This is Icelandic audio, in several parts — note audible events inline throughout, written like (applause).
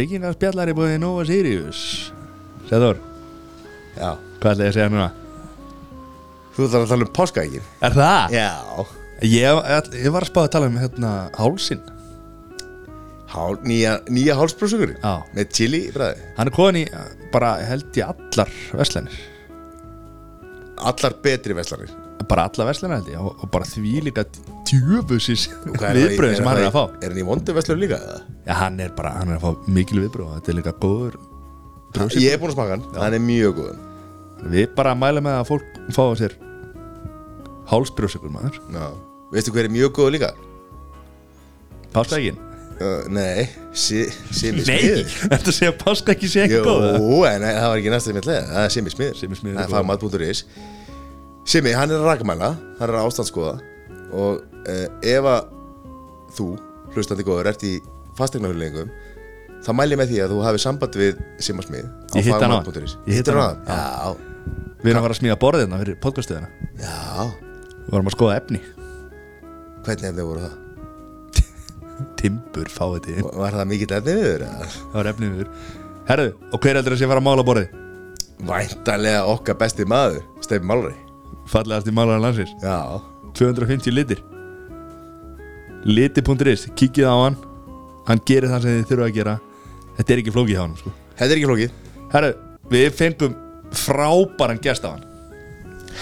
Byggingarspjallar er búið í Nova Sirius. Sæður, Já. Hvað ætlaði ég að segja núna? Þú þarf að tala um páskaækin Er það? Já. Ég, ég var að spáða að tala um hérna hálsin Hál, Nýja, nýja hálsbrúsugur Já. Með chili bræði Hann er komin í bara held ég allar veslanir Allar betri veslanir Bara allar veslanir held ég og, og bara því líka tjöfusis Og hvað er það í- viðbröð sem hann er að fá. Er hann í vondu veslanir líka? Já, hann er bara, hann er að fá mikil viðbröð Þetta er líka góður brjóðsikur. Ég er búin að smaka hann, hann er mjög góðan Við bara mælum með að fólk fá á sér hálsbrjóðsikur maður. Já. Veistu hver er mjög góð líka? Páskaækin Uh, nei, si, Simi Smiður þetta sé að sé ekki Jú, góð en það var ekki næsta sem ég ætlaði. Það er Simi Smiður Simmi Smiður er Það er góður. fagmat.is Simi, hann er að rakamæla Hann er ástandskoða Og uh, ef að þú, hlustandi góður, ert í fastegnahulingum þá mæl ég með því að þú hafi samband við Sima Smið á fagmat.is ég Hittir hann á- Já, Við erum að fara að smíða borðina fyrir podcastuðina já. Við varum að skoða efni. Hvernig efni voru það? Timbur, fáið til Var það mikill efni við þér? Það var efni við Herru, og hver heldur að sé að fara að mála borðið? Væntanlega okkar besti maður Steif Málari Fallegast í málaran landsins. Já, 250 litir. Liti.is, kíkið á hann. Hann gerir það sem þið þurfa að gera. Þetta er ekki flókið hjá hann sko. þetta er ekki flókið. Herru, við fengum frábæran gest á hann.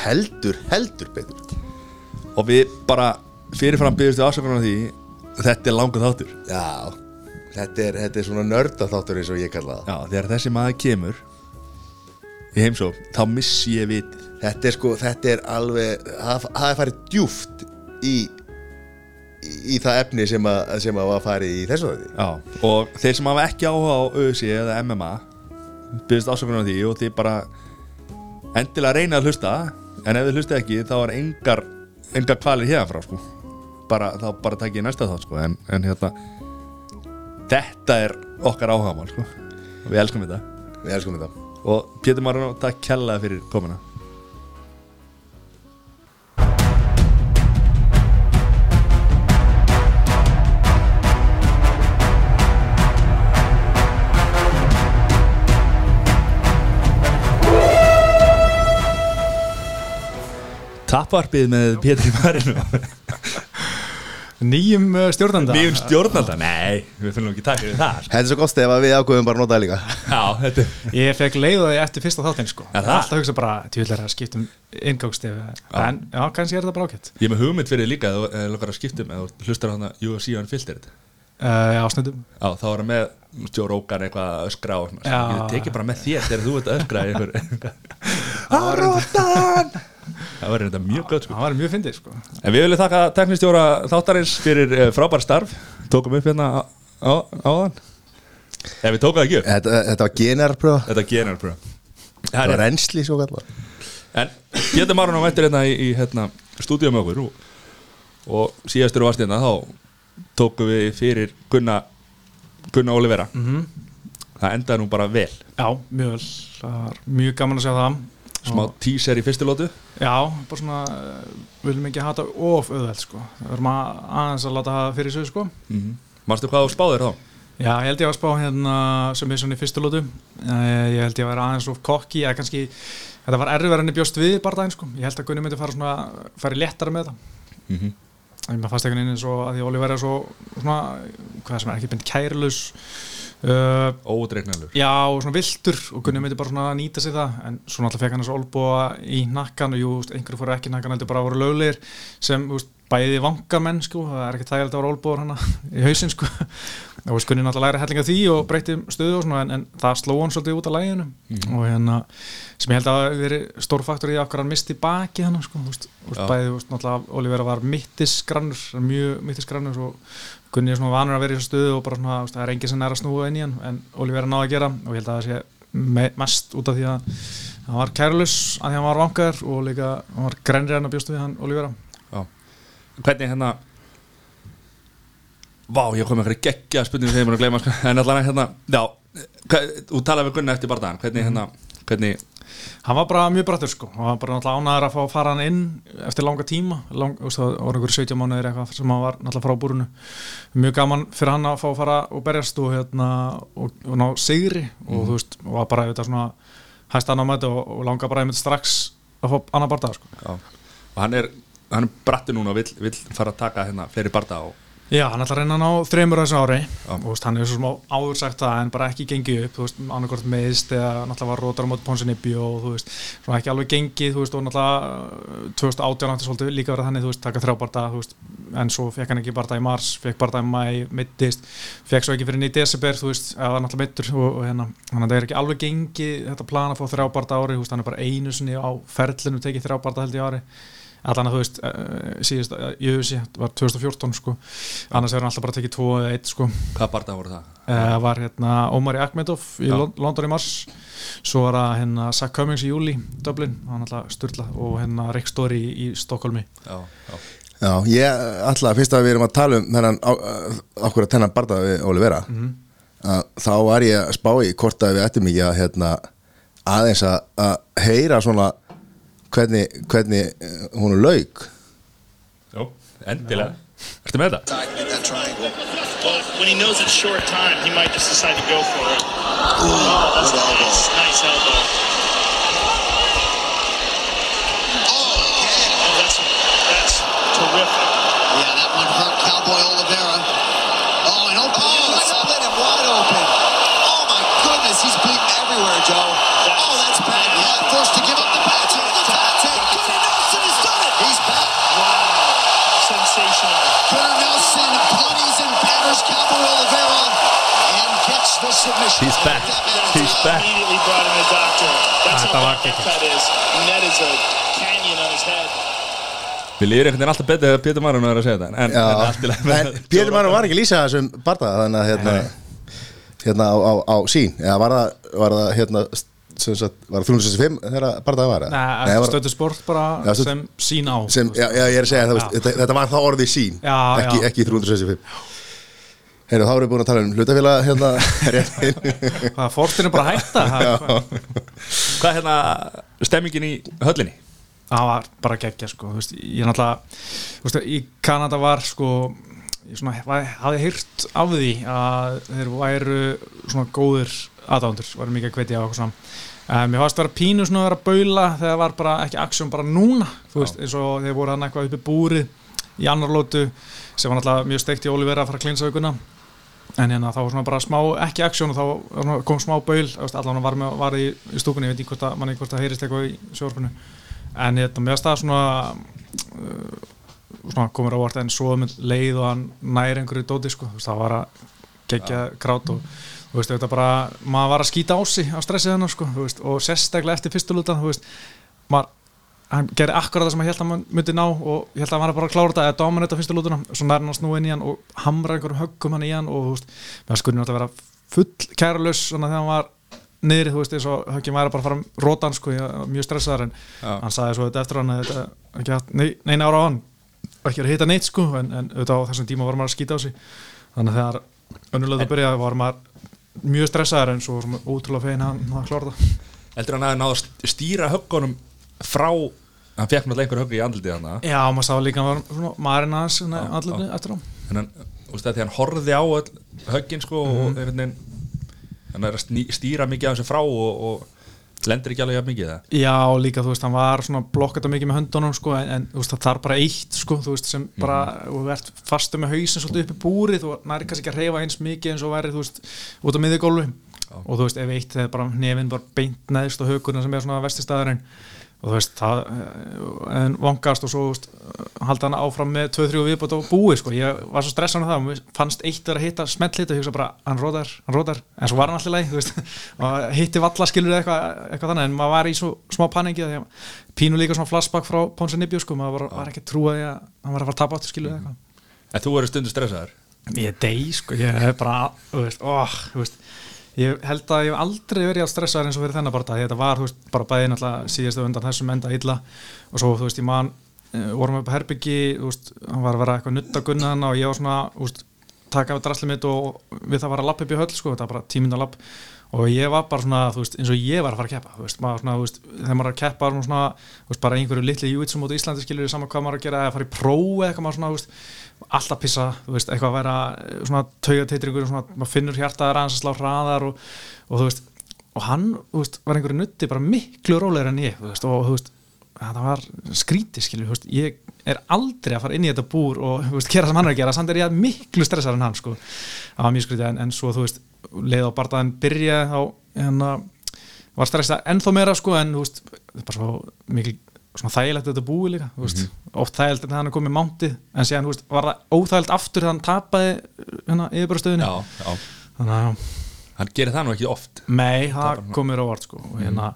Heldur, heldur betur. Og við bara fyrirfram byggjumst við afsökunar því. Þetta er langur þáttur. Já, þetta er, þetta er svona nörda þáttur eins og ég kalla það. Já, þegar þessi maður kemur Í heimsó, þá missi ég vitið Þetta er sko, þetta er alveg Það er farið djúft í, í, í það efni sem að, sem að var farið í þessu þátti og þeir sem hafa ekki áhuga á ÖSI eða MMA byrðist ásökunar á því og þið bara endilega reyna að hlusta en ef þið hlusta ekki þá er engar engar kvalir hérna frá sko. Bara, þá bara takk ég næsta þátt sko en, en hérna þetta er okkar áhugamál sko. Við elskum þetta. Við elskum þetta. Og Pétur Marun, takk kjallaði fyrir komuna Tapvarpið með Pétur Marun Nýjum uh, stjórnanda. Nýjum stjórnanda, nei, við finnum ekki takk fyrir það. Þetta er svo gott að við ákveðum bara að nota það líka. Já, þetta Ég fekk leiðaði eftir fyrsta þáttinn sko. Er það? er alltaf að hugsa bara Tjóðlega að skipta um inngangstef En já, kannski er þetta bara ákvæmt Ég er með hugmynd fyrir líka eða þú lukkar að skiptum eða þú hlustar hann að UFC hann filter þetta? Uh, Já, snöndum Já, þá er hann með Rogan eitthvað að öskra á svona. Ég teki bara með þér þegar þú ert að öskra í einhver (laughs) Arotan Það var reynda mjög gott sko. Það var mjög fyndið sko. En við viljum þakka teknistjóra þáttarins fyrir uh, frábær starf. Tókum upp hérna á, á, á hann Ef við tókum það ekki upp. Þetta, þetta var generpröfa Þetta gerir pröf Það var reynsli svo kallar En Pétur Marun á mættir hérna í, í hérna, stúdíu með okkur og, og síðastur varst hérna þá tókum við fyrir Gunna Gunna Olivera. Mhm. Það endaði nú bara vel. Já, mjög vel. Það var mjög gaman að sjá það. Smá Og- teaser í fyrstu lótu Já, bara svona uh, Viljum ekki hata of auðveld sko. Við verðum að aðeins að láta það fyrir sig sko. Mm Manstu hvað þú spáðir þá? Já, ég held ég að spá hérna sem er svona í fyrstu lótu Eh, Ég held ég að vera aðeins of kokki eða kannski, þetta var erfiðar enn bjóst við bara daginn sko, ég held að Gunni myndi fara svona fara léttara með það. Mm -hmm. Maður fannst einhvern veginn eins og að því Oliver er svo svona, hvað sem er ekki beint kærlaus uh, Ódreiknalur Já, og svona viltur og Gunni myndi bara svona nýta sig það en svo náttúrulega fekk hann þessu olbúa í nakkan og jú, einhverju fóru ekki nakkan heldur bara voru löglegir sem veist, bæði vangamenn sko, það er ekki þægilegt að vera olbúar hana (laughs) í hausinn sko. Og Gunni náttúrulega læri hellinga því og breytti stöðu og svona en, en það sló hann svolítið út af læginu og hérna sem ég held að hafi verið stór faktor í okkar hann misti baki hann sko, veist, Já. bæði, veist, náttúrulega Olivera var mittisgrannur, mjög mittisgrannur og Gunni er svona vanur að vera í þessu stöðu og bara svona, það er enginn sem er að snúa inn í hann en Olivera náði að gera og ég held að það sé me mest út af því að hann var kærlus að því hann var vangar og líka hann var grænri en að bjóstu við hann Olivera Hvernig hérna Vá, ég kom eitthvað geggja spurningu þegar ég múin að gleyma sko. En allan hérna, já Þú talaði við Gunna eftir barðan Hvernig hérna, hvernig hann var bara mjög brattur sko. Hann var bara náttúrulega ánæður að fá að fara hann inn eftir langa tíma, lang, það voru einhverju 17 mánuðir eitthvað sem hann var náttúrulega frá búrunu mjög gaman fyrir hann að fá að fara og berjast og hérna og, og ná sigri og þú veist, og var bara þetta svona hæst hann á mæti og, og langa bara einmitt strax að fá annar barða sko. Já. og hann er, hann er bratti núna og vill, vill fara að taka hérna fleiri barda og Já, hann ætlar að reyna að ná þreymur á þessu ári Já. og veist, hann hefur svo smá áður sagt það en bara ekki gengið upp, þú veist, annarkort meðist eða náttúrulega var rótar á móti Ponsinibbi og þú veist, svona ekki alveg gengið, þú veist og náttúrulega uh, 2018 átti svolítið líka verið þannig, þú veist, taka þrjá barða þú veist, en svo fekk hann ekki barða í mars fekk barða í mæ, mittist fekk svo ekki fyrir í desember, þú veist, eða var náttúrulega mittur og, og hérna, þannig að það er ekki alveg gengið þetta plan að fá þrjá barða ári, þú veist, hann er bara einu sinni á ferlinu tekið þrjá barða held í ári allan að þú veist, síðast uh, í auðvisi var 2014 sko annars hefur hann alltaf bara tekið 2 eða 1 sko hvað barda voru það? uh, var hérna Omari Akhmedov í Já. Lon- London í mars svo var það hérna Zach Cummings í júli Dublin, hann alltaf styrla og hérna Rick Story í, í Stokkólmi Já, já. Já, ég ætla að fyrst að við erum að tala um þennan uh, okkur að tennan barða við Olivera Mhm. að þá var ég að spá í hvort að við ættum ekki að hérna, aðeins að, að heyra svona hvernig, hvernig hún er lauk Jó, endilega Ertu með þetta? Well, when he knows it's short time, he might just decide to go for it. Ooh, Oh, that's nice, nice elbow. Oh, again. Oh, that's that's terrific. Yeah, that one hurt Cowboy Oliveira. Oh, and open. Oh, split him wide open. Oh, my goodness. He's bleeding everywhere, Joe. Oh, that's bad. Yeah, forced to give up the patent. The patent. Gunnar Nelson has done it. He's back. Wow, sensational. Gunnar Nelson punties and batters Cowboy Oliveira and gets the submission. He's back. He's back. Immediately brought in the doctor. That's Ah, how það var bad that geggjað. cut is. And that is a canyon on his head. Við lýðir einhvern veginn alltaf betur þegar Pétur Marun er að segja þetta en, en En Pétur Máru var ekki að lýsa þessum barða þannig að hérna, hérna á, á, á sín eða var það, var það hérna sem sagt, var það 365 þegar barðaði var það? Nei, var- stöðu sport bara Já, stödd- sem sín á. sem, já, já, ég er að segja, það, Já. þetta, þetta var þá orðið sín Já, ekki, já. ekki 365 Heyrðu, þá erum við búin að tala um hlutafélag hérna. (laughs) Hvað fórstinn er bara hætta? Það, Hvað? Er hérna stemmingin í höllinni? það var bara geggja sko, þú veist, ég er náttúrulega þú veist, í Kanada var sko ég svona, var- hafði heyrt af því að þeir væru svona góðir aðdándur, varu mikið að hvetja á okkur saman Um, mér fannst að vera pínu svona að vera að baula þegar var bara ekki aksjón bara núna þú veist, eins og þeir voru hann eitthvað uppi búrið í annar lótu sem var náttúrulega mjög steikt í Olivera að fara að klinsa aukuna en hérna þá var svona bara smá ekki aksjón og þá kom smá baul allan var, með, var í, í stúkunni ég veit ekki hvort að, manni hvort að heyrist eitthvað í sjórfunu en hérna finnst það svona uh, svona komur á vart en svo með leið og hann næri einhverju dóti sko, það var að gegja krát og þú veist, þetta bara maður var að skýta á sig á stressið hennar sko, veist, og sérstaklega eftir fyrstu lúta þú veist, maður hann gerði akkurat það sem hann held að hann myndi ná og held að hann var bara að klára þetta eða dominata fyrstu lútuna. Svo nær hann að snúa inn í hann og hamra einhverjum höggum hann í hann og þú veist, með skurðin átti að vera full kæralaus svona þegar hann var niðri, þú veist, eins og höggin væri bara að fara að róta hann sko, mjög stressaður en Já. hann sagði svo þetta eftir hann að þetta ekki nei, neina ára á hann. Og ekki að hitta neitt sko en, en auðvitað á þessum tíma var maður að skýta á sig. Þannig að þegar önnulega það það frá hann fekk náttúrulega einhver högg í andlitið hann Já, maður sá líka hann var svona marinn aðeins andlutni já. eftir hann, veist að því hann horfði á höggin sko og einhvern veginn hann er að sný- stýra mikið af þessu frá og, og lendir ekki alveg mikið það. Já, líka þú veist, hann var svona blokkata mikið með höndunum sko, en, en veist, það þarf bara eitt sko, þú veist, sem bara, og þú ert fastu með hausin svolítið upp í búrið, þú næri kannski ekki að reyfa eins mikið eins og væri, þú veist, út á miðugólfi og þú veist, ef eitt þegar bara nefinn bara beint neðst og högurinn sem er svona vestistæðurinn og þú veist, það eh, en vangast og svo, veist, halda hann áfram með 2-3 viðbót og búið, sko. Ég var svo stressan af það, mér fannst eitt vera að hitta smelt hitta og hugsa bara, hann rótar, hann rótar en svo var hann alltaf leið, þú veist. (laughs) Og hitti valla skilur eitthvað, eitthvað þannig. En maður var í svo smá paningi því að pínu líka svona flashback frá Ponsa Nibjó, sko, maður var, var ekki því að hann var að fara að tapa áttu skilur eitthvað. En þú verður stundu stressaður? Ég degi sko, ég bara ég held að ég hef aldrei verið að stressa eins og fyrir þennan bara þetta var, veist, bara bæði náttúrulega síðastu undan þessum enda illa og svo, þú veist, ég man, uh, vorum upp herbyggi þú veist, hann var að vera eitthvað nutt að gunna og ég var svona, veist, taka af drasli mitt og við það var að lappa upp í höll, sko, þetta var bara tímynda lapp og ég var bara svona, þú veist, eins og ég var að fara að keppa þú veist, maður svona, þú veist, þegar maður er að keppa er svona, þú veist, bara einhverju litli júitsum út í Íslandi skilur saman hvað maður er að gera, eða fara í eða eitthvað maður svona, þú veist, alltaf pissa þú veist, eitthvað að vera eh, svona taugateitrikur svona, maður finnur hjartaðar aðeins að slá hraðar og, og þú veist, og hann, þú veist, var einhverju nutti bara miklu rólegur en ég, þú veist, og þú veist það var skrítið, veist, ég er aldrei að fara inn í þetta búr og veist, gera sem hann er að gera, samt er ég miklu stressar en hann, sko, það var mjög skrítið en, en svo, þú veist, leið á bardaðin byrja þá, hérna var stressað ennþá meira, sko, en þú veist það er bara svo mikil svona þægilegt að þetta búi líka, þú veist, oft þægilegt en hann er komið mántið, en síðan, þú veist, var það óþægilegt aftur hann tapaði hérna já þannig að Hann gerir það nú ekki oft. Nei, það kom mér á vart sko og hérna,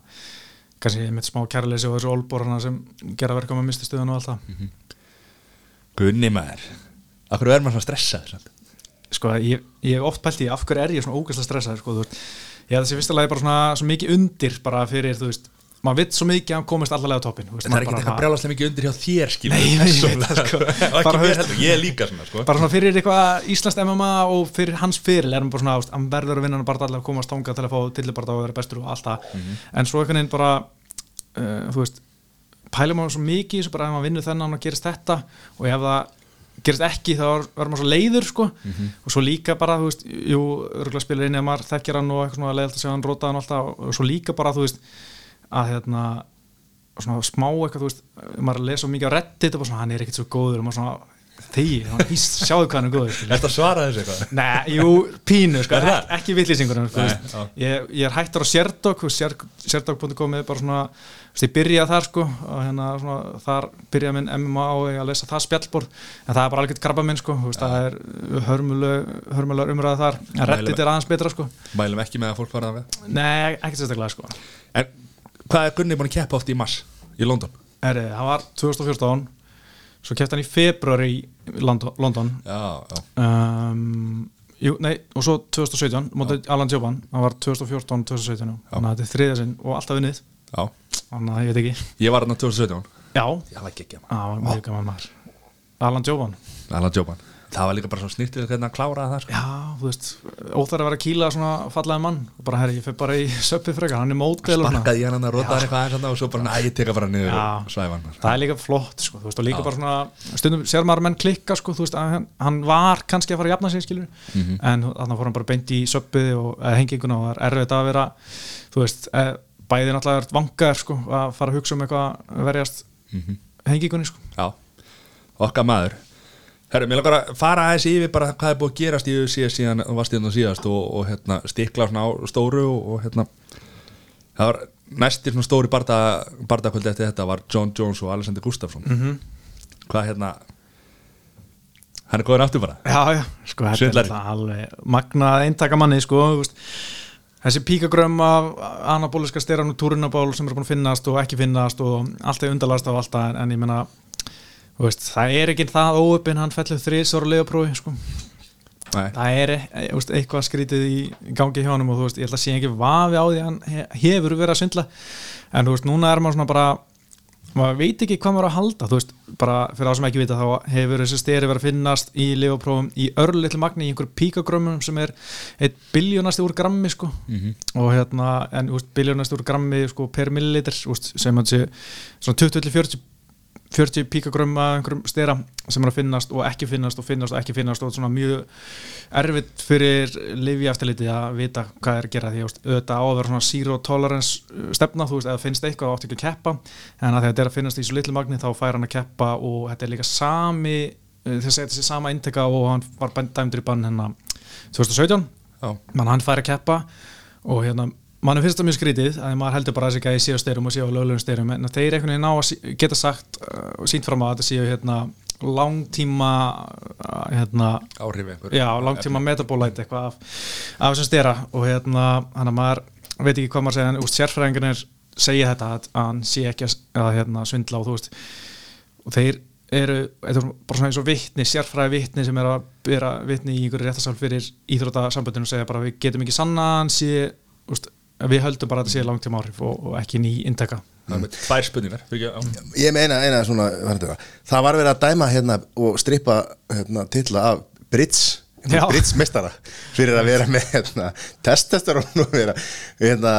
kannski með smá kærleysi og þessu olborana sem gera verka með mistustuðan og allt það. Gunni maður Akkur er maður svona stressaður samt? sko, ég, ég hef oft pælt í af hverju er ég svona ógæslega stressaður sko, þú veist, ég hef þessi fyrsta lagi bara svona svo mikið undir bara fyrir, þú veist maður vitt svo mikið að hann komist allavega á toppin Það er ekki eitthvað brjálaslega mikið undir hjá þér skilur Nei, ég veit það, sko. (laughs) Bara, heldur, ég líka svona sko. bara svona fyrir eitthvað Íslands MMA og fyrir hans fyrir er hann bara svona, hann verður að vinna hann bara allavega komast tanga til að fá tillibarda og vera bestur og allt það, en svo einhvern veginn bara uh, þú veist pælum maður svo mikið, þessu bara ef maður vinnur þennan og gerist þetta og ef það gerist ekki þá er- verður maður svo leiður sko. og svo líka bara, þú veist jú, að að hérna svona smá eitthvað, þú veist, maður lesa mikið á reddit og bara svona, hann er ekkert svo góður. Og maður svona, þegi, hann hýst, sjáðu hvað hann er góður. Þetta svara þessu eitthvað? Nei, jú, pínu, sko, ekki, ekki vittlýsingur ég, ég er hættur á Serdog Serdog.com er bara svona veist, ég byrjaði þar sko og hérna svona, þar byrjaði minn MMA ég að lesa það spjallborð. En það er bara alveg krabba minn sko veist, það er hörmuleg, hörmuleg umræða þar. En reddit er aðeins betra sko. Mælum ekki með að fólk fara það við Nei, ekkert sérstaklega sko. En hvað er Gunni búin að keppa oft í mars í London? Heri, það var 2014 svo kefti hann í februar í London, London. Já, já. Um, jú, nei, og svo 2017 mótið Alan Joban, það var 2014 2017, já. þannig að þetta er þriðja sinn og alltaf vinnið, þannig að ég veit ekki. Ég var hann á 2017 Já, Já, Alan Joban. Alan Joban Það var líka bara svo snýttið hvernig að klára það sko. Já, þú veist, óþar að vera að kýla svona fallaði mann. Bara, herri, ég fyrir bara í söppi frekar, hann er mótel svona. Sparkaði hann að rótaði eitthvað aðeins og svo bara, ég teka bara niður Já. og svæfa hann. Það er líka flott, sko, þú veist, og líka bara svona stundum sér maður menn klikka, sko, þú veist hann, hann var kannski að fara að jafna sig, skilur Mhm. en þannig fór hann bara beint í söppið og henginguna og er erfitt að vera þú veist, eh, bæði náttúrulega vangar, sko, Herru, mér langar að fara aðeins yfir bara hvað er búið að gerast í UFC síðan þú varst hérna síðast og, og hérna, stikla á stóru og, og hérna það var næstir svona stóri barda, bardakvöldi eftir þetta var John Jones og Alexander Gustafsson. -hmm. hvað hérna hann er góður aftur bara. Já, já, sko, þetta er alveg magnað eintaka manni, sko, þessi píkagrömm af anabóliska styran og túrinaból sem er búin að finnast og ekki finnast og allt er undalast af alltaf en, en ég menna, veist, það er ekki það óöpinn, hann fellur þrísar og leiðaprófi, sko, það er e, þú veist, eitthvað skrítið í gangi hjá honum og veist, ég ætla að sé ekki vafi á því hann he- hefur verið að svindla. En núna er maður svona bara maður veit ekki hvað maður að halda. Þú veist, bara fyrir það sem ekki vita þá hefur þessi steri verið að finnast í lifaprófum í örlitlu magni í einhverjum píkagrömmum sem er eitt biljónasti úr grammi sko. og hérna, en biljónasti úr grammi sko, per veist, sem hann sé svona 20-40 40 píkagrömm að einhverjum stera sem er að finnast og ekki finnast og finnast og ekki finnast og svona mjög erfitt fyrir lifi eftirliti að vita hvað er að gera. Því að auðvitað á að vera svona zero tolerance uh, stefna, þú veist, eða finnst eitthvað átt ekki að keppa. En að þetta er að finnast í svo litlu magni þá fær hann að keppa og þetta er líka sami uh, þessi, þessi sama innteka og hann var dæmdur í bann hennar 2017 Já. mann hann fær að keppa og hérna mannum finnst það mjög skrítið að maður heldur bara að þessi gæði séu á styrum og séu á löglegum styrum en að þeir einhvern veginn ná að geta sagt uh, og sínt fram á að þetta séu hérna langtíma uh, hérna áhrif einhver já, langtíma metabólæti eitthvað af, af þessum styra og hérna hann að maður veit ekki hvað maður segja en úst, sérfræðingarnir segja þetta að, að hann sé ekki að, að hérna, svindla og þú veist og þeir eru þetta er bara svona eins og vitni, sérfræði vitni sem er að bera vitni í einhverju réttasál fyrir íþrótasamböndinu og segja bara við getum ekki sanna að hann sé úst, við höldum bara að þetta sé langtíma áhrif og, og ekki ný intaka tvær spurningar. Ég með eina, svona Það var verið að dæma hérna og strippa hérna, titla af Brits Já. britsmestara fyrir að vera með hérna, testosterón og vera, hérna,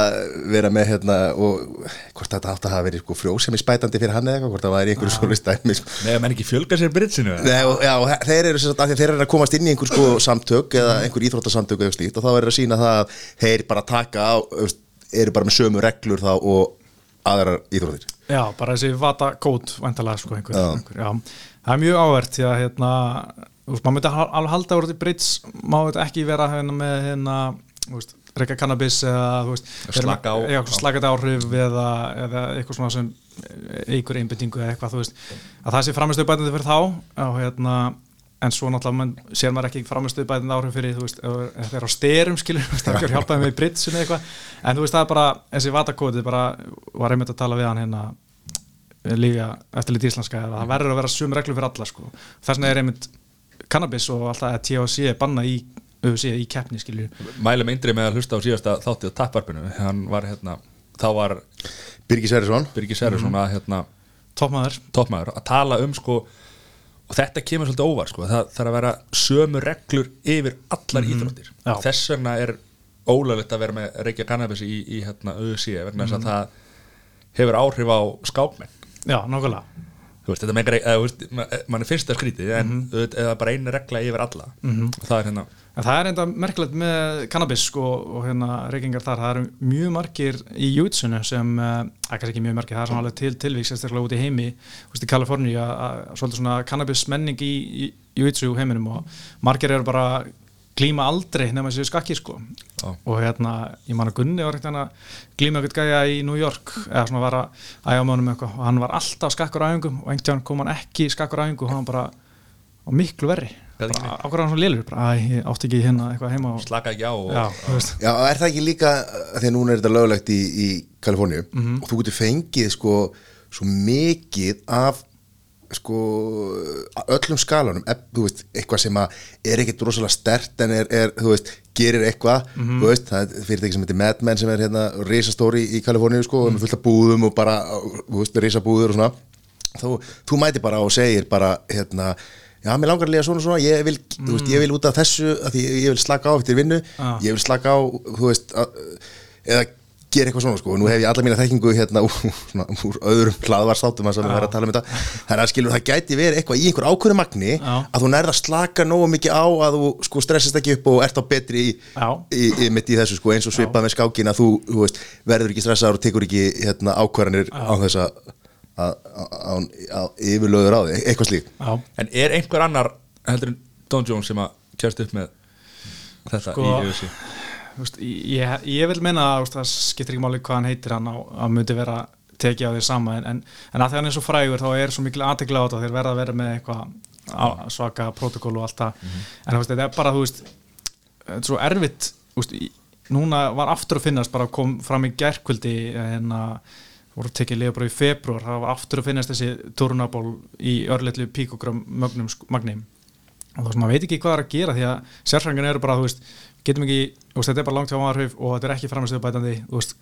vera með hérna, og hvort þetta átt að hafa verið sko, frjósemi spætandi fyrir hann eða eitthvað, hvort það var í einhverju svona stæmi sko. Nei, menn ekki fjölga sér britsinu Nei, og, já, og þeir eru að þeir eru að komast inn í einhver sko, samtök eða einhver íþróttasamtök slíkt og þá er að sína það að þeir bara taka á, eru bara með sömu reglur þá og aðrar íþróttir Já, bara þessi vata kót vantalega sko einhver, einhver. Það er mjög ávert því að hérna, maður myndi al- alveg halda úr því má þetta ekki vera hérna með hérna, reyka kannabis eða Slaka slakað áhrif eða, eða eitthvað svona sem eigur einbyttingu eða eitthvað, veist. Að það sé framistuð bætandi fyrir þá og hérna, en svo náttúrulega sér maður ekki framistuð bætandi áhrif fyrir, veist, það er á styrum skilur, (laughs) það er hjálpaði með britsinu eitthvað, en þú veist, það er bara, þessi vatakótið bara, var einmitt að tala við hann hérna líka eftirlit íslenska að það verður að vera sum reglur fyrir alla sko. þess vegna er einmitt cannabis og alltaf að THC er banna í, í keppni skilju Mælum eindri með að hlusta á síðasta þáttið á tapparpinu. Hann var hérna, þá var Birgir Sverrisson. Birgir Sverrisson að hérna toppmaður toppmaður að tala um sko og þetta kemur svolítið óvar sko það þarf að vera sömu reglur yfir allar íþróttir. Já. þess vegna er ólöglegt að vera með reykja kannabis í, í hérna UFC vegna þess að það hefur áhrif á skápmenn já, nákvæmlega. þú veist, þetta megar eða, veist, ma- mann er fyrst að skrítið en mm -hmm. eða bara eina regla yfir alla. Og það er hérna en það er enda merkilegt með cannabis sko, og hérna reykingar þar, það eru mjög margir í jútsunu sem uh, ekki ekki mjög margir, það er svona alveg til tilvík sérstaklega út í heimi, þú veist, í Kaliforníu að- svolítið svona cannabis menning í, í jútsu heiminum og margir eru bara glíma aldrei nema þessi skakki sko. Já. og hérna, ég man að Gunni var eitthvað glíma eitthvað gæja í New York eða svona var að æja á mönum eitthvað. Og hann var alltaf skakkur á æfingum og einhvern tíðan kom hann ekki skakkur á æfingu og hann bara og miklu verri. Bara ákvæður hann svona lélur? Bara, æ, átti ekki hérna eitthvað heima og, slaka ekki á og, já, þú veist. Já, er það ekki líka, að því að núna er þetta löglegt í, í Kaliforníu og þú getur fengið sko svo mikið af sko öllum skalanum, þú veist, eitthvað sem er ekkert rosalega stert en er, er þú veist, gerir eitthvað þú veist, það er fyrirtæki sem heitir Mad Men sem er hérna risastóri í Kaliforníu sko og með fullt af búðum og bara, þú veist, risabúður og svona. Þú, þú mæti bara og segir bara, hérna Já, mér langar að lega svona og svona, ég vil, þú veist, ég vil út af þessu, því ég vil slaka á eftir vinnu, Ah. ég vil slaka á, þú veist, að, eða gera eitthvað svona, sko, nú hef ég alla mína þekkingu hérna úr, svona, úr öðrum hlaðvarsþáttum að erum að tala um þetta, þannig að skilur það gæti verið eitthvað í einhver ákveðnu magni Já. að þú nærða að slaka nógu mikið á að þú sko stressast ekki upp og ert á betri í, Já. í, í, mitt í þessu, sko, eins og svipað með skákin að þú, þú veist, verður ekki stressaður og tekur ekki hérna ákvarðanir á þess að yfirlöður á því, eitthvað slíkt. Já, en er einhver annar heldur en Don Jones sem að kjæst upp með þetta Sko, í UFC veist, ég, ég vil menna að það skiptir ekki máli hvað hann heitir hann á, að myndi vera tekið á því sama en, en, en að því hann er svo frægur þá er svo mikil aðtekla á þetta þeir verða að vera með eitthvað svaka protokól og allt það. En þú veist, þetta er bara, þú veist þetta er svo erfitt, veist núna var aftur að finnast, bara kom fram í gærkvöldi en að voru tekið liða bara í februar, það var aftur að finnast þessi turnaból í örleitlu píkogram mögnum sk- magni. Og þú veist, maður veit ekki hvað er að gera því að sérfræðingar eru bara, þú veist, getum ekki veist, þetta er bara langt hjá áhrif og þetta er ekki veist,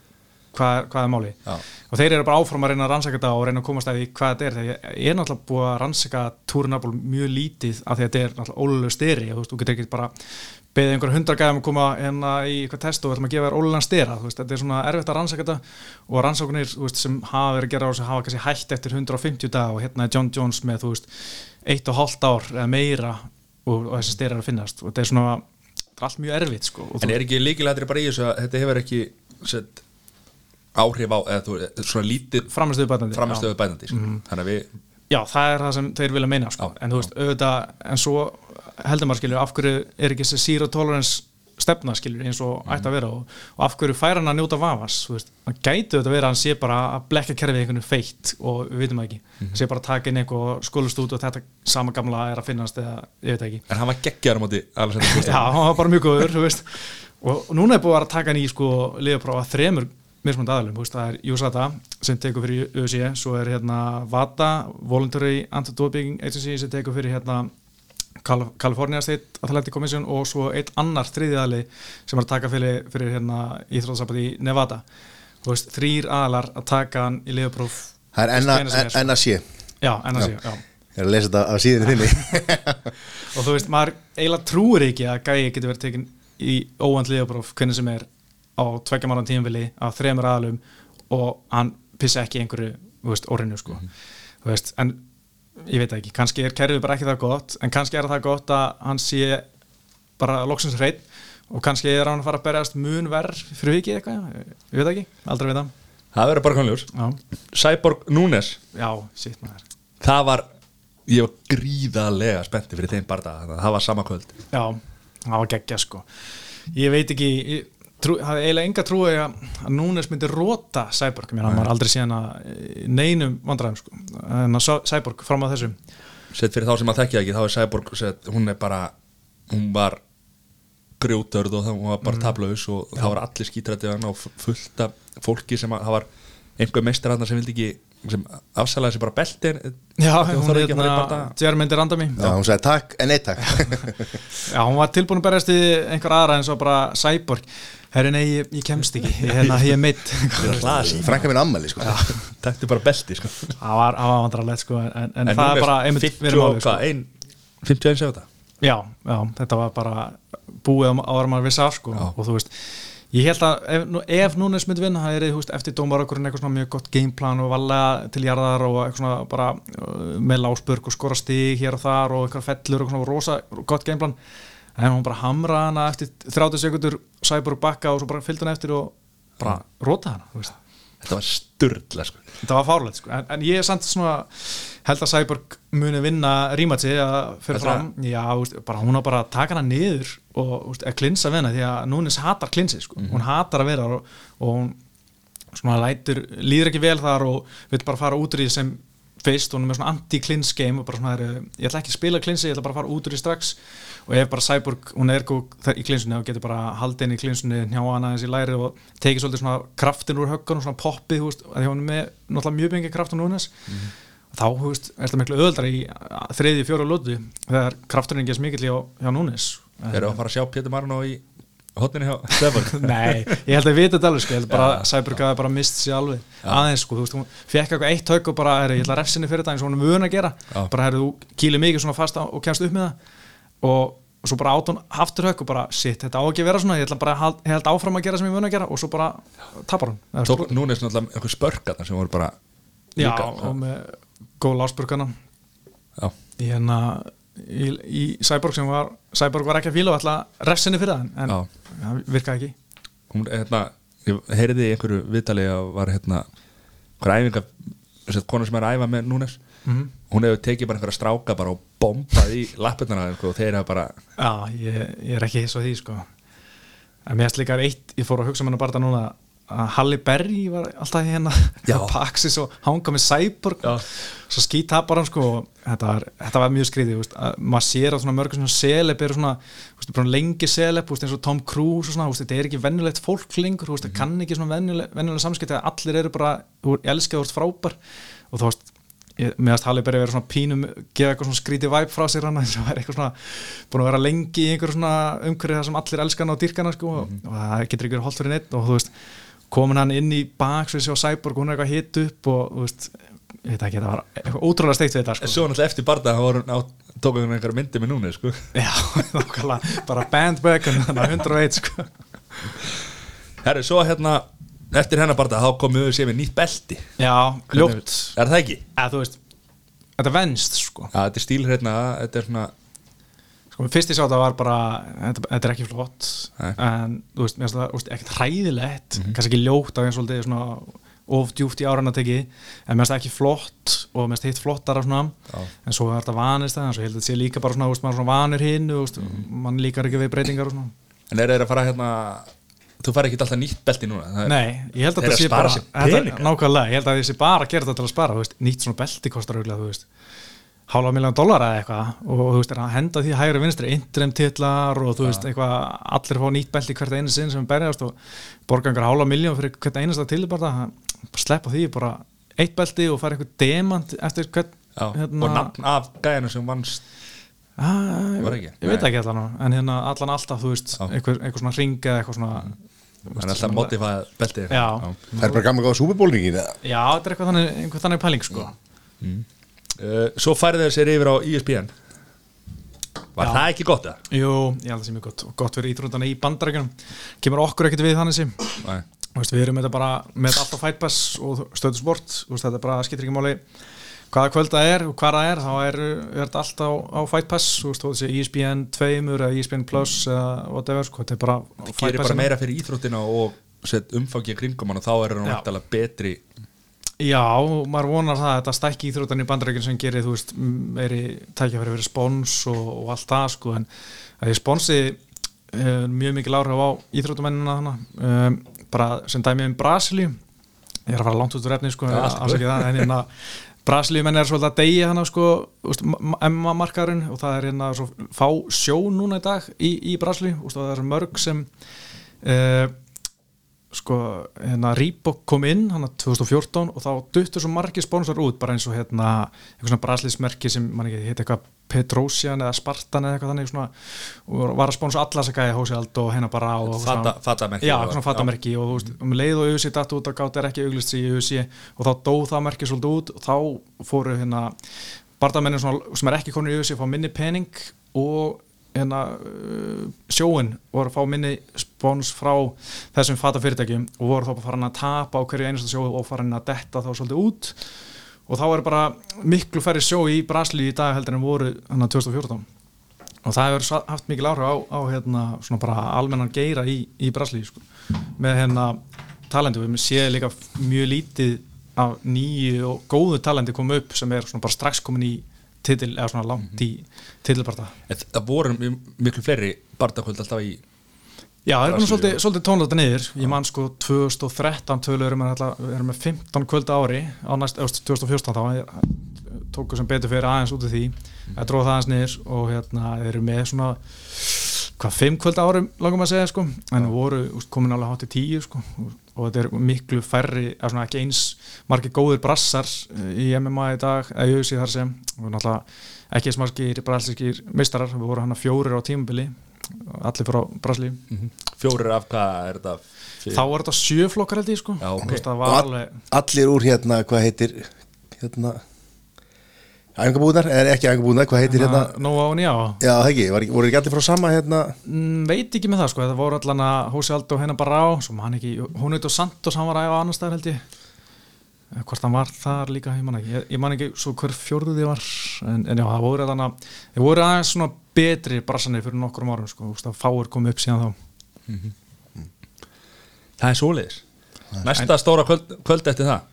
hvað, hvað er máli Já. og þeir eru bara áfram að reyna að rannsaka þetta og reyna að komast að því hvað þetta er þegar ég er náttúrulega búið að rannsaka túrnaból mjög lítið af því að þetta er náttúrulega ólulegu styri og þú veist, þú getur ekki bara beðið einhver hundra gæðum að koma hérna í eitthvað test og við ætlum að gefa þér ólulegan styra veist, þetta er svona erfitt að rannsaka þetta og rannsóknir þú veist, sem hafa verið að gera á þessu hafa kannski hætt eftir 150 dag og hérna er John Jones með þú er er allt mjög erfitt sko, En er ekki líkilætri bara í þessu að þetta hefur ekki sett, áhrif á eða þú, svona lítið framistöðubætandi framistöðu bætandi sko. þannig að við Já, það er það sem þeir vilja meina sko. Já, en þú veist, auðvitað, en svo heldur maður skilur, af hverju er ekki þessi zero tolerance stefna skilur eins og ætti að vera og, og af hverju fær hann að njóta vafas hann gæti auðvitað vera að hann sé bara að blekka kerfið einhvern feitt og við vitum það ekki. Sé bara að taka inn eitthvað skólust út og þetta sama gamla er að finnast eða ég veit ekki. En hann var geggjar á móti Alexander (laughs) Já, hann var bara mjög góður og, núna er búið að taka hann í sko, liðaprófa þremur mismund aðalum það er USADA sem tekur fyrir UFC svo er hérna VADA Voluntary Anti-Doping Agency sem tekur fyrir hérna California State Athletic Commission og svo eitt annar þriðiðali sem er að taka fyrir, fyrir hérna íþróðsamband í Nevada þú veist, þrýr aðalar að taka hann í liðapróf Það er. NAC Já, NSC, já. Ég er að lesa þetta á síðinu þinni (laughs) og þú veist, maður eiginlega trúir ekki að gæi getur verið tekin í óvandliða próf hvernig sem er á tveggjamáran tímvili af þremur aðalum og hann pissa ekki einhverju, þú veist, orðinu sko. þú veist, en ég veit ekki, kannski er kerfið bara ekki það gott en kannski er það gott að hann sé bara loksins hreitt og kannski er hann að fara að berjast mun verð fyrir vikið eitthvað, ég veit ekki, aldrei veit það. Það verður bara já, Cyborg Núnes. Já, sitt maður. Það var, ég var gríðarlega spennti fyrir þeim að það var sama kvöld. Já, það var geggja sko. Ég veit ekki ég trú, hafði eiginlega enga trúi að, að Núnes myndi róta Cyborg, mér var aldrei síðan að neinum vandræðum sko. En að Cyborg fram að þessum Sett fyrir þá sem að þekkja ekki, þá er Cyborg set, hún er bara, hún var grjótörð og það hún var bara Mhm. tablaus og það var allir skítrættið hann og fullt af fólki sem að, það var einhver meistar hann sem vildi ekki sem afsalaði sér bara beltin Já, Hún er ekki að fara í hérna. Jermendi Randami Já, hún sagði takk, en eitt takk. (laughs) Já, hún var tilbúin að berjast í einhver aðra eins og bara Cyborg. Herri, nei, ég, ég kemst ekki, hérna, ég er meitt (laughs) (laughs) Frænka minn ammæli, sko. Þetta er bara belti sko. Það var, vandrarlegt sko en, en, En það er bara einmitt 50 verið og málið, sko. hvað, ein 51 segja þetta. Já, já, þetta var bara búið á ára maður vissi af sko. Já. og þú veist, ég held að ef, ef Núnes myndi vinna, það er þú veist, eftir dómarökurinn eitthvað svona mjög gott gameplan og valega til jarðar og eitthvað svona bara uh, með lásburg og skora stig hér og þar og eitthvað fellur og svona rosa gott gameplan. En hún bara hamra hana eftir 30 sekundur Cyborg bakka og svo bara fylgdi hana eftir og bara róta hana, þú veist Þetta var sturdla sko. þetta var fárlegt sko. en, en ég er samt svona held að Cyborg muni vinna rímatsi að fyrir fram já, úst, bara, hún á bara að taka hana niður og úst, að klinsa við hana því að Núnes hatar klinsi sko. hún hatar að vera og, og hún svona lætur, líður ekki vel þar og vil bara fara út úr því sem fyrst, hún er með svona anti-klins game og bara svona, er, ég ætla ekki að spila klinsi, ég ætla bara að fara út úr því strax og ef bara Cyborg, hún er góð í klinsunni og getur bara haldið inn í klinsunni njá hana eins í læri og tekið svolítið svona kraftin úr höggunum, svona poppið, þú veist, að hún er með náttúrulega mjög bengi kraft á núnes. Þá, þú veist, er þetta miklu öðuldra í þriði, fjóru lótu þegar krafturinn gerst mikill hjá, hjá núnes. Erum við að fara að sjá Pétur Marno í hotninni hjá Cyborg? (laughs) Nei, ég held að við þetta alveg sko, ég held bara að Cyborg hafi bara mist sér alveg. Aðeins sko, þú veist, hún fekk eitthvað eitt haug og bara, herri, ég ætla að refsinni fyrir þetta eins og hún er vön að gera. Bara, herri, þú kýlir mikið svona fast á og kemst upp með það. Og, og svo bara át hún aftur haug og bara, shit, þetta á ekki að vera svona ég ætla bara að held áfram að gera sem ég vön að gera. Og svo bara tapar Eða, Tók núnes náttúrulega einhver spörkarnar sem voru bara Já, líka, og með góð lásburkana já. í hérna í, í Cyborg sem var Cyborg var ekki að fíla og ætla refsinni fyrir það en það virkaði ekki. Hún, hérna, ég heyrði í einhverju viðtali að var hérna hver æfinga, þessi kona sem er að æfa með núnes Mhm. hún hefur tekið bara einhverja stráka bara og bombað í lappirnar og þeir hafa bara Já, ég, ég er ekki hiss á því sko en mér erst líka eitt, ég fór að hugsa mér bara núna að Halle Berry var alltaf hérna Já. (laughs) Paxis og hanga með Cyborg Já. svo skýt tapar hann sko og þetta var, þetta var mjög að maður sér að mörgur svona seleb eru svona, veist, lengi seleb eins og Tom Cruise og svona, veist, þetta er ekki vennulegt fólk lengur, það kann ekki svona venjuleg samskipti að allir eru bara þú elskið og þú ert frábær og þú veist ég- meðast Halle Berry verið svona pínum gefa eitthvað svona skrítið væp frá sér hann og er eitthvað svona búin að vera lengi í einhverju svona umhverju það sem allir elskana og dýrkana sko, og það getur verið holdt fyrir neitt og þú veist komin hann inn í baksvið sér á Cyborg hún er eitthvað hitt upp og þú veist ekki, það var eitthvað ótrúlega steikt við þetta sko. svo náttúrulega eftir barða hann voru á, tók hann einhverja myndi með núnes sko. já, (laughs) nákvæmlega, bara að 101 sko herru, svo hérna eftir hennar barða þá komum við sér með nýtt belti. Já, ljótt, er það ekki? eða þú veist þetta venst sko. Já, þetta er stíl hérna, þetta er svona sko, fyrst ég sá þetta var bara þetta, þetta er ekki flott Nei. en þú veist, mér finnst það ekkert hræðilegt kannski ekki ljótt af eins og svolítið svona of djúft í áran að teki en mér finnst það ekki flott og mér finnst hitt flottara svona. Já. en svo er þetta vanist það en svo ég held að þetta sé líka bara svona, veist, er svona vanur hinn þú veist, mann líkar ekki við breytingar en er þeir að fara hérna þú fari ekki alltaf nýtt belti núna það er, Nei, ég held að Þeir þetta að sé bara. Nákvæmlega, ég held að ég sé bara að gera þetta til að spara þú veist, Nýtt svona belti kostar auðvitað þú veist hálfa miljón dólar eða eitthvað. Og þú veist, er að henda því hægri og vinstri interim titlar og þú veist, eitthvað allir fá nýtt belti hvert einu sinn sem berjast og borgangar hálfa miljón fyrir hvert einasta til bara, bara sleppa því, bara eitt belti og fara eitthvað demant eftir hvert Já, og nafn af gæðinu sem vannst. Ah, Var ekki? Ég veit ekki allan en hérna allan alltaf, þú veist, eitthvað, eitthvað svona ring eða eitthvað svona hann er alltaf modifað belti Já. Það er bara gaman góða súperbólningin Já, þetta er eitthvað þannig, eitthvað þannig pæling sko. Uh, Svo færið þeir sér yfir á ESPN Var Já. það ekki gott það? Jú, ég held að það sé mjög gott og gott fyrir íþrótana í bandarækjunum kemur okkur ekkert við þannig sem. Nei. Veist, við erum þetta bara með allt á Fight Pass og stöðu sport, veist, þetta er bara skiptir ekki máli hvaða kvöld það er og hvað það er þá er, er þetta allt á, á Fight Pass. Þú veist, þó þessi ESPN 2 eða ESPN Plus eða whatever, sko, þetta er bara á Það Fight gerir Pass bara meira fyrir íþróttina og sett umfangi kringum hann og þá er hann náttúrulega betri. Já, maður vonar það að þetta stækki íþróttan í bandarækjun sem gerir, þú veist, meiri tækjafæri fyrir spons og, og allt það, sko, en að því sponsi uh, mjög mikil áhrif á íþróttamennina hana, um, bara sem dæmi um Brasilíu, ég er að fara langt út úr efni, sko, ja, sko. afsakið það, en hérna Brasilíu menn er svolítið að deyja hana, sko, Emma markarinn og það er hérna svo fá sjó núna í dag í, í Brasilíu, og það er mörg sem uh, sko, hérna Reebok kom inn hann 2014 og þá duttur svo margir sponsor út, bara eins og hérna eitthvað svona braslismerki sem, mann ekki, heit eitthvað Petrosian eða Spartan eða eitthvað þannig svona, og var að sponsa alla þess að gæði Hósi Aldo og hérna bara og Fata- fatamerki já, og- svona fatamerki og þú veist, um leið og auðvitað datt út að gátt er ekki auglist í auðvitað og þá dó það merki svolítið út og þá fóru hérna bardamennin sem er ekki konur í auðvitað fá minni pening og hérna uh, sjóin voru að fá minni spons frá þessum fata fyrirtækjum og voru þá bara farin að tapa á hverju einasta sjó og farin að detta þá svolítið út. Og þá er bara miklu færri sjó í Brasli í dag heldur en voru hann 2014 og það hefur haft mikil áhrif á, á hérna, svona bara almennan geira í, í Brasli sko. með hérna talentu, við séum líka mjög lítið af nýju og góðu talenti koma upp sem er svona bara strax komin í titil, eða svona langt í titilbarta Það voru miklu fleiri bardakvöld alltaf í Já, það er svona svolítið, svolítið tónleita niður. Ég man sko 2013 tölu erum við, við erum með 15 kvöld ári. Á næst, eða, 2014 þá tóku sem betur fyrir aðeins út af því. Það dróð það aðeins niður og hérna þeir eru með svona hvað, 5 kvöld ári langum að segja sko. En voru úst, komin alveg hátt í 10 sko. og, og þetta er miklu færri svona ekki eins margir góðir brassar eh, í MMA í dag, eða ég sé þar sem. Og náttúrulega ekki eins margir brasliskir mistarar, við vorum hann að fjórir á tímabili allir frá Braslíu Fjórir af hvað er þetta? Fyr- þá er þetta sjöflokkar held ég sko. Já, ok. Þú veist, það Og var all, alveg allir úr hérna, hvað heitir hérna æfingabúðnar, eða ekki æfingabúðnar, hvað heitir hérna? Nóa og Njá já, það ekki, var, voru ekki allir frá sama hérna? Mm, veit ekki með það sko, það voru allan að Hósi Aldo og hennar bara á, svo man ekki hún heit og Santos, hann var að æfa annar staðar held ég. Hvort hann var þar líka ég man ekki, ég, ég man ekki svo hver fjórðu þið var en, en já, það voru allan að þeir voru aðeins svona betri brassanir fyrir nokkrum árum sko, þú veist, að fáir komið upp síðan þá. Það er kvöld eftir það.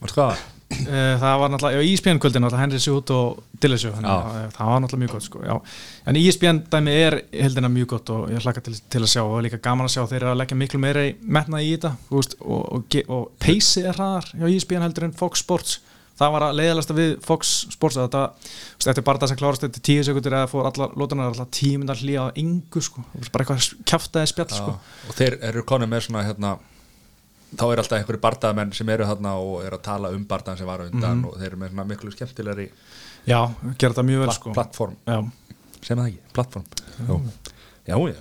Varst hvað? Eh, það var náttúrulega, já, ESPN kvöldin náttúrulega Henry Sjút og Dillasjó Já. það var náttúrulega mjög gott sko, já en ESPN dæmi er heldina mjög gott og ég hlaka til, til að sjá og líka gaman að sjá þeir eru að leggja miklu meira í metna í þetta og, og, og peysi er hraðar hjá ESPN heldur en Fox Sports það var að leiðalasta við Fox Sports þetta, þetta er bara það sem klárast þetta tíu sekundur eða fór allar lótunar allar tíu myndar hlýja á engu sko, bara eitthvað kjaftaði spjall sko. Og þeir eru konum með svona hérna þá er alltaf einhverju bardaðamenn sem eru þarna og eru að tala um bardaðan sem var á undan og þeir eru með svona miklu skemmtilegri já, gera þetta mjög vel sko. plattform sem það ekki, plattform já, já, já.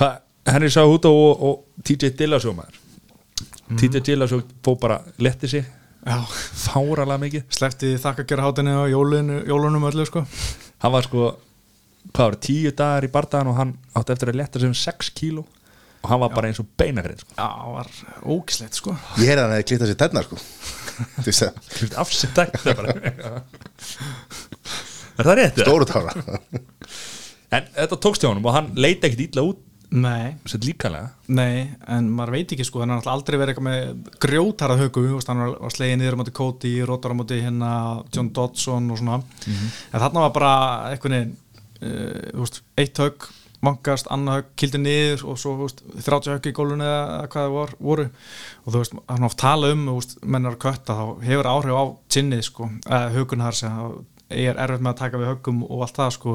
Hvað, Henry sá út og, og TJ Dillasjó maður. TJ Dillasjó fó bara letti sig. Fáralega mikið. Slefti þakka gera hátinu á jólinu, jólunum öllu sko. Hann var sko, hvað var, tíu dagar í bardaðan og hann átti eftir að letta sig um 6 kíló og hann var bara eins og beinagrein sko. Já, það var ógislegt sko. Ég heyrði að hann hefði klittað sér tennar sko. Þú veist það, afsett þetta bara. (laughs) Er það rétt? stóru tára. En þetta tókst hjá honum og hann leiti ekkit illa út. Nei, sett líkanlega nei, en maður veit ekki sko. Hann har náttúrulega aldrei verið eitthvað með grjótarað högu hann var, slegið niður á móti Cody rótar á móti hérna John Dodson og svona, en þarna var bara eitthvað uh, veist, eitt högg, vankast, annað kildi niður og svo, þú veist, 30 högg í gólunni eða hvað það vor, voru. Og þú veist, hann oft tala um, veist, mennar kötta þá hefur áhrif á tinnið sko, eða högun þar sem það er erfitt með að taka við höggum og allt það sko.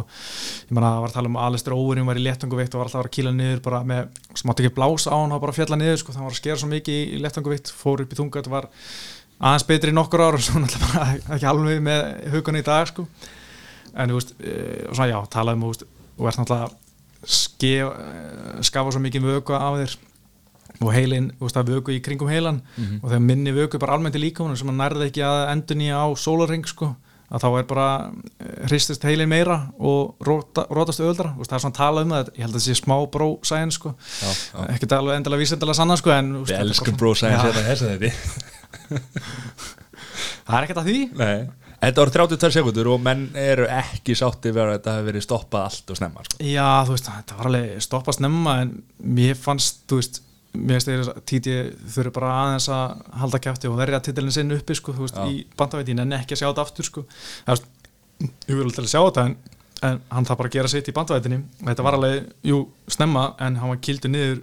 Ég manna að var að tala um að Alistair Owen var í léttanguvitt og var alltaf að kýla niður bara með, sem átti ekki blása á hann og bara fjalla niður sko, það var að skera svo mikið í léttanguvitt fór upp í þunga, þetta var aðeins betri í nokkur ára og svo náttúrulega (laughs) ekki alveg með hugunni í dag sko. En þú veist, e, og svona já, talaðum og, þú veist, og ert náttúrulega eh, skafa svo mikið vöku af þér og heilin, þú veist, að vöku í kringum heilan og þegar minni vöku bara almennt í líkamunum sem að nærði ekki að endun í á sólarring sko, að þá er bara eh, hristist heilin meira og róta, rótast öðuldra og það er svona talað um það, ég held að það sé smá bró sæðin sko, ekkert alveg endilega vísendilega sanna sko en þú veist, Við elskum Já, hérna þess að þetta. (laughs) Það er ekkert að því. Nei Þetta voru 32 sekundur og menn eru ekki sátti verið að þetta hefur verið stoppað allt og snemma sko. Já, þú veist, þetta var alveg stoppað snemma en mér fannst, þú veist mér þeir títi þurfi bara aðeins að halda kæfti og verja titilin sinn uppi sko, þú veist, Já. í bandavætin en ekki að sjá þetta aftur sko. það veist, ég vil til að sjá þetta en, en hann þarf bara gera sitt í bandavætinni þetta var alveg, jú, snemma en hann var kildur niður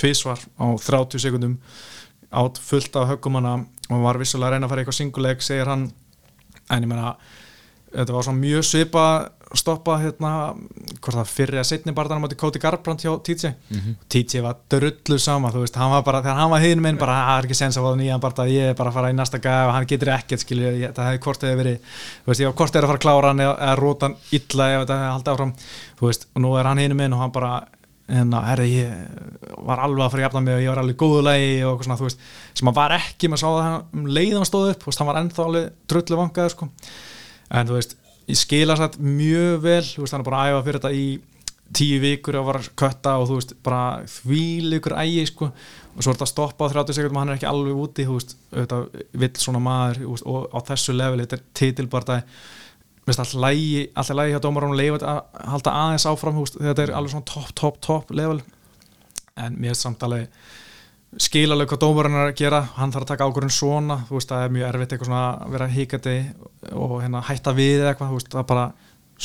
tvísvar á 30 sekundum átt fullt af höggumanna og var vissulega að reyna að fara eitthvað singuleik, segir hann en ég meina þetta var svona mjög svipa stoppa hérna, hvort það fyrir að setni barðan á móti Kóti Garbrandt hjá TJ TJ var drullu sama þú veist, hann var bara, þegar hann var hinn minn bara, "Ah, það er ekki sens að fá nýjan barða, ég er bara að fara í næsta gæð og hann getur ekkert, skilju, ég, það hefði hvort hefði verið, þú veist, ég var hvort er að fara að klára hann eða, eða róta hann illa ef þetta hefði haldið áfram, þú veist, og nú er hann hinn minn og hann bara, hérna, herri, ég var alveg að fara að jafna mig og ég var alveg góðu lagi og eitthvað svona, þú veist, sem hann var ekki, maður sá það hann um leið hann stóð upp, veist, hann var ennþá alveg drullu vangaður, sko. En þú veist, ég skila satt mjög vel, þú veist, hann er bara að æfa fyrir þetta í tíu vikur að var að kötta og þú veist, bara þvíleikur ægi, sko, og svo er þetta að stoppa á 30 sekundum og hann er ekki alveg úti, þú veist auðvitað vill svona maður, veist, og á þessu leveli, þetta er titilbardaði. veist, alltaf lægi, hjá dómarum leifa að halda aðeins áfram, þú veist, þetta er alveg svona topp, topp, topp level. En mér er samt alveg skilaleg hvað dómarinn er að gera. Hann þarf að taka ákvörðun svona þú veist það er mjög erfitt eitthvað svona að vera híkandi og hérna hætta við eða eitthvað þú veist bara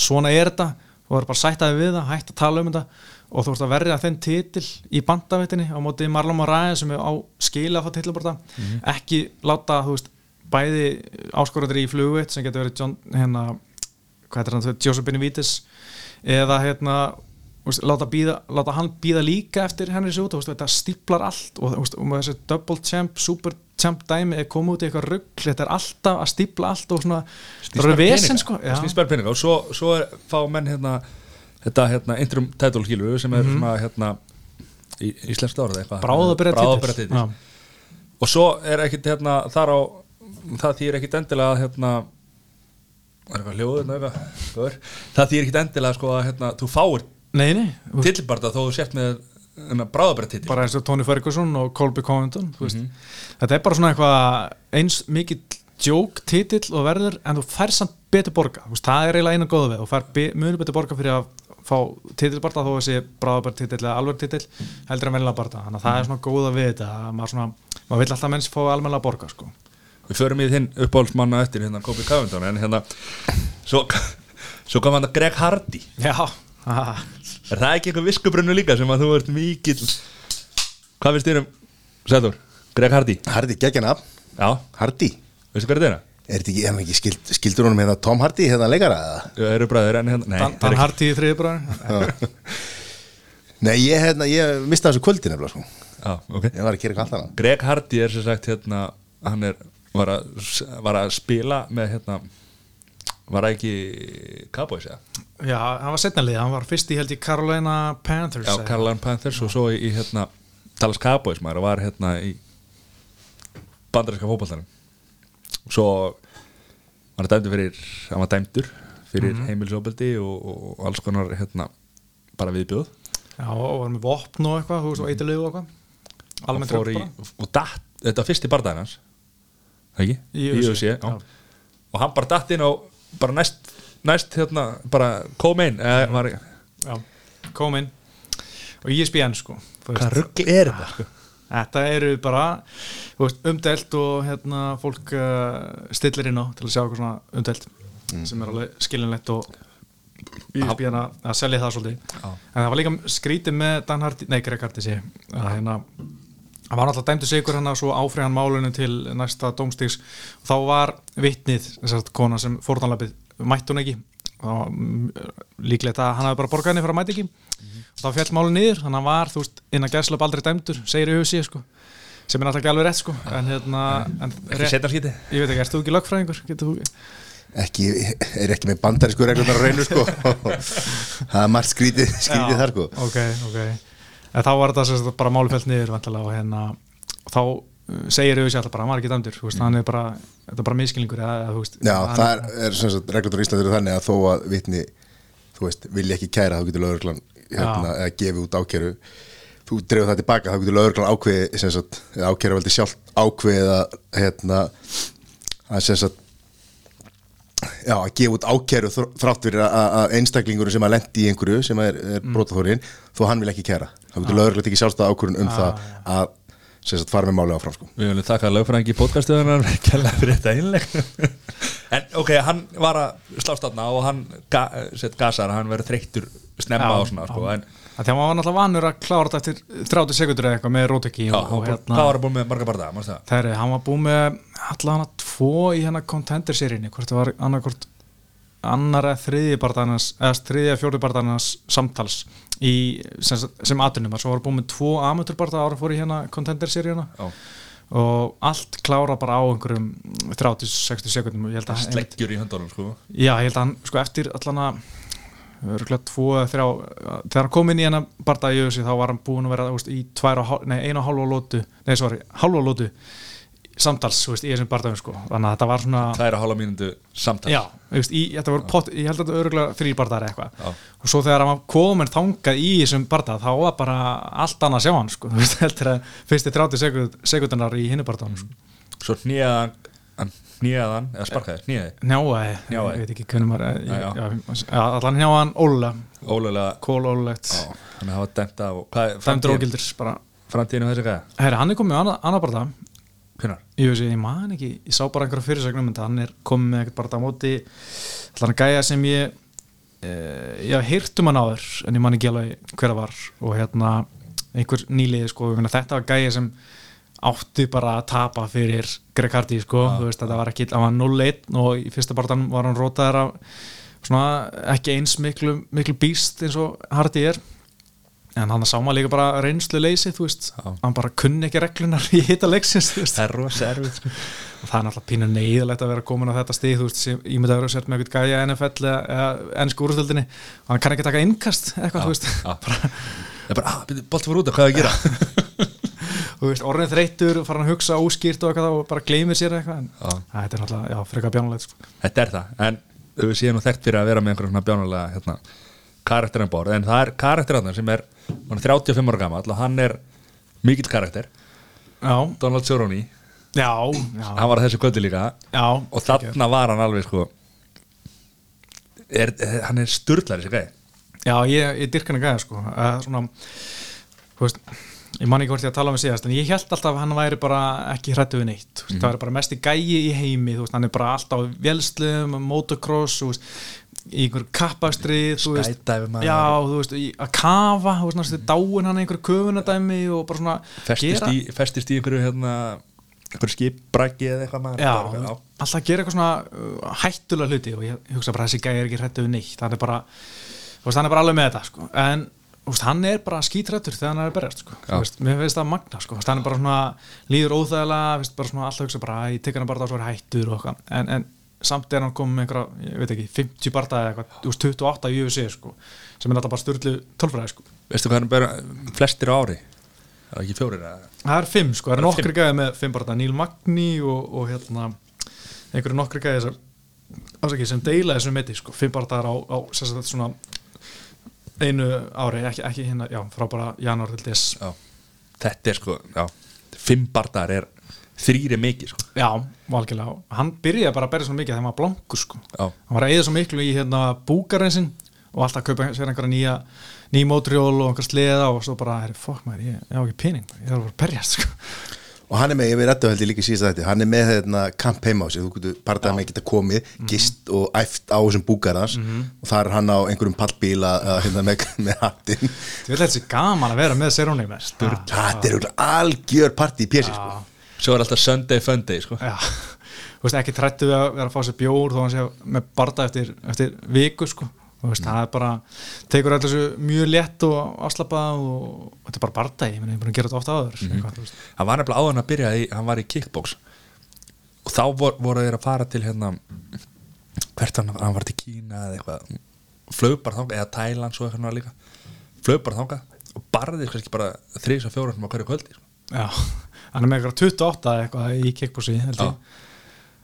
svona er þetta. Það er bara sættaði við það, hætta að tala um þetta og þú veist að verja þenn titil í bandavittinni á móti Marlon Moraes sem er á skila að fá titilborta ekki láta þú veist bæði áskorandur í flugvitt sem getur verið John, hérna, hann, Joseph Benavides eða hérna veist, láta, býða, láta hann býða líka eftir Henry Sjóta, þetta stíplar allt og, veist, og þessi double champ, super champ dæmi er komið út í eitthvað rugg þetta er alltaf að stípla allt og svona vesen sko. Snýst bara peninga og svo, svo er, fá menn hérna þetta hérna interim title skilur sem er svona hérna í, eitthvað. Bráðabyrja Bráðabirgða titill titill. og svo er ekkit hérna þar á það þýr ekkit endilega hérna gaur. það þýr ekkit endilega sko hérna þú fáir titilbarta þó þú sért með hérna, bráðabæra titil bara eins og Tony Ferguson og Colby Covington Mhm. veist, þetta er bara svona eitthvað eins mikið joke titill og verður en þú fær samt betur borga veist, það er eiginlega einu góða við þú fær be- mjög betur borga fyrir að fá titilbarta þó þessi bráðabært titill eða alveg titill heldur en vennilega barta þannig að það er svona góða við þetta að maður, svona, maður vill alltaf menns fá almennilega borga sko. Við förum í þinn uppáhaldsmanna eftir hérna Kobi Covington en hérna svo, svo kom hann að Greg Hardy. Já, haha. er það ekki eitthvað viskubrunnu líka sem að þú ert mikill? Hvað finnst þér um Sæður, Greg Hardy? Hardy geggjana, já, Hardy. Veistu hvað er þetta? Er? Þetta ekki, er hann ekki skild, skildur honum hérna Tom Hardy hérna leikara eða? Já, eru bræður en hérna, nei, Dan, það er Dan ekki- Hardy í þriðbræður Nei, ég, hérna, ég mista þessu kvöldi nefnilega sko. Já, ok. Ég var að gera eitthvað allt annað. Greg Hardy er sem sagt hérna hann er, var að, var að spila með hérna var það ekki Cowboys eða? já, hann var setnalið, hann var fyrst í held í Carolina Panthers Já, Carolina Panthers og svo í, hérna Dallas Cowboys maður og var hérna í bandarinska fótballtanum og svo var hann dæmdur fyrir hann var dæmdur fyrir mm heimilisofbeldi og, og, og alls konar hérna bara viðbjóð. Já, og var með vopn og eitthvað þú veist, og og eitthvað. Og almennt í, bara. og datt, þetta var fyrst í bardaginn hans ekki? Í já. og hann bara datt inn á bara næst, næst hérna bara kom-in eða var já, kom inn og ESPN sko hvað ruggli er þetta? Sko? Þetta eru bara þú veist, umdelt og hérna, fólk uh, stillir inn á til að sjá eitthvað svona umdelt sem er alveg skilinlegt og ESPN að, að selja það svolítið Já. en það var líka skrítið með Dan Hardy, nei Greg Hardy sé að hérna hann var náttúrulega dæmdu sigur hann að svo áfriðan málunum til næsta dómstíks og þá var vitnið, þessart kona sem fórtanlapið, mætti hún ekki. Og mm, líklegt að hann hafi bara borgað henni fyrir að mæti ekki. Og þá fjall málun niður, þannig að hann var þú veist, innan gæslöp aldrei dæmdur, segir í hugsi sko, sem er náttúrulega ekki alveg rétt sko. En hérna, en ekki rétt, setna skiti? ég veit ekki, erst þú ekki lögfræðingur? Getur þú Ekki, er ekki með bandarísku reglunar á reynu sko. (laughs) Það er margt skrítið, skrítið Já, þar sko. ok, ok en þá var þetta bara málufælt niður og hérna þá uh, segir auðvitað alltaf bara, hann var ekki dæmdur hann er bara, þetta er bara miskilningur Já, það er, er sem sagt, reglur á Íslandi eru þannig að þó að vitni, þú veist, vilja ekki kæra þá getur lögreglan hérna, eða gefið út ákæru. Þú dreifur það tilbaka þá getur lögreglan ákveði sem sagt, eða ákæru veldi sjálf ákveðið að hérna, að sem sagt já, að gefa út ákæru þr- þrátt fyrir að, einstaklingur sem að lendi í einhverju sem er, er mm. brotaþórin þó hann vil ekki kæra þá getur lögreglan tekið sjálfstæða ákvörun um það að sem sagt, fara með málið áfram sko. Við viljum þakka lögfræðingi í podcastuðunar kærlega fyrir þetta einleg (laughs) En ok, hann var að slást þarna og hann ga, sett gasar, hann verður þreyttur snemma og svona sko, en að því að maður var náttúrulega vanur að klára þetta eftir 30 sekundur eða eitthvað með róteki já, og, og hérna, hvað var að búin með marga barða, það? Það er, hann var búið með allan að tvo í hérna contender-seríunni, hvort það var annarkvort annar eða þriðji barðarnas eða þriðji eða fjórði barðarnas samtals í, sem, sem aðtunum svo var búið með tvo amaturbarða ára fór í hérna contender-seríuna. Og allt klára bara á einhverjum 30-60 sekundum Sleggjur í höndunum sko. Já, ég held að hann, sko eftir allan að þegar hann kom inn í hennar barða í össi þá var hann búin að vera veist, í einu og hálfa lótu nei, sorry, hálfa lótu samtals, þú veist, í þessum barðaðum sko. Þannig að þetta var svona Tæra hálfa mínútu samtal já, þú veist, í, þetta voru pott, ég held að þetta örgulega þrýr barðaðar eitthvað. Og svo þegar var komin þangað í þessum barðað þá var bara allt annað að sjá hann sko, (laughs) þú veist, heldur að fyrsti 30 sekund, sekundunar í hinni barðaðum sko. Svo hnýjaðan hann hnýjaðan, eða sparkaði, hnýjaði njáaði, ég veit ekki hvernig maður allan njáaðan ólega, Ólega, kól ólegt já, hann hafa dæmt af og hvað er þessi gæða? herri, hann er komið annað barðað Hvernar? ég veist, ég man ekki, ég sá bara einhverja fyrirsögnum en hann er komið með ekkert bara á móti. Allan gæja sem ég eh, ég hef heyrt um hann áður en ég man ekki alveg hver það var. Og hérna einhver nýliði sko, þetta var gæja sem átti bara að tapa fyrir Greg Hardy sko, þú veist, þetta var ekki hann var 0-1 og í fyrsta barðan var hann rótaður af svona ekki eins miklu, miklu býst eins og Hardy er en hann sá maður líka bara reynslu leysi þú veist, Já. hann bara kunni ekki reglunar í hita leiksins, þú veist. Er rosa erfið sko. og það er náttúrulega pínu neyðilegt að vera komin á þetta stíð þú veist, sem ég myndi að vera sért með eitthvað gæja NFL eða, ennsku úrstöldinni og hann kann ekki taka innkast eitthvað, þú veist. Já. Það er bara, ah, byrju, bolti fyrir út af hvað er að gera? (laughs) Þú veist, orðin þreytur, fara hann að hugsa óskýrt og eitthvað og bara gleymir sér eitthvað það er náttúrulega, já, frekar bjánulegt. Þetta það, en við séum nú þekkt fyrir að vera með einhverjum svona bjánulega karakter en borð, en það er karakter hann sem er, hann er 35 ára gammal og hann er mikill karakter. Já, Donald Cerrone, já, já, hann var þessu kvöldi líka. Já. Og þarna var hann alveg sko er, hann er sturlar þessi gæði Já, ég, ég dyrk hann að gæða sko uh, svona, þú veist ég man ekki hvort ég að tala um það síðast en ég held alltaf að hann væri bara ekki hrættu við neitt. Mm það væri bara mest í gægi í heimi þú veist, hann er bara alltaf á vélslum motocross, þú veist í einhver kappastrið Skydive maður. að kafa þú veist, næstu dáin hann einhver köfunadæmi og bara svona festist, í, festist í einhverju hérna einhverju skipbraki eða eitthvað maður Já, Bara, alltaf að gera eitthvað svona uh, hættulega hluti og ég hugsa bara þessi gæði er ekki hrættu við neitt hann er bara, veist, hann er bara alveg með þetta sko. en veist, hann er bara skítrættur þegar hann er berjast sko. Mér finnst það magna sko. Hann er bara svona, líður óþægilega bara svona alltaf hugsa bara, "Æ, ég tek hann bara þá svo er hættur og eitthvað en, en samt er hann komið með einhverja, ég veit ekki 50 barða eða eitthvað, þú veist, 28 í UFC sko, sem er alltaf bara styrlu tölfræði sko. veistu hvað hann ber flestir á ári það er ekki fjórir eða Það er fimm sko, það er er nokkri gæði með fimm bara Neil Magni og, og hérna einhverju nokkri gæði sem, ásaki, sem deila þessum meti sko, fimm bara á, á sem sagt, svona einu ári, ekki, ekki hérna, já, frá bara janúar til þess já. þetta er sko já. fimm barndar er þrýri mikið sko. Já, valgilega, hann byrjaði bara að berja svona mikið þegar hann var blankur sko. Já. hann var að eða svo miklu í hérna búkarinn og alltaf að kaupa sér einhverja nýja ný mótrjól og einhver sleða og svo bara, herri, fokk maður, ég, ég á ekki pening ég þarf bara að berjast sko. Og hann er með, ég við rættu held ég líka síðast að þetta hann er með hérna kamp heima á sig þú getur partaði með geta komið, gist og æft á þessum búkarans og þar er hann á einhverjum pallbíla hérna, með, með hattin Ég vil þessi gaman að vera með Sturla þetta er algjör partí í pési sko. Svo er alltaf Sunday Funday sko. Já, þú veist, ekki trættu við að vera að fá sér bjór þó hann sé með barda eftir, eftir viku sko. Þú veist, það er bara, tekur allir þessu mjög létt og afslappað og þetta er bara barda, ég meni, ég er búin að gera þetta ofta áður eitthvað, þú veist. hann var nefnilega áðan að byrja í, hann var í kickbox. Og þá vor, voru þeir að fara til hérna hvert hann, hann var til Kína eða eitthvað. Flög bara þangað, eða Thailand svo eitthvað líka. Flög bara þangað og barðið kannski bara þrís og fjóra á hverju kvöldi sko. Já, hann er með eitthvað 28 eða eitthvað í Já.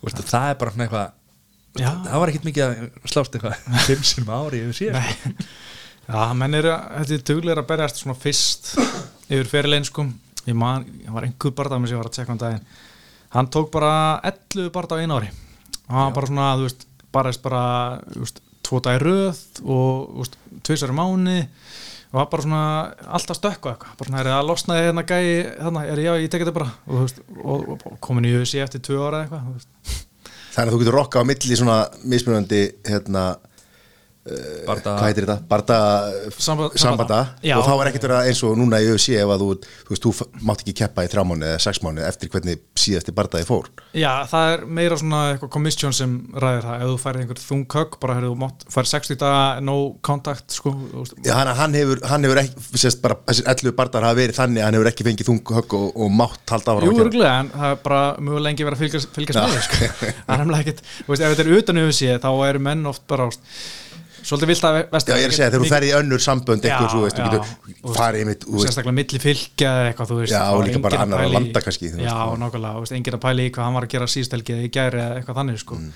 Veistu, það er bara eitthvað Já. það var ekkert mikið að slást eitthvað (laughs) fimm sinum ári yfir síðan. Já, menn eru, þetta er duglega að berjast svona fyrst yfir fyrirlegin sko. Ég man, ég var einhver barða með sem ég var að tjekka um daginn. Hann tók bara 11 barða á einu ári. Og hann var bara svona, þú veist, barðist bara þú veist, tvo dagi röð og þú veist, tvisar í mánu og var bara svona alltaf stökku eitthvað. Bara svona, er það losnaði hérna gæi þannig, er já, ég tek þetta bara. Og, veist, og, og, komin í UFC eftir tvö ára eitthvað. Þannig að þú getur rokka á milli svona mismunandi hérna, Barda, hvað heitir þetta? Barda Samba- sambanda. Sambanda. Og þá er ekkert verið eins og núna í UFC ef að þú, þú veist, þú mátt ekki keppa í þrjá mánu eða sex mánu eftir hvernig síðasti bardaði fór. Já, það er meira svona eitthvað komissjón sem ræðir það, ef þú færið einhver þung högg bara hefur þú mátt, færið 60 daga no contact sko. Já, hann, hann, hefur, hann hefur ekki, sérst bara þessir 11 bardar hafa verið þannig að hann hefur ekki fengið þung högg og, og mátt halda áfram Jú, örgulega, en það er bara mjög lengi verið að fylgjast, fylgjast (laughs) það þú þetta svolítið vilt að vest Já, ég er að segja, þegar þú ferð í önnur sambönd eitthvað, svo veist, þú getur farið þú veist, sérstaklega milli fylgja eða eitthvað, þú veist Já, og líka bara að pæla í- landa kannski, þú veist, Já, nákvæmlega, þú veist, enginn að pæla í hvað hann var að gera síðstelgi eða í gæri eða eitthvað þannig, sko Mm.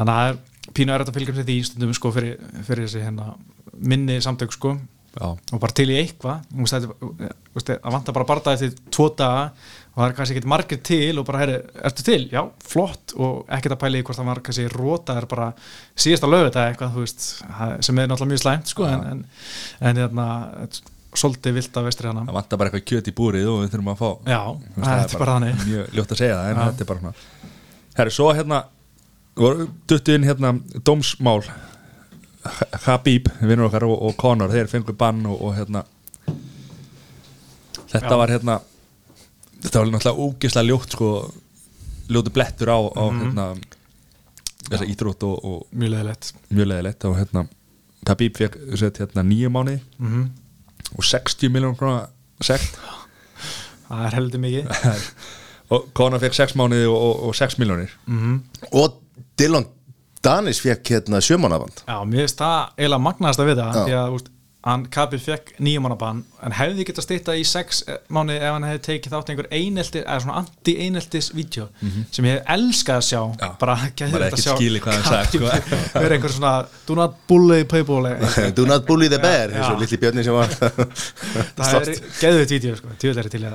þannig að það pínu er þetta fylgjum sér því stundum, sko, fyrir, fyrir þessi hérna minni samtök, sko Já. og bara til í eitthvað þú veist, þetta- þú veist, að vanta bara barða eftir tvo daga og það er kannski ekkert margir til og bara, herri, ertu til? Já, flott. Og ekkert að pæla í hvort það var kannski róta er bara síðasta lögu þetta eitthvað, þú veist, það- sem er náttúrulega mjög slæmt sko, en, en, en hérna, svolítið vilt að vestri hana. Það vantar bara eitthvað kjöt í búrið og við þurfum að fá. Já, Þú veist, þetta er bara þannig. mjög ljótt að segja það en Já. þetta er bara svona. Herri, svo hérna duttu inn hérna dómsmál. Habib, vinnur okkar og, og Conor, þeir fengur bann og, og hérna. Þetta Já. var hérna þetta var náttúrulega ógislega ljótt sko ljótu blettur á, á Mhm. hérna þessa íþrótt og, og mjög leðilegt mjög leðilegt og hérna Habib fekk hérna nýju mánuði mm og 60 miljón krónar sekt. (laughs) Það er heldur mikið. (laughs) Og Conor fekk 6 mánuði og, og, og 6 miljónir mm og Dylan Danis fekk hérna sjömanaband Já, mér finnst það eiginlega magnaðast að við það Já. því að úst, hann Kabil fekk nýjumannabann en hefði getað stýtta í sex mánu ef hann hefði tekið þátt einhver einelti eða svona anti-eineltis vídeo sem ég hef elskað að sjá. Já. bara gæði þetta að sjá sko. verið einhver svona do not bully people (laughs) Do not bully the bear Já. litli björni sem var. (laughs) Það er geðið vídeo sko,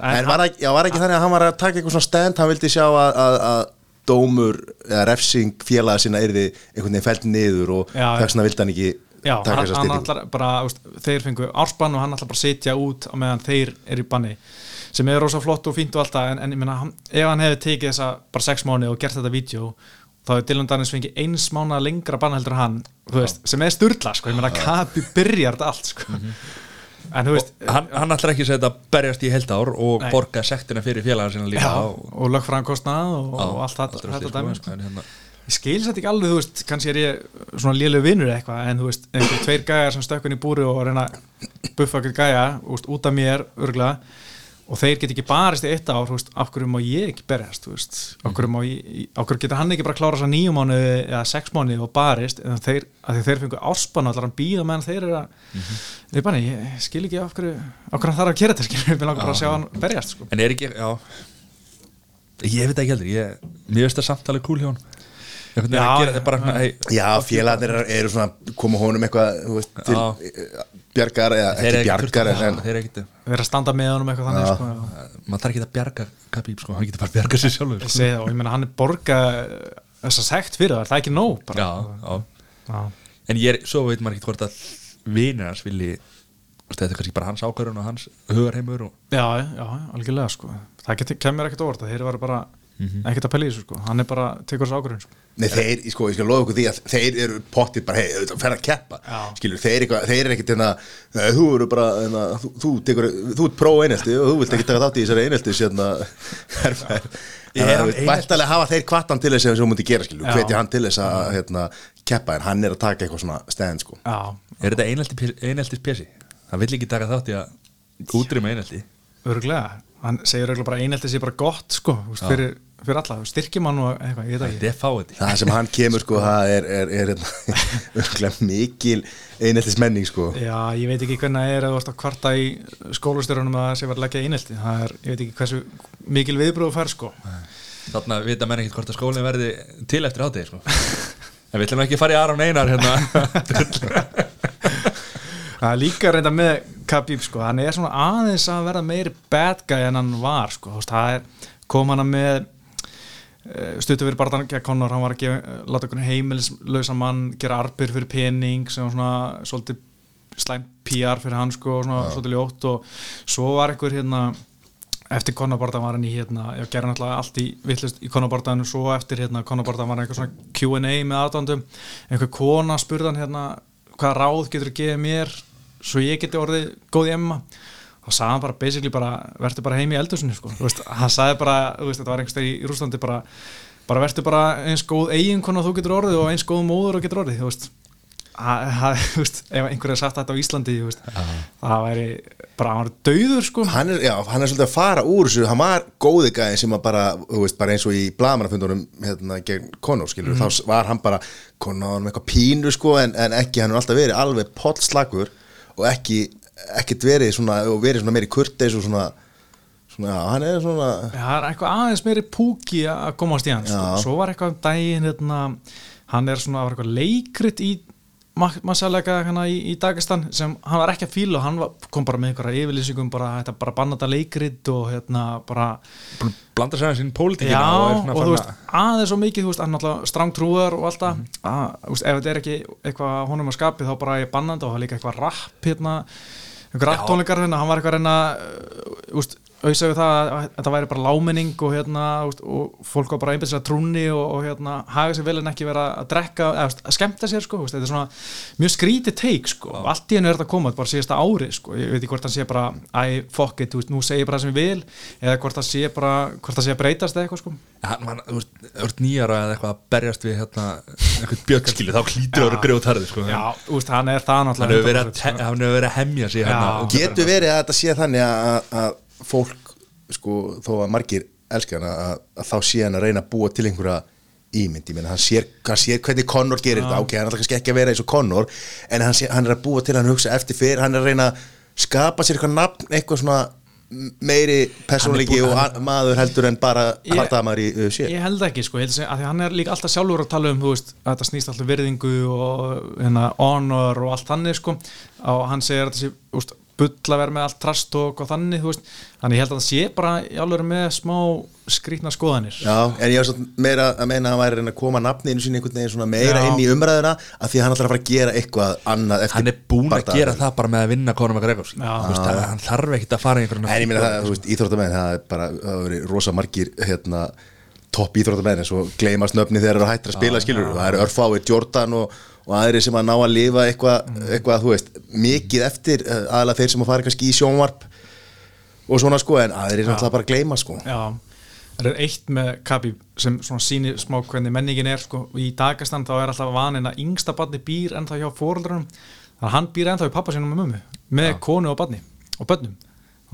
það. En var, ekki, var ekki þannig að hann var að taka eitthvað svona stand hann vildi sjá að, að, að dómur eða refsing félaga sinna yrði einhvern veginn fælt niður og þess vegna vildi hann ekki Já, taka þessa úst, þeir fengu ársbann og hann allar bara sitja út á meðan þeir eru í banni sem er rosa flott og fínt og alltaf en, en ég meina, hann, ef hann hefði tekið þessa bara sex mánu og gert þetta vídeo þá hefði Dylan Danis fengið eins mánu lengra bann heldur en hann, veist, sem er sturla sko, ég meina, kapi byrjar þetta allt sko. en þú veist hann, hann ætlar ekki að setja að berjast í heilt ár og Nei. borga sektina fyrir félagar sinna líka já, og, og lögfræðan kostnað og, og allt þetta, þetta dæmi sko. en, hérna, ég skil þetta ekki alveg, þú veist, kannski er ég svona lélegu vinnur eitthvað, en þú veist einhver tveir gæjar sem stökkun í búri og reyna að buffa okkur gæja, úst, út af mér örgulega, og þeir get ekki barist í eitt ár, þú veist, hverju má ég ekki berjast, þú veist, hverju má ég hverju getur hann ekki bara klára þess að nýju mánu eða sex mánu og barist, en þeir að þeir fengu árspann og allar hann býða meðan þeir eru að ég, bara, ég skil ekki hverju hann þarf að gera þetta, skil vil langar bara að sjá hann berjast, sko. en er ekki, já. Ég veit ekki heldur ég, mér veist að samtali cool hjá hann Já, að bara hey, Já, félagarnir eru, eru svona koma honum eitthvað þú veist, til eh, bjargar eða ekki bjargar vera að standa með honum eitthvað þannig, sko, já. maður þarf ekki að bjarga Khabib sko, hann getur bara að bjarga sér sjálfur ég sko. segi það og ég meina hann er borga þessa sekt fyrir það, það er ekki nóg bara. já, já. Já. en ég er, svo veit maður ekki hvort að vinir hans vilji þú veist, þetta er kannski bara hans ákvörðun og hans hugarheimur og já, já, algjörlega sko það kemur ekkert óvart, þeir eru bara ekkert að í þessu sko, hann er bara tekur þessu ákvörðun sko. Nei, þeir, sko, ég skal lofa ykkur því að þeir eru pottið bara, hei, auðvitað, fer að keppa Já. skilur, þeir, þeir eru ekkit hérna, nei, þú eru bara, hérna, þú, þú, tekur, þú ert pró-einelti og þú vilt ekki taka þátt í þessari (laughs) er hann Væntalega hafa þeir kvartan til þess að þú múti gera, skilur, Já. hvetja hann til þess að hérna, keppa, en hann er að taka eitthvað svona stand, sko. Já, er þetta einelti, eineltis pjessi hann vill ekki taka þátt í að útrýma einelti. Örglega hann segir eiginlega bara einhelti sé bara gott sko, þú veist, fyrir, fyrir alla, styrkjum hann og eitthvað, ég veit ekki. er það sem hann kemur sko (laughs) það er, er, er, (laughs) er mikil einheltis menning sko. Já, ég veit ekki hvernig það er að þú ert að kvarta í skólastjórunum að það sé verið að leggja einhelti það er, ég veit ekki hversu mikil viðbröðu fær sko. Þarna vita menn ekkert hvort að skólinn verði til eftir hátegi sko. (laughs) En við ætlum ekki að fara í Aron Einar hérna Það er líka reynda með Khabib sko, hann er svona aðeins að verða meiri bad guy en hann var sko, það er, kom hann með stuttu fyrir barðan Conor, hann var að gefa, láta einhvern heimilislausa mann gera arbir fyrir pening sem svona svolítið slæm PR fyrir hann sko, svona svolítið ljótt. Og svo var einhver hérna eftir Conor-barðan var hann í hérna, ég gerði náttúrulega allt í vittlust í Conor-barðan og svo eftir hérna Conor-barðan var hann eitthvað svona Q&A með aðdandum, einhver kona spurðan hérna, hvaða ráð getur að gefa mér svo ég geti orðið góð í emma þá sagði hann bara basically bara verður bara heim í eldursunni sko. Veist, hann sagði bara, veist, þetta var einhverstað í Rúslandi bara, bara verður bara eins góð eiginkona þú getur orðið og eins góð móður þú getur orðið þú veist, (laughs) þú veist ef einhver hefði sagt þetta á Íslandi þú veist, það væri bara, hann var döður sko. Hann er, já, hann er svolítið að fara úr þessu. Hann var góði gæði sem að bara, þú veist, bara eins og í blamanafundunum hérna gegn Conor, skilur, þá var hann bara Conor með eitthvað pínu, sko, en, en ekki hann er alltaf verið alveg pollslagur og ekki, ekkert verið svona og verið svona meiri kurteis og svona svona, já, hann er svona Já, það er eitthvað aðeins meiri púki að komast í hann sko. Svo var eitthvað um daginn hérna, hann er svona, var eitthvað leikrit í massalega hana í, í Dagestan sem hann var ekki að fíla og hann var, kom bara með einhverja yfirlýsingum bara, þetta bara banna þetta leikrit og hérna bara Blanda sér Já, pólitíkina og er og svona þú veist, aðeins svo mikið, þú veist, hann er náttúrulega strangtrúðar og alltaf, að, þú veist, ef þetta er ekki eitthvað honum að skapi, þá bara er bannandi og það er líka eitthvað rapp, hérna einhver rapp tónleikar, hérna, hann var eitthvað að reyna uh, þú veist, auðvitað við það að þetta væri bara lámenning og hérna og fólk var bara einbæðis að trúni og, og hérna, haga sér vel en ekki vera að drekka eða, að skemmta sér, sko, þetta er svona mjög skrítið teik, sko, allt í hennu er þetta að koma bara síðasta ári, sko, ég veit ekki hvort hann sé bara æ, fuck it, veist, nú segi ég bara það sem ég vil eða hvort það sé bara, hvort það sé að breytast eða eitthvað, sko. Hann var, þú veist, nýjara eða eitthvað að berjast við hérna eitthvað björnskilu, þá klítur það að grjóð tarði sko. Já, þú veist, hann er það hann náttúrulega hefur verið, að 100%, te- hann hefur verið að hemja sig hérna getur verið að þetta sé þannig að, að fólk, sko, þó að margir elskar hann að, að þá sé hann að reyna að búa til einhverja ímynd, ég meina, hann sér, hann sér hvernig Conor gerir þetta, ok, hann er alltaf kannski ekki að vera eins og Conor, en hann, sé, hann er að búa til hann hugsa eftir fyrir, hann er að reyna að skapa sér eitthvað nafn, eitthvað svona meiri persónleiki Hann er og a- maður heldur en bara Ég- partamaður í uh, sér. Ég held ekki, sko, ég held að, að því hann er líka alltaf sjálfur að tala um, þú veist, að þetta snýst alltaf virðingu og hérna, honor og allt þannig, sko, og hann segir að þú veist, bull að vera með allt trastók og þannig, þannig ég held að það sé bara í alveg með smá skrýtna skoðanir. Já, en ég var svona meira að meina að hann væri að að koma nafninu sín einhvern veginn svona meira Já. inn í umræðuna af því að hann ætlar að fara að gera eitthvað annað eftir hann er búin að bardaga. gera það bara með að vinna Conor McGregor að hann þarf ekkert að fara í einhverjum En ég meina það, þú veist, íþróttamenn, það er bara, það rosa margir, hérna, topp íþróttamenn, en svo gleymast nöfni þegar þeir eru hættir að spila, skilur, það eru örfáir Jordan og, og aðrir sem að ná að lifa eitthvað, eitthvað, þú veist, mikið eftir, eh, aðalega þeir sem að fara kannski í sjónvarp og svona sko, en aðrir náttúrulega bara gleyma, sko. Já, það er eitt með Khabib sem svona sýnir smá hvernig menningin er sko, í Dagestan þá er alltaf vanin að yngsta barni býr ennþá hjá fóreldrunum þannig að hann býr ennþá í pappa sinum með mömmu með konu og barni og börnum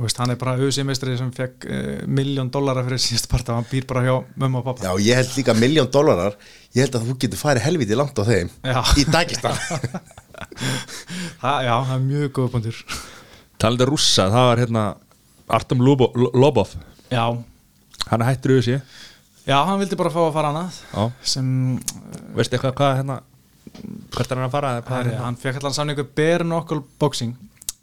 og veist, hann er bara auðsýmestri sem fekk uh, miljón dollara fyrir síðast part og hann býr bara hjá mömmu og pappa Já, ég held líka miljón dólarar, ég held að þú getur farið helviti langt á þeim Já. í Dagestan. (laughs) það, Já, það er mjög góð punktur talandi rússa, það var hérna Artem Lobo- Lo- Lobov Já, hann er hættur auðvitað já, hann vildi bara fá að fara annað Já. sem veistu eitthvað hvað hérna hvert er hann að fara hérna hann fekk allan samningu bare knuckle boxing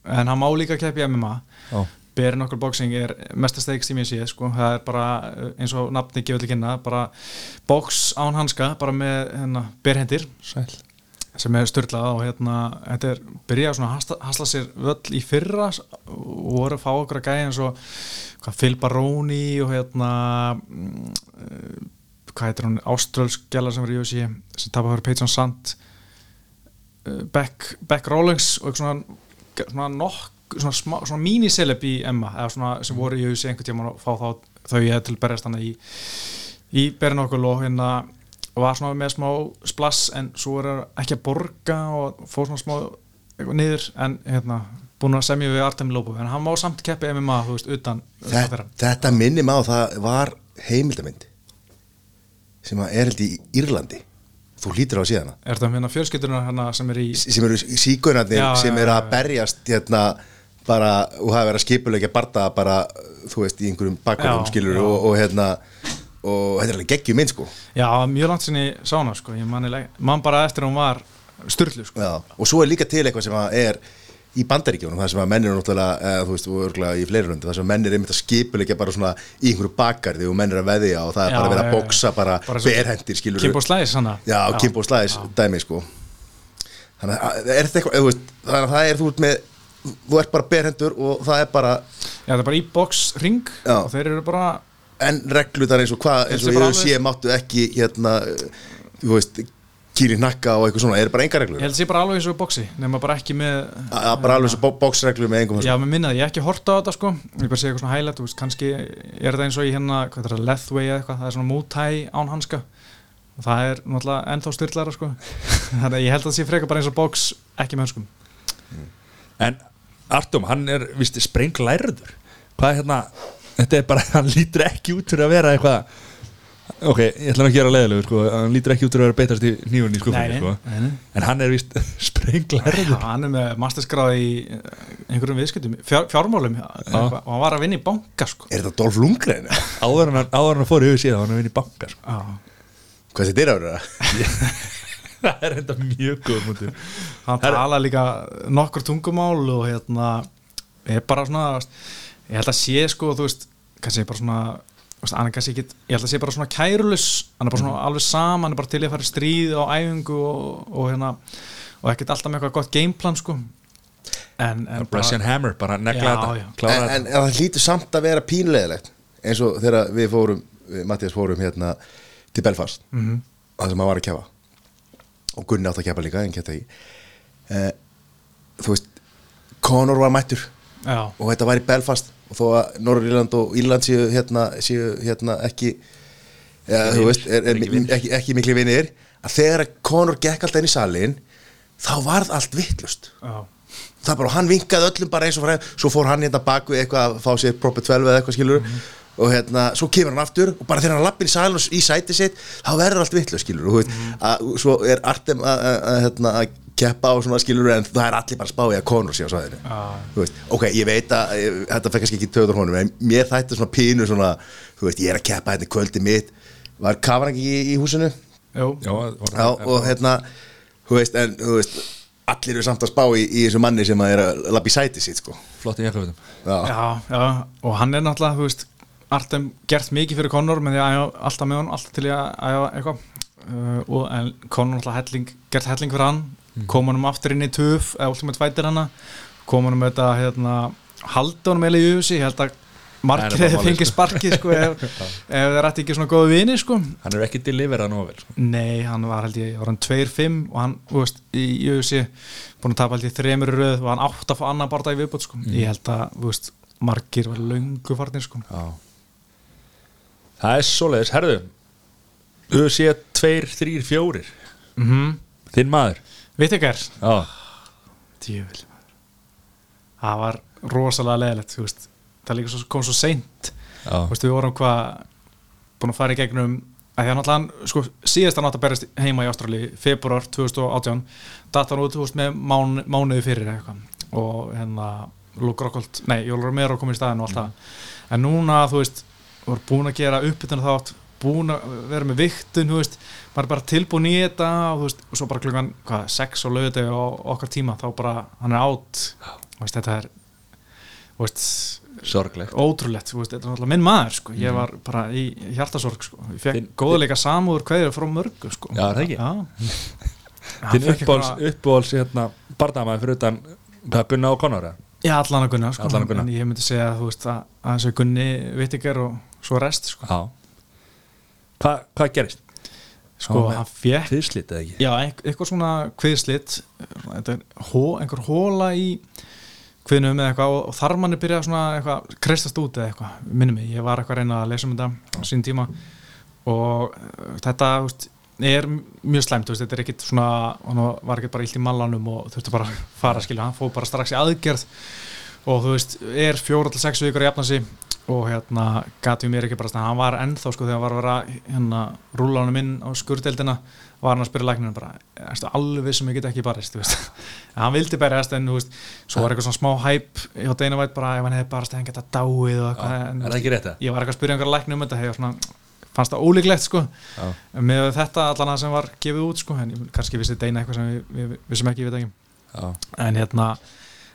en hann má líka keppi í MMA Já. Bare knuckle boxing er mestasteiks tími ég sé sko. það er bara eh, eins og nafni gefur til kynna bara box án hanska bara með hérna, berhendir Sæl. sem er styrlað og hérna þetta er byrjað svona að hasla, hasla sér völl í fyrra og voru að fá okkur að gæja eins og hvað, Phil Baroni og hérna mm, eh, hvað heitir hún Áströlsk gæla sem er í UFC sem tapar fyrir Peyton Sand uh, Beck, Beck Rawlings og eitthvað svona, svona nokk svona, smá, svona míniseleb í Emma eða svona sem voru í UFC einhvern tíma og fá þá þau ég til berjast hana í í Bernokul og hérna var svona með smá splass en svo er ekki að borga og fór svona smá eitthvað niður en hérna, búin að semja við Artemi Lobo en hann má samt keppi MMA, þú veist, utan Þetta, þeirra. þetta minni má það var heimildamind sem er held í Írlandi. Þú hlýtur á síðana Er það hérna fjölskyldurnar hérna sem er í síkunarnir sem já, að berjast hérna bara og hafa verið að skipulegja barda bara þú veist í einhverjum Já, skilur og, og hérna og þetta er alveg geggjum minn sko. Já, mjög langt sinni sá hana sko, ég man, man bara eftir að hún var styrlu sko. Já, og svo er líka til eitthvað sem er í bandaríkjónum, það sem að menn eru náttúrulega, eða, þú veist, og örgulega í fleiri röndu, það sem að menn eru einmitt að skipulegja bara svona í einhverju bakgarði og menn eru að veðja og það er Já, bara að vera að bóksa bara, Bara berhendir, Kimbo Slæs hana. Já, Kimbo Slæs dæmi, sko. Þannig að er þetta eitthvað, eða, þú veist, þannig að það er þú ert með, þú ert bara berhendur og það er bara, Já, það er bara í boxring Já. og þeir eru bara en reglutar eins og hvað, eins og ég sé alveg- máttu ekki, hérna, þú veist, kýri hnakka og eitthvað svona, er bara enga Ég reglur? held að sé bara alveg eins og í boxi nema bara ekki með Að- að Bara alveg svo bóksreglur með engum Já, mér minnaði, ég hef ekki horta á þetta sko. Ég bara sé eitthvað svona highlight, þú veist, kannski er þetta eins og í hérna, hvað er það, Lethway eða eitthvað það er svona mútæ án hanska. Og það er náttúrulega ennþá styrlara sko. (laughs) Þannig að ég held að það sé frekar bara eins og box ekki með hanskum. En Artum, hann er vist sprenglærður Hvað er hérna Þetta er bara, (laughs) hann lítur ekki út fyrir að vera eitthvað Ok, ég ætla ekki að gera leiðilegu sko. Hann lítur ekki út fyrir að vera beitast í nýjunni sko. En hann er vist (laughs) sprenglærður Já, hann er með masterskráð í eh, einhverjum viðskiptum, fjár, fjármálum eitthvað, og hann var að vinna í banka sko Er þetta Dolph Lundgren? Áður en hann, áður en hann fór í hug síðan Hann er vinni í banka sko. Já, Hvað þetta er að vera? (laughs) Það er enda mjög góð mútu hann Herra- tala líka nokkur tungumál og hérna er bara svona, ég held að sé sko, þú veist, kannski bara svona hann er kannski ekki, ég held að sé bara svona kærulus, hann er bara svona alveg sama hann er bara til að fara stríð og æfingu og, og hérna, og ekkert alltaf með eitthvað gott gameplan sko. En, en Russian Hammer, bara negla þetta. en, en það hlýtur samt að vera pínulegilegt eins og þegar við fórum við, Mattias fórum hérna til Belfast. Mhm. það sem hann var að kefa og Gunni átt að kefa líka en geta ekki eh, þú veist Conor var mættur. Já, og þetta var í Belfast. Og þó að Norður Írland og Írland séu hérna, séu hérna ekki ja, þú veist, er, er, Ekki vinir. ekki, ekki mikli vinir. Að þegar Conor gekk alltaf inn í salin þá varð allt vittlust það er bara, hann vinkaði öllum bara eins og frá svo fór hann hérna baku eitthvað að fá sér proper 12 eða eitthvað skilur og hérna, svo kemur hann aftur og bara þegar hann lappir í og í sæti sitt þá verður allt vitlu skilur og þú veist, að, svo er Artem að, hérna, að keppa á svona skilur en það er allir bara spáið að konur sé á sæðinu veist, ok, ég veit að eh, þetta fekk kannski ekki töður honum en mér þætti svona pínu svona þú veist, ég er að keppa hérna í kvöldi mitt. Var kafan ekki í, í húsinu? Jú, Já, var- Já, og hérna, þú veist, en þú veist, allir eru samt að spá í, í þessu manni sem að er að labba í sæti sitt, sko. Flott í jakkafutum Já, já, já, og hann er náttúrulega, þú veist Artem gert mikið fyrir Conor með því að æfa alltaf með hann, alltaf til að æfa eitthvað uh, og en Conor náttúrulega helling, gert helling fyrir hann kom hann um aftur inn í töf eða Ultimate Fighter hana kom hann um þetta, hérna haldi hann meðlega í öfusi, ég held að bara hefði málið, fengið sko. sparkið sko, (laughs) ef, ef þeir ætti ekki svona góðu vini sko. Hann er ekki deliverað nóg vel sko. nei, hann var held ég, var hann 2-5 og hann, þú veist, í öfusi búin að tapa held ég þremur röð og hann átt að fá annar barða í viðbót sko. ég held að, þú veist, margir var löngu farnir sko. Já Það er svoleiðis, herðu. Þú sé 2, 3, 4 mm Þinn maður? Er Já, Djöfell Það var rosalega leðilegt. Það líka svo, kom svo seint. Við vorum hvað búin að fara í gegnum að því að náttúrulega sko, síðast að berast heima í Ástrali, februar 2018 datt hann út, þú veist, með mán, mánuði fyrir eitthvað. Og hérna Luke Rockhold, nei, Jólur Romero kom í staðin og allt það. En núna, þú veist, voru búin að gera uppbytun þátt, búin að vera með viktun, þú veist, maður er bara tilbúin í þetta og þú veist, og svo bara klukkan hvað, sex og lögði á okkar tíma þá bara, hann er átt þú veist, þetta er þú veist, sorglegt ótrúlegt, þú veist, þetta er náttúrulega minn maður sko. ég var bara í hjartasorg sko. ég fekk Þinn- góðleika samúður kveður frá mörgu sko. Já, það ekki? (laughs) Þinn uppbóls, uppbóls hérna, barndamaði fyrir utan Gunna og Conor eða? Já, allan að gunna, sko. Allan að Gunna. en ég myndi segja þú veist, að, að þessu gunni vittingar og svo rest sko, Hva, Hvað gerist? sko hann fekk Fyrslít eða ekki? Já, eitthvað svona kviðslit þetta hó, einhver hóla í kviðnum eða eitthvað og, þar manni byrja svona eitthvað kristast út eða eitthvað, minni mig, ég var eitthvað að reyna að lesa um þetta á sín tíma og uh, þetta, veist, er mjög veist, þetta er ekkit svona hann var ekkit bara illt í mallanum og þurfti bara að fara, skilja, hann fóð bara strax í aðgerð og þú veist, er fjóra til sex vikur að jafna sig og hérna gati mér ekki bara stað, hann var ennþá sko þegar hann var að vera hérna rúla honum inn á skurdeldina var hann að spyrja lækninu bara, erstu alveg sem ég get ekki barist, (laughs) hann vildi berjast en þú veist, svo var eitthvað svona smá hæp hjá Dana White bara ef hann hefði barist en geta dáið og eitthvað. Ég var eitthvað að spyrja einhverja lækni um þetta hefur svona, fannst það ólíklegt sko. Já. Með þetta allan að sem var gefið út sko en kannski vissi Dana eitthvað sem við, við ég veit ekki. Já,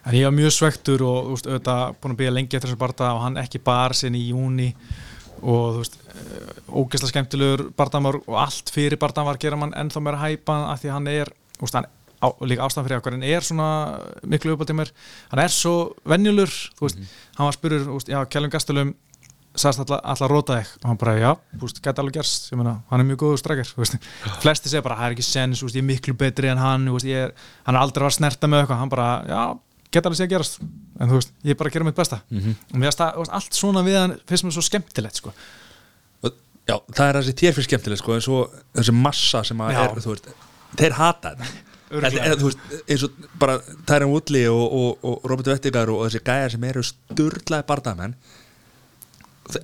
en en ég var mjög svektur og þú veist, auðvitað búin að byggja lengi eftir þessu barða og hann ekki bar sinni í júni og þú veist eh, ógeðslega skemmtilegur barðamár og allt fyrir að gera mann ennþá meira hæpa af því að hann er, þú veist, hann á, líka ástæðan fyrir okkur, hann er svona miklu uppáttið mér, hann er svo venjulur, þú veist, hann var spurur þú veist, já, Kjellum Gastelum sagðist alltaf alla róta þig og hann bara, já, þú veist, gæti alveg gerst. Ég meina, hann er mjög góður strækjar, þú veist. Flesti segja bara, það er ekki sens, þú veist, ég er miklu betri en hann, þú veist, ég er, hann er aldrei var að snerta með eitthvað, hann bara, já, gæti alveg sé að gerast. En þú veist, ég er bara að gera mitt besta. Mhm. og mér finnst það, allt svona við hann finnst mér svo skemmtilegt, sko. Já það er þessi tér fyrir skemmtileg sko, en svo þessi massa sem að Já. er, þú veist, þeir hata þetta. Þú veist, eins og bara Tyron Woodley og, og, og Robert Vettigar og, þessi gæjar sem eru sturlaði bardamenn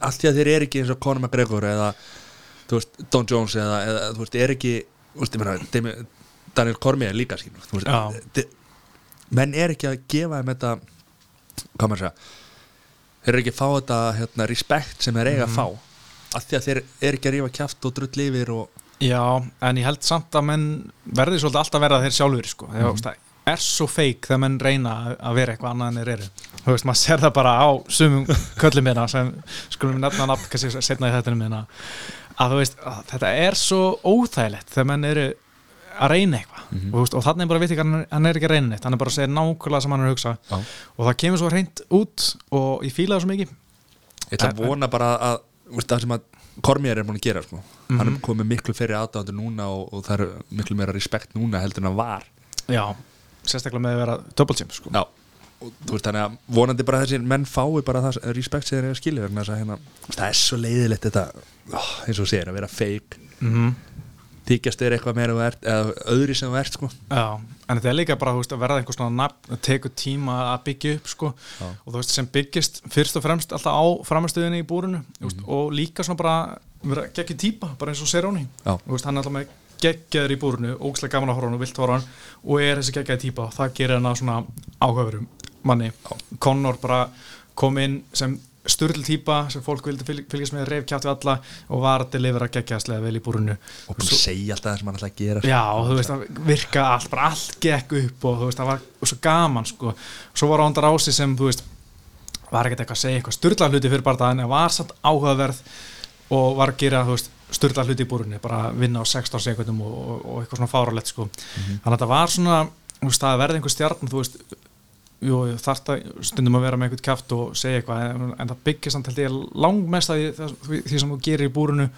allt því að þeir eru ekki eins og Conor McGregor eða þú veist, Don Jones eða, eða þú veist, er ekki þú veist, ég meina, Daniel Cormier líka skilur, þú veist, þi- menn er ekki að gefa þeim þetta hvað maður segja þeir eru ekki að fá þetta hérna, respekt sem þeir eiga að fá af því að þeir eru ekki að rífa kjaft og drull yfir og Já, en ég held samt að menn verði svolítið alltaf verða þeir sjálfur sko. mm. það er svo feik þegar menn reyna að vera eitthvað annað en þeir eru þú veist, maður sér það bara á sumum (laughs) köllum hérna sem skulum við nefna nafn setna í þetta hérna að þú veist, að þetta er svo óþægilegt þegar menn eru að reyna eitthvað. Og, þú veist, og þannig er bara vitt ekki hann, hann er ekki að reyna neitt. Hann er bara að segja nákvæmlega sem hann er að hugsa. Já. og það kemur svo hreint út og ég fíla það svo mikið. Ég ætla að En- vona bara að það sem að Cormier er búin að gera sko. hann er komið miklu fyrir aðdándur núna og, og það er miklu meira respekt núna heldur en hann var. Já, sérstaklega með að vera double champ sko. Já, og þú veist þannig að vonandi bara þessir menn fái bara það respekt sem þeir eru að skilja að hérna, það er svo leiðilegt þetta oh, eins og segir að vera fake. Mm þykjast þeir eitthvað meira ert eða öðri sem ert sko. Já, en þetta er líka bara veist, að verða einhver svona nafn að teku tíma að byggja upp sko. Og þú veist sem byggist fyrst og fremst alltaf á framistöðinni í búrinu mm veist, og líka svona bara vera geggju típa, bara eins og Seróni hann er alltaf með geggjaður í búrinu ógslag gaman að horfa á hann og vilt hann og er þessi geggjaði típa. Og það gerir hann að svona áhugaverum manni. Connor bara kom inn sem sturl típa sem fólk vildi fylg, fylgjast með reyf kjátt við alla og var að delivera geggjaðslega vel í búrinu og búin að segja alltaf það sem hann að gera sko. Já, og þú veist, það virka allt, bara allt gekk upp og þú veist, það var svo gaman sko. svo var Ronda Rási sem, þú veist var ekkert eitthvað að segja eitthvað styrla hluti fyrir barðaðin en var samt áhugaverð og var að gera, þú veist, styrla hluti í búrunni bara vinna á 16 sekundum og, og, og eitthvað svona fáralett, sko þannig að þetta var svona, þú veist, jú, þarf það stundum að vera með einhvern kæft og segja eitthvað en, en það byggir samt held ég langmest að því, því, sem þú gerir í búrunu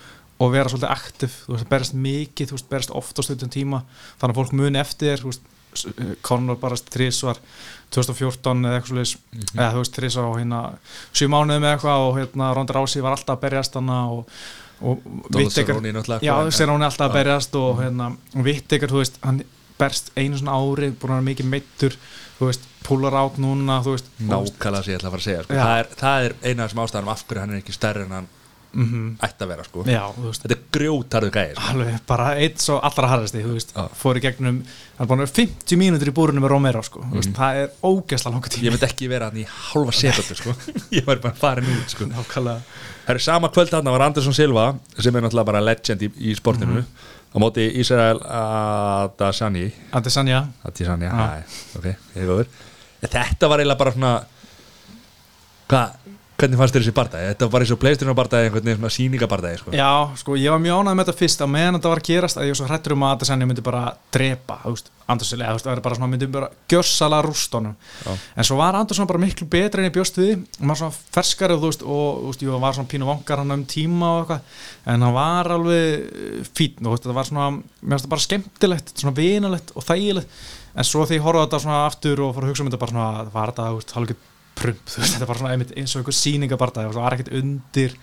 og vera svolítið aktiv, þú veist, berist mikið þú veist, berist oft á stundum tíma þannig að fólk muni eftir þér, þú veist Conor barast þrísvar 2014 eða eitthvað svolítið eða þú veist þrísvar á hérna sjú mánuðum eða eitthvað og hérna Ronda Rási var alltaf að berjast hana og, og eitthvað, Cerrone alltaf að berjast og hérna og Vittekar, þú veist, hann berst einu svona ári, búin að vera mikið meittur þú veist, púlar át núna nákvæmlega sem ég ætla að fara að segja sko. Það, er, það er eina af þessum ástæðanum af hverju hann er ekki stærri en hann Mhm. ætti að vera sko. já, þetta er grjótarðu gæði sko. alveg bara eitt svo allra harðasti fór í gegnum hann er búin að vera 50 mínútur í búrinu með Romero sko. mm. veist, það er ógeðslega langa tíma ég veit ekki vera hann í halva sekundu sko. (laughs) ég var bara út sko. nákvæmlega Það er sama kvöld þarna var Andersson Silva sem er náttúrulega bara legend í, í sportinu Mhm. á móti Israel Adesanya Adesanya Adesanya, ok, góður Þetta var eiginlega bara svona hvað, hvernig fannst þér þessi bardagi? Þetta var bara eins og Playstation bardagi einhvern veginn svona sýningabardagi sko. Já, sko, ég var mjög ánægð með þetta fyrst að meðan þetta var að gerast að ég var svo hrættur um að Adesanya myndi bara drepa, þú veist, veist, það er bara svona, myndi bara gjörsala rústónum en svo var Andersson bara miklu betri en ég bjóst við hann var svona ferskari, þú veist, og þú veist, ég var svona pínu vangar hann um tíma og eitthvað en hann var alveg fín og þú veist, þetta var svona, það en svo þegar ég horfði á þetta svona aftur og fór að hugsa um þetta bara svona, það var þetta, hálfgeð prump, þú veist, þetta var svona einmitt eins og einhver sýningabarta, það var ekkert undir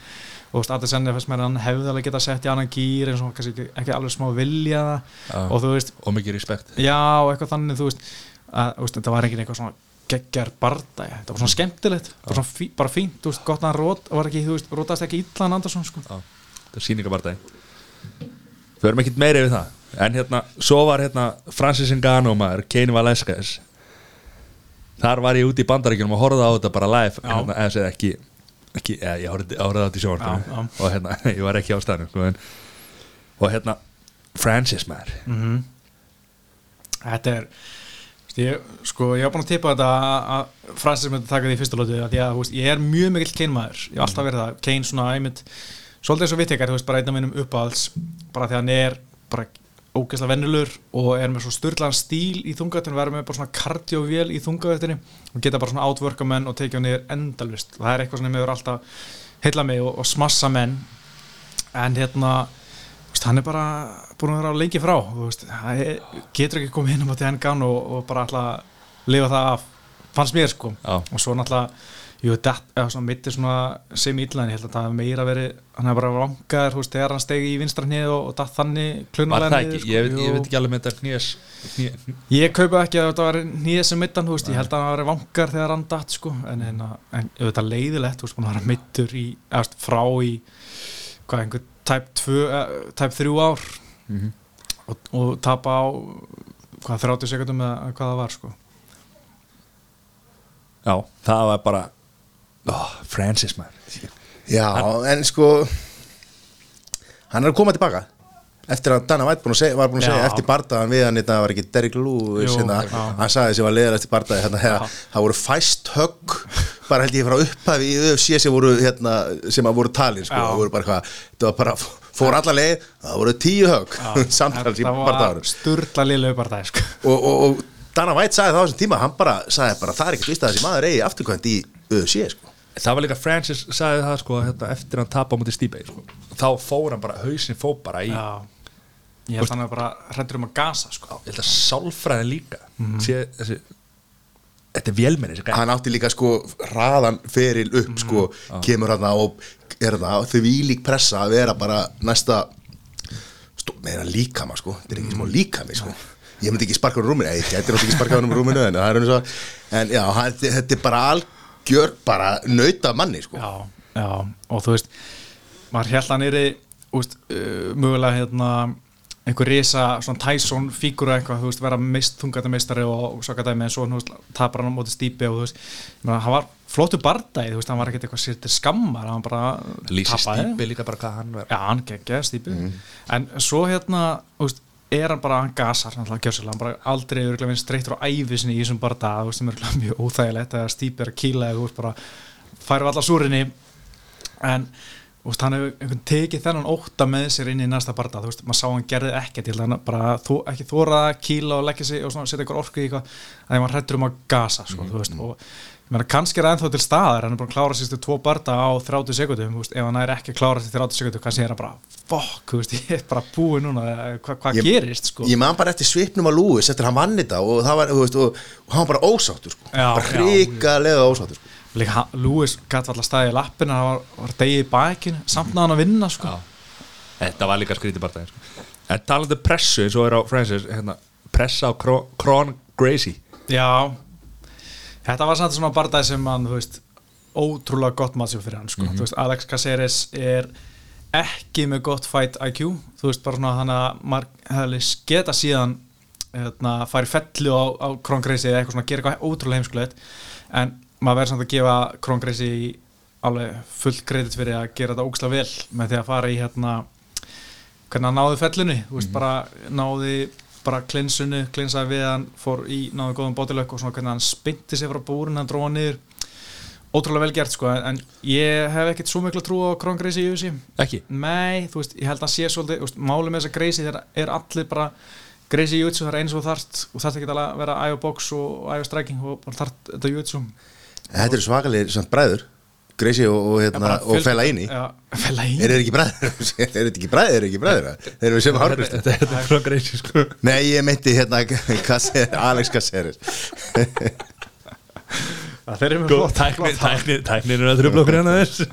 og þú veist, Adesanya fannst mér að hann hefði alveg geta sett í annan gýr eins og kannski ekki, ekki alveg smá vilja. Það og þú veist, og mikið respekt. Já, og eitthvað þannig þú veist, að, þetta var ekki eitthvað svona geggjar bardagi, þetta var svona skemmtilegt bara, svona fí, bara fínt, þú veist, gott að hann rót var ekki, þú veist, rótast ekki illa hann Andersson sko. Þetta er sýningabardagi Förum ekkert meiri við það En hérna, svo var hérna Francis Ngannou maður, Kane Velasquez Þar var ég út í bandaríkjunum og horfði á þetta bara live. Hérna, eða ekki, ekki eða, ég horfði á þetta í já. og hérna, (laughs) ég var ekki á staðnum sko, og hérna Francis maður. Mm Þetta er ég, sko, ég var búin að tippa þetta að- Francis myndi taka því í fyrsta lótu ég er mjög mikill Kane maður. Ég hef alltaf verið það, Kane svona einmitt svolítið eins og vittekar, þú veist, bara einn af minnum uppáhalds bara því að hann er bara ógeðslega vennulur og er með svo styrlan stíl í þungavættinu, verður með bara svona kardjóvél í þungavættinu og geta bara svona átvorka menn og tekja niður endalvist það er eitthvað sem hefur alltaf heilla mig og, og smassa menn. En hérna veist, hann er bara búin að vera á lengi frá. Veist, hann getur ekki komið inn á til engan og, og bara alltaf lifa það af, fannst mér sko. Já. og svo náttúrulega jú, det, eða svona mitt er svona sem illa en ég held að það hafi meira verið hann hefur bara vangaður, þú veist, þegar hann stegi í vinstra hnið og, og datt þannig Var klunulega það ekki, ég, veit, ég veit ekki alveg með þetta knés kné, Ég kaupa ekki að þetta var nýja sem mittan, þú veist, ég held að hann var vangar þegar hann datt, sko, en, en, en auðvitað leiðilegt, þú veist, að vera mittur í, eðast, frá í, hvað, einhver tæp, tvö, tæp þrjú ár Mhm. og, og tapa á, hvað, 30 sekundum eða hvað það var, sko. Já, það var bara oh, Francis maður. Já, en sko Hann er að koma tilbaka. Eftir að Dana White búin segja, var búin að segja eftir bardaðan við hann þetta var ekki Derrick Lewis Jú, hérna, hann sagði sem var leiðar eftir bardaði hérna, hérna, það voru fæst högg bara held ég frá upphafi í UFC sem voru hérna, sem að voru talin sko, það voru bara það var bara fór alla leið, það voru tíu högg (laughs) samtals í Það var bardaðanum sturla liðlega bara það, sko. og, og, og Dana White sagði það á þessum tíma hann bara sagði bara það er ekkert vist að þessi maður eigi afturkvæmt í UFC sko. Það var líka Francis sagði það sko hérna, eftir að hann tapa á mútið Stíbei sko. þá fór hann bara, hausinn fór bara í Já, ég held að hann er bara hrættur um að gasa, sko. ég held að sálfræðin líka sé, þessi, þetta er vélmenni hann átti líka sko hraðan feril upp sko, kemur hann og er það því lík pressa að vera bara næsta meira líkama sko, þetta er ekki smá líkami sko. Ég myndi ekki sparka hann úr rúminu, ég gæti náttúrulega ekki sparka hann úr rúminu en, það er eins og, en já, hann, þetta er bara algjör bara nauta manni sko. Já, já, og þú veist maður held að nýri uh, mögulega hérna einhver risa, svona Tyson fígura eitthvað, þú veist, vera mist, þungatamistarri og, og svo gæti með svo, þú veist, tapar hann á móti stípi og þú veist, hann var flottu bardagi, þú veist, hann var ekkert eitthvað sér til skammar, hann bara lýsi tapaði. Stíbei líka bara hvað hann var. Já, hann geggjaði stípi en svo hérna, þú veist er hann bara, hann gasar, hann bara aldrei örgulega vinn streittur á æfisinni í þessum þú veist, sem er mjög óþægilegt að stípi er að kýla eða bara færu alla súrinni en veist, hann hefur tekið þennan ótta með sér inn í næsta barða, þú veist, maður sá hann gerði ekkert, ég held að hann bara þó, ekki þóra að kýla og leggja sig og setja einhver orku í eitthvað, að því maður hrættur um að gasa, sko, þú veist, og ég meina, kannski er það ennþá til staðar, hann er bara að klára sérstu tvo barða á 30 sekundum, þú veist, ef hann er ekki að klára sér 30 sekundum, kannski er hann bara, fuck, þú veist, (laughs) ég er bara búið núna, hvað hva gerist, sko Ég man bara eftir svipnum að Lewis eftir hann vann þetta og það var, þú veist, og, og hann var bara ósáttur sko, Já, bara já. hrikalega ósáttur sko. Líka, hann- Lewis gæti alltaf staðið í lappina það var, var degið í bækinu, samt náðan að vinna sko. þetta var líka skrítið bara sko. en talandi um pressu eins og er á Francis hérna, pressa á Kron Gracie Já Þetta var samt svona bardæð sem hann, þú veist ótrúlega gott matchup fyrir hann sko. Þú veist, Alex Caceres er ekki með gott fight IQ þú veist, bara svona þannig að maður hefði geta síðan hérna, færi fellu á, á Krongreysi eða eitthvað svona, gera eitthvað ótrúlega heimskulegt. En maður verður samt að gefa Krongreysi alveg full kredit fyrir að gera þetta ógslag vel með því að fara í hérna hvernig hann náði fellunni. Þú veist, bara náði bara klinsunni, klinsaði við hann fór í náði góðum bótilökk og svona hvernig hann spynti sig frá búrin, hann dróða niður. Ótrúlega vel gert sko en ég hef ekkert svo miklu trú á Kron Gracie í UFC ekki? Nei, þú veist, ég held að sé svolítið veist, Málið með þessa Gracie þegar er allir bara Gracie Jutsu, það er eins og þú þarft og þarft ekki að vera box og IO striking og bara þarft þetta Jutsu Þetta eru svakalegir samt bræður Gracie og, og, hérna, og Fellaini Er þeir ekki bræður? er (laughs) þeir ekki bræður? Er þeir ekki bræður? Þeir eru sem hárgrist þetta er Kron Gracie sko Nei, ég meinti hérna (laughs) Kasser, Alex Caceres Þeir eru með Góð, flott tæknir, tæknir, tæknir er að trubla okkur hérna þess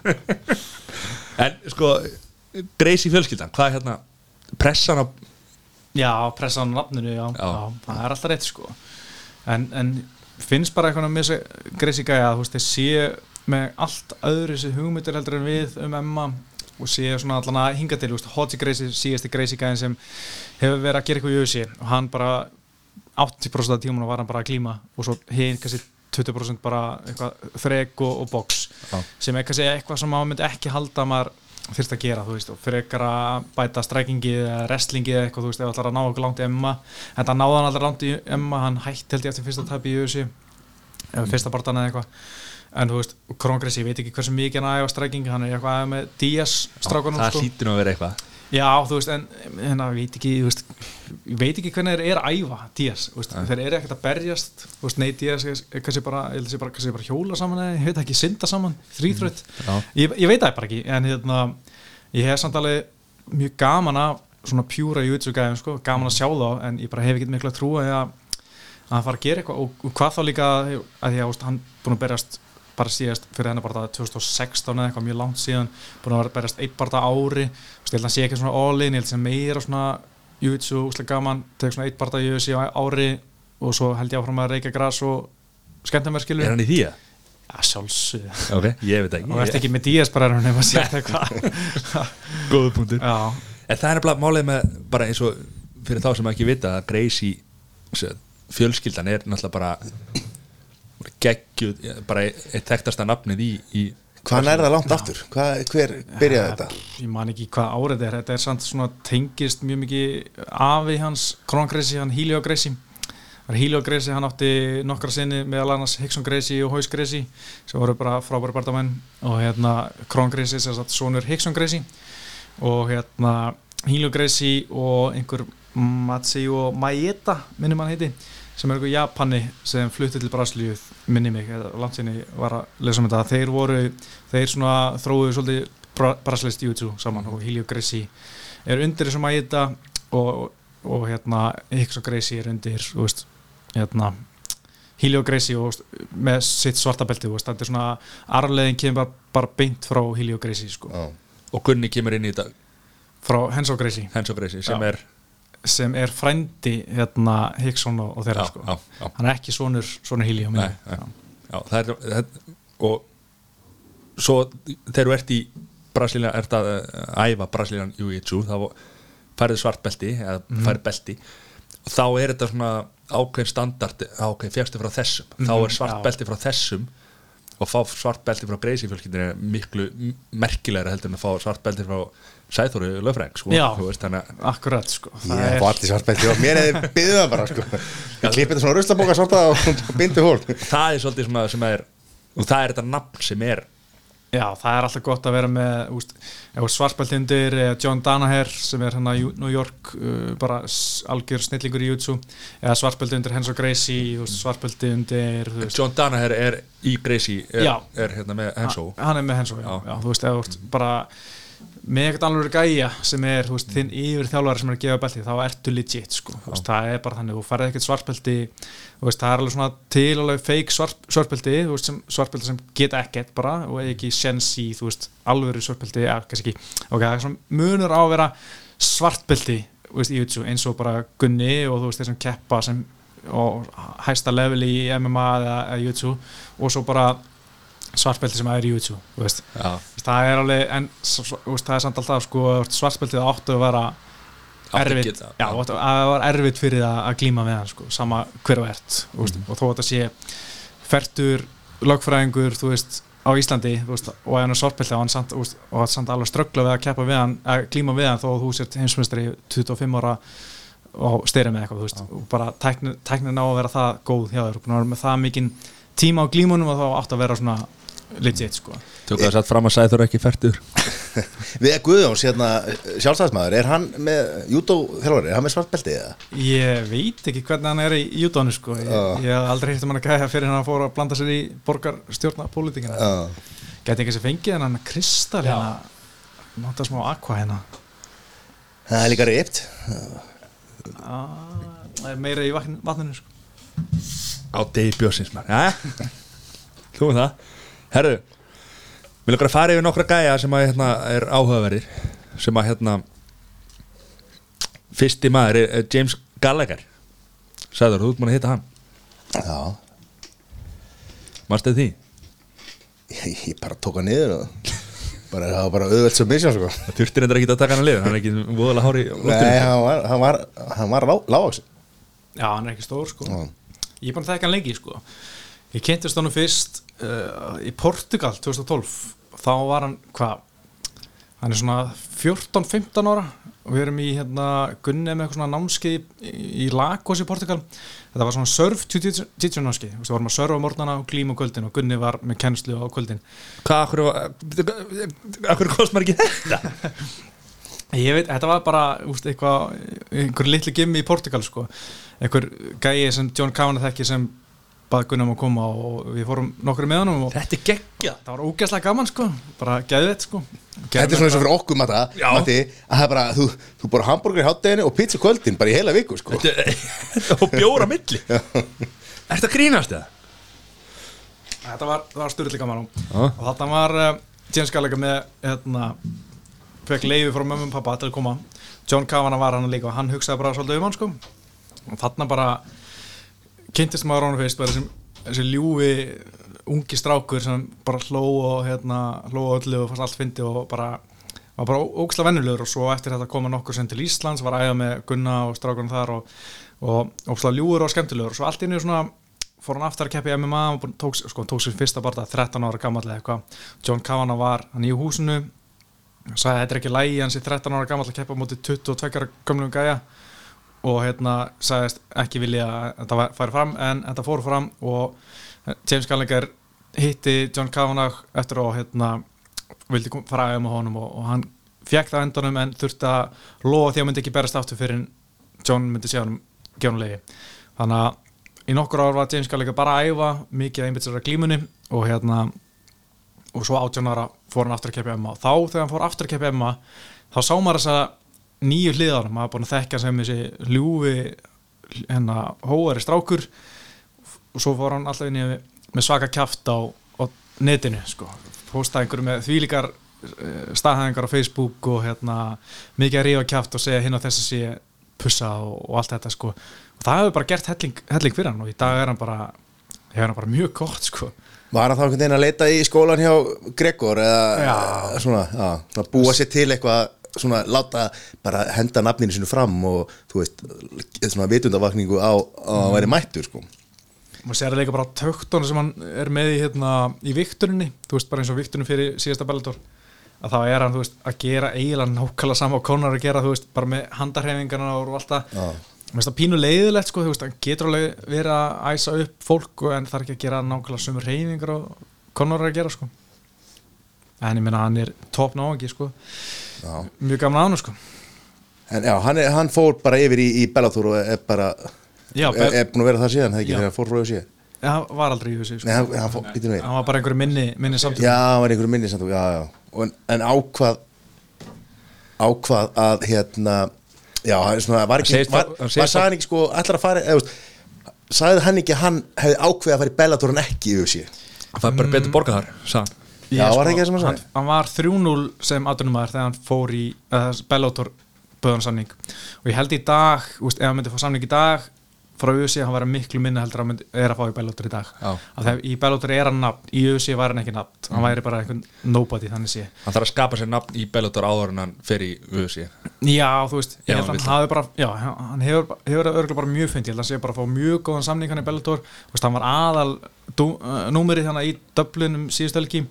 (laughs) En sko, Gracie fjölskyldan Hvað er hérna Pressan á Já, pressa á nafninu, já, Já. já. það er alltaf rétt sko en, en finnst bara eitthvað með Greisi gæja, þú veist, þeir sé með allt öðru þessi hugmyndir heldur en við um Emma og sé svona allan að hinga til, Hodge Greisi síðasti Greisi gæjan sem hefur verið að gera eitthvað í auðsi og hann bara 80% af tímuna var hann bara að klíma og svo hinn kannski 20% bara eitthvað þrek og, og box Já. sem er kannski eitthvað sem maður myndi ekki halda að maður þurft að gera, þú veist, og frekar að bæta strækingi eða wrestlingi eða eitthvað, þú veist, ef ætlar að ná okkur langt í Emma en það náði hann aldrei langt í Emma hann hætti held ég eftir fyrsta tæpi í USA eða fyrsta bartan eða eitthvað en þú veist, Krongress, ég veit ekki hversu mikið hann æfa strækingi, hann er eitthvað með Díaz strákunum, Það sko. hlýtur nú að vera eitthvað. Já, þú veist, en hérna, ég veit ekki, þú veist, ég veit ekki hvernig þeir eru að æfa Díaz, þú veist, þeir eru ekkert að berjast, þú veist, nei, Díaz er er kannski bara, ég held að sé bara, bara hjóla saman eða, ég veit ekki, synda saman, þrýþrött, Já. ég, ég veit það bara ekki, en hérna, ég hef samt alveg mjög gaman af svona pjúra YouTube-gæðum, sko, gaman að sjá þá, en ég bara hef ekki miklu að trúa að, að hann fara að gera eitthvað og, og hvað þá líka, að því að, hann búin að berjast bara síðast fyrir hennar bara 2016 eða eitthvað mjög langt síðan búin að vera berast eitt bara ári. Þú veist, ég held að hann sé ekki svona all-in, ég held að sé meira svona júitsu, úslega gaman tek svona eitt bara júitsu á ári og svo held ég áfram að reykja gras og skemmta mér skilur Er hann í því að? ja, sjálfsögðu. Ok, ég veit ekki. Og ert ekki með días bara er hann nefn að segja eitthvað? (laughs) Góða punktur. Já, En það er nefnilega málið með bara eins og fyrir þá sem ekki vita að Gracie sem fjölskyldan er náttúrulega bara geggjuð, bara eitt þekktasta nafnið í, í Hvað er það langt aftur? Hvað, hver byrjaði þetta? ég man ekki hvað árið þetta er. Þetta er samt svona tengist mjög mikið afi hans Krongresi, hann Helio Gresi. Það er Helio Gresi, hann átti nokkra sinni meðal annars Hickson Gresi og Haus Gresi sem voru bara frábæri bardamenn og hérna Krongresi sem sagt sonur Hickson Gresi. Og hérna Helio Gresi og einhver Matseo Maeda minnum hann heiti sem er einhver Japani sem flutti til Brasilíu minni mig, eða langt sinni var að lesa um þetta, þeir voru þeir svona þróuðu svolítið bra brasilist jútsu saman og Helio Gracie er undir þessum Maeda og, og hérna Hickson Gracie er undir þú veist, hérna Gracie og, veist, með sitt svarta belti þú veist, þetta er svona arfleðin kemur bara, bara beint frá Helio Gracie sko. Já. og Gunni kemur inn í þetta frá Hens og Gracie sem Já. er sem er frændi hérna Hickson og, og þeirra Já, sko. já, hann er ekki sonur, sonur Helio Nei, minni. Já, það er, það, og svo þegar þú ert í Brasilían, ert að uh, æfa Brasilían Jiu-Jitsu, þá færið svart belti, eða Mhm. færið belti og þá er þetta svona ákveðin standard, ákveðin fjækstu frá þessum þá Mhm, er svart já. belti frá þessum og fá svart belti frá Greisi fjölskyldinu er miklu merkilegra heldur en að fá svart belti frá Sæþóru Löfreng sko, Já. þú veist, þannig akkurat sko. það Ég er, allir svartbelti og mér hefði byggðið það bara sko. Ég klippi þetta svona ruslabóka svarta og bindi hól það er svolítið svona sem er og það er þetta nafn sem er já, það er alltaf gott að vera með úst, svartbeltindir John Danaher sem er hérna í New York uh, bara algjör snillingur í YouTube eða svartbelti undir Henso Gracie þú veist, svartbelti undir þú veist, John Danaher er í Greisi er, er hérna með Hensó hann er með Henso, já, Já. já, þú veist, eða bara með eitthvað alveg gæja sem er veist, þinn yfir þjálfari sem er að gefa belti þá ertu legit, sko, veist, það er bara þannig þú farið ekkert svartbelti veist, það er alveg svona til alveg fake svart, svartbelti svartbelti sem geta ekkert bara og eða ekki sens í, alvöru svartbelti, ja, kannski ekki, ok, það er svona munur á að vera svartbelti eins og bara Gunni og sem keppa sem og hæsta level í MMA eða, eða YouTube og svo bara svartbelti sem er í Já, það er alveg, en það er samt alltaf sko, svartbeltið áttu að vera erfitt, að það var erfitt fyrir það að glíma með hann sko, sama hver og ert Mhm. og þó að þetta sé fertur lögfræðingur, þú veist á Íslandi, veist, og hann er svartbeltið og hann samt, og hann samt alveg ströggla við að keppa við hann, að glíma við hann þó að þú sért heimsmestari 25 ára og styrja með eitthvað, þú veist, og bara tæknin á að vera það góð hjá þér, það mikinn tíma á glímunum og þá átt að vera svona legit, sko. Tökum það satt fram að Sæþór ekki færtur. (laughs) Við Guðjóns, hérna, sjálfstæðismæður Er hann með, júdó þjálfari, er hann með svartbelti eða? Ég veit ekki hvernig hann er í júdónu sko. ég, ég hef aldrei hitt um hann að gæja fyrir hann að fóra að blanda sér í borgarstjórna pólitíkina Já. Gæti ekki þessi fengið en hann Kristall hérna? Máta smá aqua hérna. Það er líka reypt ah, Það er meira í vatn, vatninu sko. Á degi björsins maður. Þú með það Herru Mér langar að fara yfir nokkra gæja sem að hérna er áhugaverðir sem að hérna fyrsti maður er, er James Gallagher. Sæður, þú ert múin að hitta hann. Já, Manstu því? ég, ég bara tók hann niður og bara, það var bara auðvelt sem misjá sko. Það þurftir endur ekki að taka hann að liða hann er ekki voðalega hári Nei, hann var, hann var, hann var lá, lágvaxin Já, hann er ekki stór sko. Já. Ég er bara að þekka hann lengi sko. Ég kynntist hann fyrst uh, í Portugal 2012 Þá var hann, hvað Hann er svona 14-15 ára. Og við erum í hérna Gunni með eitthvað svona námskeið í, í Lagos í Portugal. Þetta var svona surf jiu-jitsu námskeið Við vorum að surfa á morgnana og glíma kvöldin og Gunni var með kennslu á kvöldin. Hvað, akkur, akkur kost maður ekki þetta? (laughs) Ég veit, þetta var bara úst, eitthvað, einhver litli gimmi í Portugal sko, einhver gæi sem John Kavanagh þekki sem bað Gunnar um að koma og við fórum nokkru með og Þetta er geggja það var ógæslega gaman sko, bara geðvett sko. Þetta er svona eins og fyrir okkur. Matti, að það er bara, þú, þú bara hambúrgar í hátteginu og pizza kvöldin bara í heila viku sko. (laughs) Og bjóra milli. Ertu að grínast það? Þetta var, var styrli gaman. Og, Já. og þetta var uh, James Gallagher með hérna, fekk leiði frá mömmum og pappa til að koma. John Kavanagh var hann líka og hann hugsaði bara svolítið um hann sko. Og þarna bara kynntist maður honum fyrst bara þessi, þessi ljúfi ungi strákur sem bara hló og hérna, hló og öllu og fannst allt fyndi og bara var bara ógslag vennulegur og svo eftir þetta koma nokkur sem til Íslands var æða með Gunna og strákurinn þar og, og ógslag ljúur og skemmtilegur. Og svo allt inni svona fór hann aftur að keppa í MMA og tók, sko, tók sér fyrsta barða 13 ára gammal eða eitthvað. John Kavanagh var hann í húsinu. Sagði að þetta er ekki lægi hans í 13 ára gammal að keppa móti 22 ára gömlum gæja og hérna sagðist ekki vilja að þetta færi fram en þetta fór fram og James Gallagher hitti John Kavanagh eftir og hérna vildi fara aðeins með honum og, og hann fekk það endanum en þurfti að lofa því að hann myndi ekki berast aftur fyrir en John myndi sé honum gjónulegi þannig að í nokkur ár var James Gallagher bara að æfa mikið að einbytt sér að glímunni og hérna og svo 18 ára fór hann aftur að keppa MMA og þá þegar hann fór aftur að keppa MMA þá sá maður þessa nýju hliðar maður búin að þekka sem þessi ljúfi hérna hóari strákur. Og svo fór hann alltaf inn í með svaka kjaft á, á netinu sko, postaði einhverju með þvílíkar eh, staðhæðingar á Facebook og hérna mikið að rífa kjaft og segja hinn á þess að sé pussa og, og allt þetta sko. Og það hefur bara gert helling, helling fyrir hann og í dag er hann bara hefur hann bara mjög gott sko. Var hann þá einhvern veginn að leita í skólan hjá Gregor eða Já. svona, já, búa sér til eitthvað svona láta bara henda nafninu sinu fram og þú veist, svona vitundavakningu á, á að væri mættur sko. maður sér það líka bara töktunum sem hann er með í, hérna, í vikturinni þú veist bara eins og vikturinn fyrir síðasta Bellator að þá er hann þú veist að gera eiginlega nákvæmlega sama og konar að gera þú veist bara með handarhefingarna og allt það Já. mér finnst það pínu leiðilegt sko þú veist hann getur alveg verið að æsa upp fólk og en það er ekki að gera nákvæmlega sömur hefingar og konar að gera sko en ég meina hann er top náðungi sko. Já. mjög gaman að hann sko. En já, hann, er, hann fór bara yfir í, í Bellator og er bara Já, er, er búin að vera það síðan, það ekki, þegar hann fór frá þessi það var aldrei í þessu Nei, sko. hann, hann fór, við. Hann var bara einhverju minni, minni samtökum Já, hann var einhverju minni samt, já, já. Og, En ákvað ákvað að hérna já, hann er svona, var ekki var, hann var, sagði hann ekki sko, allar að fara eða, sagði hann ekki að hann hefði ákveðið að fara í Bellator en ekki í UFC Það er bara betur borgað þar, hann. Já, var það ekki það sem hann hann, sagði? hann var 3-0 sem aðdunumæður þegar hann fór í uh, Bellator böðan samning og ég held í dag, úst, ef hann myndi fá samning í dag frá UFC hann var miklu minna heldur að hann er að fá í Bellator í dag. Að þegar í Bellator er hann nafn, í UFC var hann ekki nafn. Hann væri bara einhvern nobody þannig sé. Hann þarf að skapa sér nafn í Bellator áður en hann fer í UFC Já, þú veist, ég held að hann hafi bara já, hann hefur, hefur örgulega bara mjög fyndi ég held að hann sé bara að fá mjög góðan samning hann í Bellator. Hann var aðal uh, númerið þannig í Dublin um síðustu helgi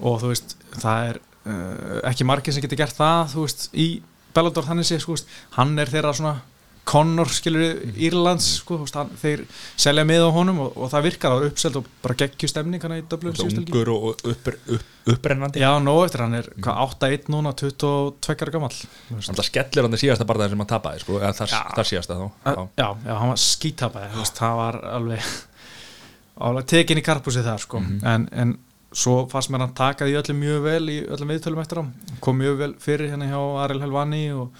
og þú veist, það er uh, ekki margir sem getur gert það þú veist, í Bellator þannig sé sko, hann er þeirra svona Connor skilur Írlands sko, veist, hann, þeir selja með á honum og, og það virkar, það var uppselt og bara geggju stemning hann í Dublin síðustu helgi Ungur og upp, upp, upprennandi. Já, nóg eftir, hann er hvað, 8-1 núna, 22 ára veist. Hann skellir hann í síðasta barðaði sem hann tapaði sko, eða þar, þar síðasta þá. Já, já, já, hann var skítapaði það var alveg alveg tekin í karpúsi þar sko. en, en svo fannst mér hann taka því öllum mjög vel í öllum viðtölum eftir á. Kom mjög vel fyrir hérna hjá Ariel Helvani og,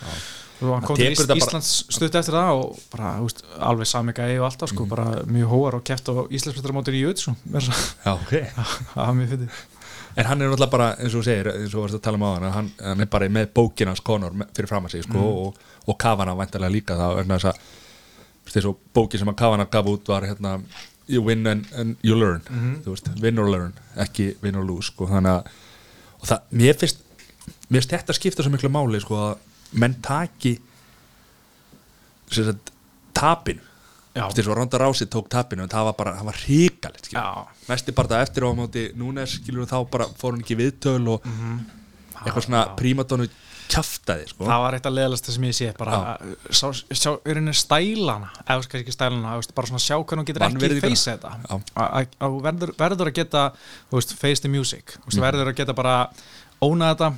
og hann kom til Ís, Íslands stutt eftir það og bara, veist, alveg sami gæi og alltaf sko, bara mjög hóar og keft á Íslandsmyndaramótur í Jötsson það Já, ok. (laughs) Var mjög fyndið. En hann er náttúrulega bara, eins og þú segir eins og þú varst að tala um á hann, hann, hann er bara með bókinans með- fyrir fram að sig sko, og, og Kavana væntalega líka það vegna þess að bókin sem að Kavana gaf út var hérna you win and, and you learn. Þú veist, win or learn, ekki win or lose sko, þannig að það, mér finnst, mér finnst þetta skipta svo miklu máli sko að menn taki sagt, veist, eins og Ronda Rási tók tapinu en það var bara, það var. Já. næsti bara það eftir á móti Núnes skilur þá bara fór hún ekki viðtöl og eitthvað svona prímadónu kjaftaði sko. það var eitt að leðalast sem ég sé bara henni stælana ekki stælana, bara svona sjá hvernig hún getur ekki Vanvirðinguna. face þetta þú verður, verður að geta face the music, veist, verður að geta bara óna þetta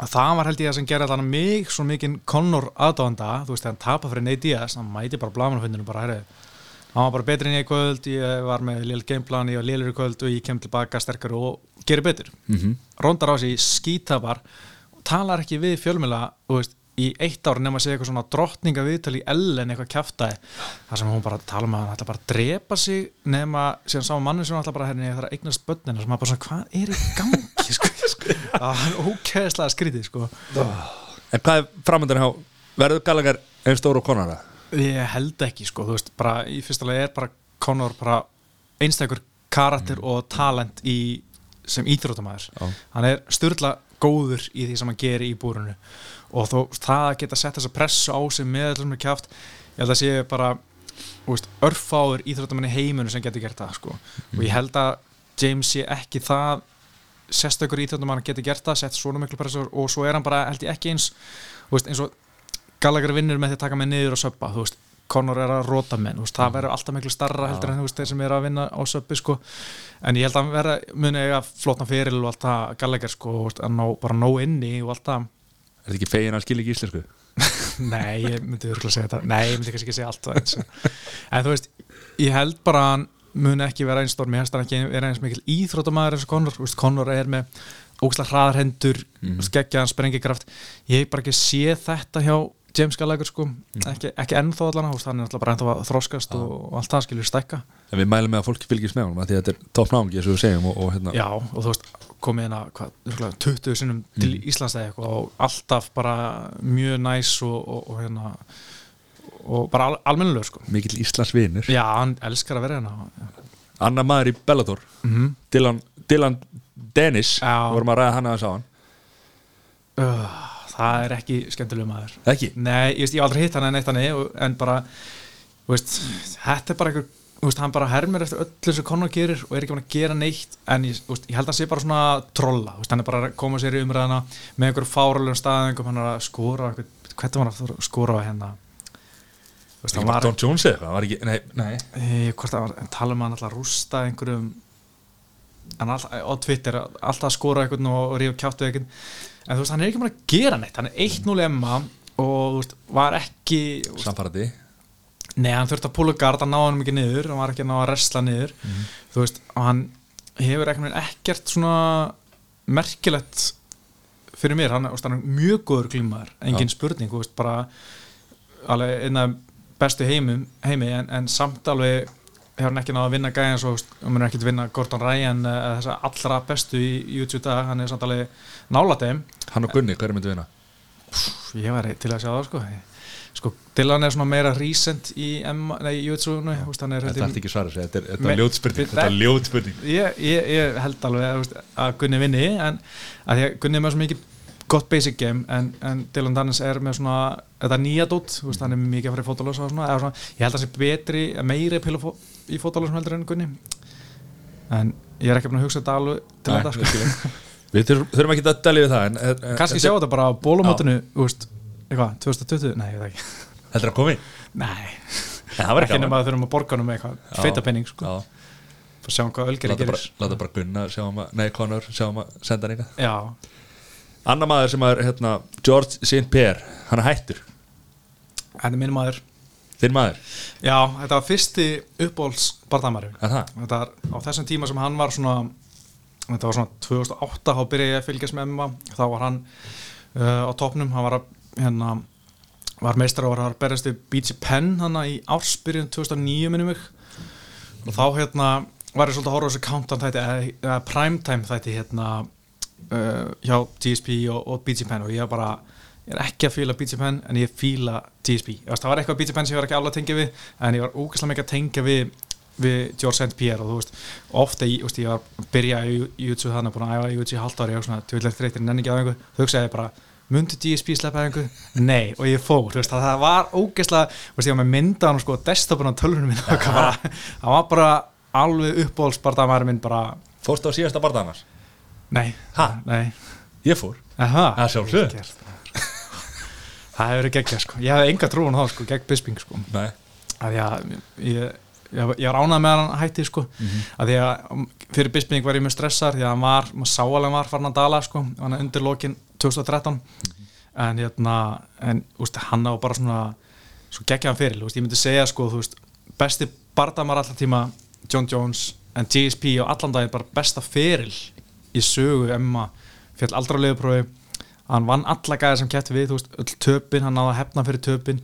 að það var held ég að sem gera þannig mig svo mikinn Conor aðdáðanda, þú veist, þegar hann tapa fyrir Nate Diaz, hann mæti bara blamanafundinu bara, herri, hann var bara betri en ég í kvöld ég var með lill gameplan, ég var lillur í kvöld og ég kem tilbaka sterkar og gerir betur mm. -hmm. Ronda Rási skítapar og talar ekki við fjölmjöla í eitt ár nema að segja eitthvað svona drottninga viðtal í Ellen eitthvað kjaftaði þar sem hún bara tala um að hann ætla bara að drepa sig nema síðan sá manni sem hann ætla bara hérna ég þarf að eignast börnina sem hann bara svona hvað er í gangi? Sko, (laughs) sko. það er ókeðslega skrítið sko. En hvað er framöndan hjá verður Gallagher einn stóru konara Ég held ekki sko, þú veist, bara í fyrsta lagi er bara Conor bara einstakur karakter og talent í, sem íþróttamæður Já. hann er styrla góður í því sem hann gerir í búrunu og þó, það að geta sett þessa pressu á sig með allir með kjáft ég held að sé bara örfáður íþróttamenn í heiminu sem getur gert það sko. og ég held að James sé ekki það sérstakur íþróttamann getur gert það sett svona miklu pressu og svo er hann bara held ég ekki eins veist, eins og Gallagher vinnur með því að taka með niður og söppa þú veist, Conor er að róta menn veist, það verður alltaf miklu starra heldur en þeir sem er að vinna á söppi sko. en ég held að verða muni eiga flotna fyrir og allt það Gallagher sko, ná, bara ná inni og allt það. Er þetta ekki fegin að skilja ekki íslensku? (laughs) Nei, ég myndi örgulega segja þetta Nei, ég myndi kannski ekki segja allt það eins En þú veist, ég held bara muni ekki vera eins stór, mér hefst hann ekki vera eins mikil íþróttamæður eins og Conor veist, Conor er með ógslag hraðarhendur mm. skeggjaðan sprengikraft. Ég hef bara ekki sé þetta hjá James Gallagher sko, ekki, ekki ennþá allan hann er alltaf bara ennþá að þroskast og, og allt það skilur stækka. En við mælum með að fólki fylgjast með honum af því að þetta er topp náungi eins og við segjum og, og hérna Já, og þú veist, komið inn að hvað, örugglega 20 sinnum til Íslands eða eitthvað og alltaf bara mjög næs og, og, og hérna og bara al, almennilegur sko. Mikill Íslands vinur. Já, hann elskar að vera hérna annar maður í Bellator. Mm Dylan, Dylan Dennis. Já. vorum að ræða hann aðeins á hann uh, Það er ekki skemmtileg maður. Ekki, Nei, ég, ég hef aldrei hitt hann en eitt hann en bara, veist, þetta er bara einhver, veist, hann bara hermir eftir öllu sem Conor gerir og er ekki búin að gera neitt en ég, veist, ég held að hann sé bara svona trolla, veist, hann er bara að koma sér í umræðina með einhver fáralegum staðingum, hann er að einhver, hvernig var hann að skora á hérna? Veist, var Don Jones eða eitthvað, hann var ekki, nei, nei. E, hvort það var, en tala um að hann alltaf rústa einhverjum alltaf, á Twitter alltaf að skora einhvern og, og rífa kjátt við einhvern en þú veist, hann er ekki búin að gera neitt. Hann er 1-0 emma og veist, var ekki samfærandi Nei, hann þurfti að púla gard, hann náði hann ekki niður. Hann var ekki að ná að resla niður. Þú veist, og hann hefur ekkert, svona merkilegt fyrir mér, hann, veist, hann er mjög góður glímaður, engin spurning þú veist, bara alveg einn af bestu heimum, heimi en, en samt alveg hefur hann ekki náða að vinna gæðan svo, hann mun ekki að vinna Gordon Ryan eða þessa allra bestu í YouTube dag, hann er samt alveg nála þeim. Hann og Gunni, hver er myndið vinna? ég var til að sjá það sko. Sko, Dylan er svona meira recent í, YouTube er þetta er ég- ekki svara sig, þetta er, er ljótspurning þetta er ljótspurning. Ég, ég, ég held alveg að, að Gunni vinni en að því að Gunni er með svo mikið gott basic game en, en Dylan Dannins er með svona þetta nýja dót, þú veist, hann er mikið að fara í fótalösa og svona, eða svona, ég held að hann sé betri meiri fó, í fótalösum heldur en Gunni. En ég er ekki að hugsa þetta alveg til Nei, þetta sko. við þurfum, ekki að delja við það en, en, kannski sjá þetta bara á eitthvað, 2020, nei, ég veit ekki. Þetta er að koma í? Nei, það var ekki nema að þurfum að borga hann með eitthvað feita penning, sko, já, sjá hvað Ölgeri láta bara, gerir. láta bara Gunna sjá um að, nei Conor, sjá um að senda hann eitthvað. Já, annar maður sem er hérna, George St. Pierre hann er hættur, þetta er minn maður. Þinn maður? Já, þetta var fyrsti uppbóls bardamæri er það? Þetta var á þessum tíma sem hann var svona þetta var svona 2008 þá byrjaði ég að fylgjast með MMA þá var hann uh, á topnum hann var hérna var meistar og var að berjast við BG Penn hann í ársbyrjun 2009 minnum mig. Og þá hérna var ég svolítið að horfa á þessu countdown þætti eða primetime þætti hérna uh, hjá GSP og, og BG Penn og ég er bara ég er ekki að fíla BG Penn en ég Ég veist, það var eitthvað BG Penn sem ég var ekki alveg að tengja við en ég var ógæslega mikið að tengja við við George St. Pierre og þú veist ofta ég, veist, ég var að byrja í YouTube þannig búin að æfa í YouTube í halvt ári og svona tvillir þreytir nenni ekki á einhver þau hugsaði bara myndi GSP sleppa einhver? Nei og ég fór þú veist, það, var ógeðslega þú ég var með myndan og sko desktopun á tölvunum minn (laughs) það var bara alveg uppbólsbarðamæri minn bara Fórstu á síðasta barða annars? Nei, Ha? nei. Ég fór. Aha, Það. Vel gert. það hefur verið geggjað sko. Ég hefði enga trúin á það sko, gegn Bisping sko. Nei. Að að ég, ég, ég var ánað með hann hætti sko. Að því að um, fyrir Bisping var ég mjög stressar því að hann var, maður sá alveg var farin að dala sko, hann er undir lokin 2013 en hérna en úst, hann á bara svona svo geggjaðan fyrir, úst, ég myndi segja sko veist, besti bardamar allar tíma John Jones en GSP og allan daginn bara besta feril í sögu Emma fjall aldrei á liðuprófi hann vann alla gæðir sem kætti við, veist, öll töpin hann náði að hefna fyrir töpin.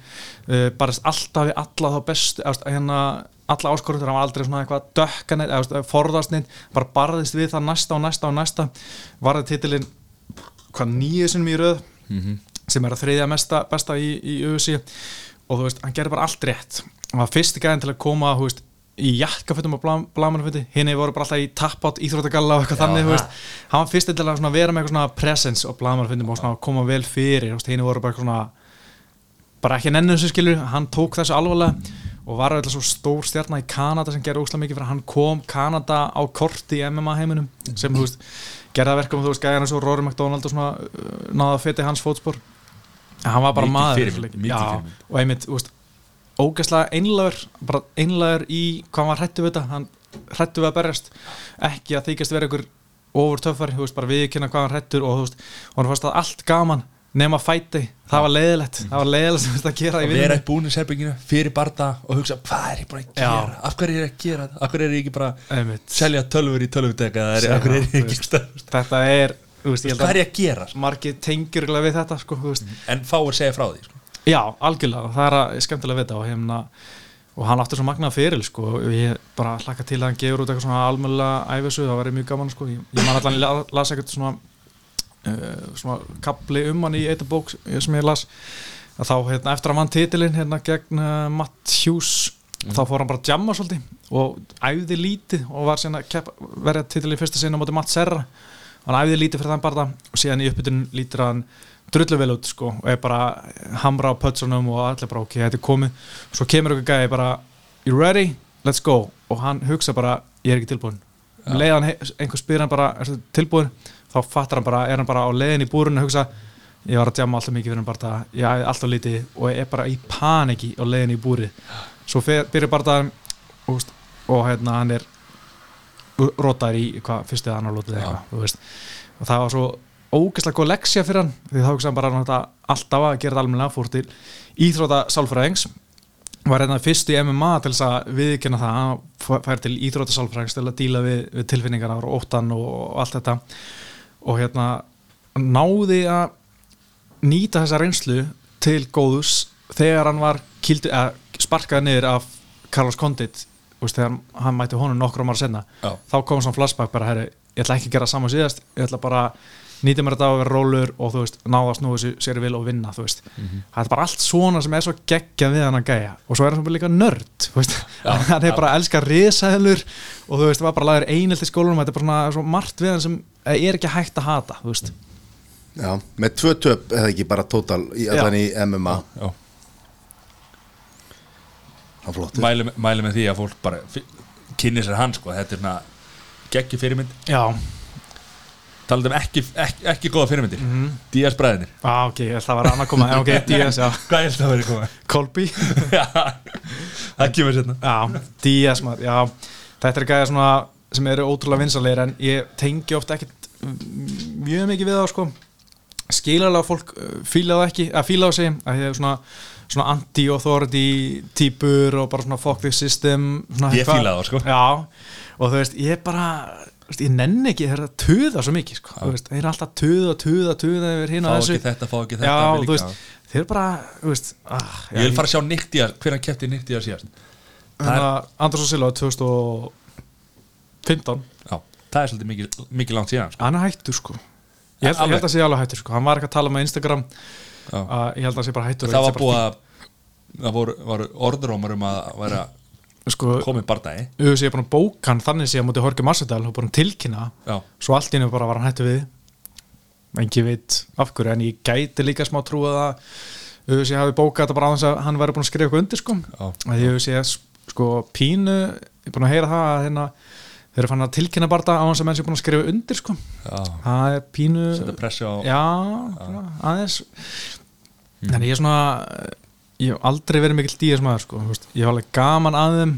Uh, bara alltaf við alla þá veist, hérna, alla áskorundur, hann var aldrei svona eitthvað dökkan, eða þú veist, forðastninn bara barðist við það næsta og næsta og næsta. Varði titilinn hvað nýju sinum í röð sem er að þriðja mesta, besta í, í UFC og þú veist, hann gerði bara allt rétt. Hann var fyrsti gæðin til að koma, þú veist í jakkafötum og blamanaföti henni voru bara alltaf í tappátt, íþróttagalla og eitthvað þannig, þú veist, hann var fyrsti til að vera með eitthvað svona presence og blamanafötum og svona koma vel fyrir, henni voru bara eitthvað svona bara ekki nennu þessu skilur, hann tók þessu alvarlega og var alltaf svo stór stjarnar í Kanada sem gerði óslega mikið fyrir að hann. Kom Kanada á korti í MMA heiminum sem, þú veist, gerða verkum þú veist, gæðan og Rory McDonald og svona uh, náða að feti hans fótspor. En hann var bara maður Já, og einmitt, þú veist ógæslega einlagur, bara einlagur í hvað hann hrættu við þetta, hann hrættu við að berjast, ekki að þykjast vera ykkur ofur veist, bara viðkynna hvað hann hrættur og og hann fannst að allt gaman nema fæti, það var leiðilegt. Það var leiðilegt að gera í Að vera vinnunni í búnisherbygginu fyrir barða og hugsa hvað er ég bara að Já. gera? Af hverju er ég að gera þetta, af hverju er ég ekki bara að selja tölfur í stöð þetta er, hvað er ég að gera margir tengjur við þetta, sko, en fáir segja frá því sko. Já, algjörlega, það er að, skemmtilega að vita og, hefna, og hann átti svo magnað fyrir sko, og ég bara hlakka til að hann gefur út eitthvað svona almjöla æfisu, það væri mjög gaman sko. ég, ég man allan, ég las eitthvað svona uh, svona kapli um hann í eitthvað bók sem ég las að þá, hérna, eftir að vann titilinn hérna gegn uh, Matt Hughes þá fór hann bara að jamma svolítið og æfði lítið og var síðan að verja titilinn í fyrsta sinna móti Matt Serra hann æfði lítið fyrir þann barða og síðan í uppbytun lítur hann drullu vel út sko og er bara hamra á pötsunum og allir bara ok, þetta er komið. Svo kemur ykkur gæði bara you ready, let's go. Og hann hugsa bara, ég er ekki tilbúin um leið hann, he- einhver spyr hann bara, er þetta tilbúin þá fattar hann bara, er hann bara á leiðin í búrun að hugsa, ég var að jamma alltaf mikið fyrir hann bara, ég æði alltaf lítið og er bara í paniki á leiðin í búri svo byrjar bara það og, og hérna hann er rótaður í hvað fyrstu annar lótið eitthvað þú veist. og það var svo ógeðslega góð leksja fyrir hann því þá hugsaði hann bara hann alltaf að gera þetta almennilega fór til íþróta sálfræðings var hérna fyrst í MMA til þess að viðkynna það hann fær til íþróta sálfræðings til að díla við, við tilfinningarna og óttan og, og allt þetta og hérna náði að nýta þessa reynslu til góðus þegar hann var kildi, að, sparkaði niður af Carlos Condit veist, þegar hann mætti honum nokkur ára senna Já. þá kom svona flashback bara herri, ég ætla ekki að gera saman síðast ég ætla bara að nýta mér þetta á að vera rólur og þú veist, náða að snúa sér, vil og vinna þú veist, það er bara allt svona sem er svo geggja við hann að gæja. Og svo er hann bara líka nörd þú veist, (laughs) hann er bara að elska risaðlur og þú veist, það var bara laður einelt í skólanum þetta er bara svona svo margt við hann sem er ekki hægt að hata, þú veist. Já, með tvö töp eða ekki bara tótal í allan í MMA Já. Er flott mæli, mæli með því að fólk bara kynni sér hann sko, þetta er svona geggi fyrirmynd, Já, talað um ekki, ekki, ekki góða fyrirmyndir. Mm. -hmm. Díaz bræðinir ah, ok, það var annað koma (laughs) ok, Díaz, já, hvað er þetta að vera koma? Colby (laughs) það kemur sérna Já, Díaz maður, já. Þetta er gæða svona sem eru ótrúlega vinsalegir en ég tengi ofta ekkert mjög mikið við það sko. Skilalega fólk uh, fíla það ekki að fíla það sig að ég er svona svona anti-authority típur og bara svona fuck the system svona Ég fíla það, sko. Já, og þú veist, ég bara þú veist, ég nenni ekki þegar það tuða svo mikið sko, veist, þeir eru alltaf tuða yfir hinn fá ekki þetta, fá ekki þetta Já, veist, þeir eru bara, veist ah, ég vil fara að sjá Nick Díaz, hvernig kefti Nick Díaz síðast að Andrés og Silva 2000 og 15 Já, það er svolítið mikið, mikið langt síðan sko. hann er hættur sko. Ég held, ég held að sé alveg hættur sko. Hann var ekki að tala með Instagram. Já. að ég held að sé bara hættur Það var búið að það voru, orðurómar um að vera sko, komið bardagi. Auðvitað sé búin að bóka hann þannig sé að múti Horki Massadal og búin að tilkynna. Já, svo allt í hennu bara var hann hættu við. Engi veit af hverju en ég gæti líka smá trúa það auðvitað sé hafi bókað þetta bara aðeins að hann væri búin að skrifa eitthvað undir sko. Já. að ég sé sko pínu ég er búin að heyra það að hérna þeir eru fann að tilkynna bara það á hans að menn sé búin að skrifa undir sko. Já, það er pínu setja pressi á já, svona, aðeins. En ég er svona ég hef aldrei verið mikill días maður sko, ég hef alveg gaman að þeim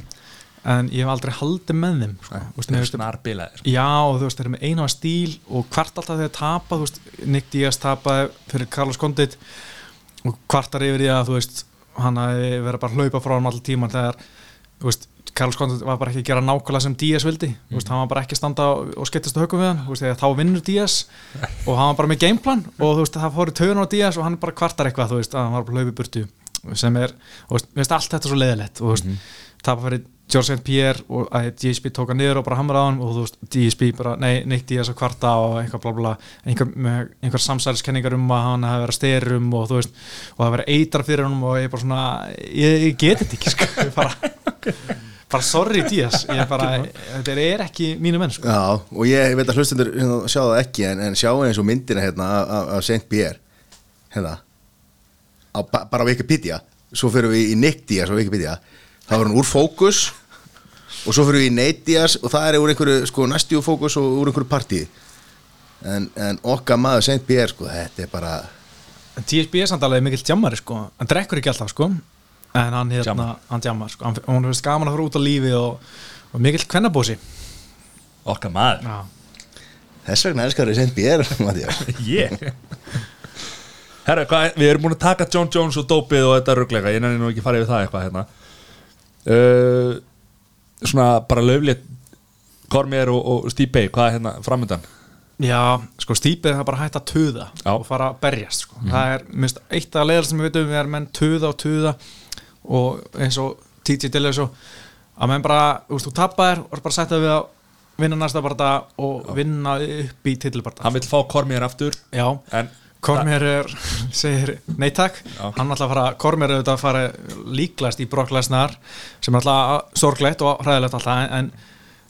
en ég hef aldrei haldið með þeim sko, þú veist, mér finnst- snarbilaði sko. Já, og þú veist, þeir eru með einu að stíl og hvart alltaf þeir tapa, þú veist, Nick Diaz tapaði fyrir Carlos Condit og hvartar yfir því að, þú veist, hann hafi verið bara að hlaupa frá hann allir tíman þegar, þú veist, Carlos Condit var bara ekki að gera nákvæmlega sem Diaz vildi, þú veist, hann var bara ekki að standa og, skemmtist á högum við hann, veist, þá vinnur Diaz (laughs) og hann var bara með gameplan og þú veist, það fór í taugun á Diaz og hann bara kvartar eitthvað, þú veist, í sem er, þú veist, mér finnst allt þetta svo leiðilegt og þú veist, tapa fyrir George St. Pierre og að DSP tók hann niður og bara hamra á hann og þú veist, DSP bara, nei, Nick Diaz að kvarta og eitthvað bla bla, einhver, einhver samsæliskenningar um að hann hafi verið að styrum og þú veist, og það verið eitra fyrir hann og ég bara svona, ég, ég get þetta ekki sko, bara, bara sorry Diaz, ég bara, þetta er ekki mínu menn sko. Já, og ég veit að hlustendur hérna, sjá það ekki en, en sjá eins og myndina hérna af St. Pierre hérna á, ba bara á Wikipedia svo fyrir við í Nick Diaz á Wikipedia þá er hann úr fókus og svo fyrir við í Nate Diaz og það er úr einhverju sko næstjú fókus og úr einhverju partí en, en okkar maður St. Pierre sko þetta er bara En DSP er samt alveg mikill jammari sko, hann drekkur ekki alltaf sko, en hann hérna, hann jammar sko, hann, hann finnst gaman að fara út á lífi og, og mikill kvennabósi. Okkar maður Já. þess vegna elskar þið St. Pierre (laughs) Matthías. Ég (laughs) Herra, hvað, við erum búin að taka John Jones og dópið og þetta ruggleika, ég nenni nú ekki fara yfir það eitthvað hérna uh, Svona bara löflétt Kormér og, og Bay, hvað er hérna framöndan? Já, sko stípið er bara hægt að tuða Já. og fara að berjast sko. það er minnst eitt af leiðar sem við veitum við erum menn tuða og tuða og eins og TJ Dilley svo að menn bara, þú veist, þú tapar og bara sætt að við að vinna næsta barða og vinna upp í titilbarða Hann vil fá Kormér aftur Já, En Kormér er, segir nei takk, Já. hann ætla að fara Kormér er auðvitað að fara líklast í Brock Lesnar sem er alltaf sorglegt og hræðilegt alltaf en,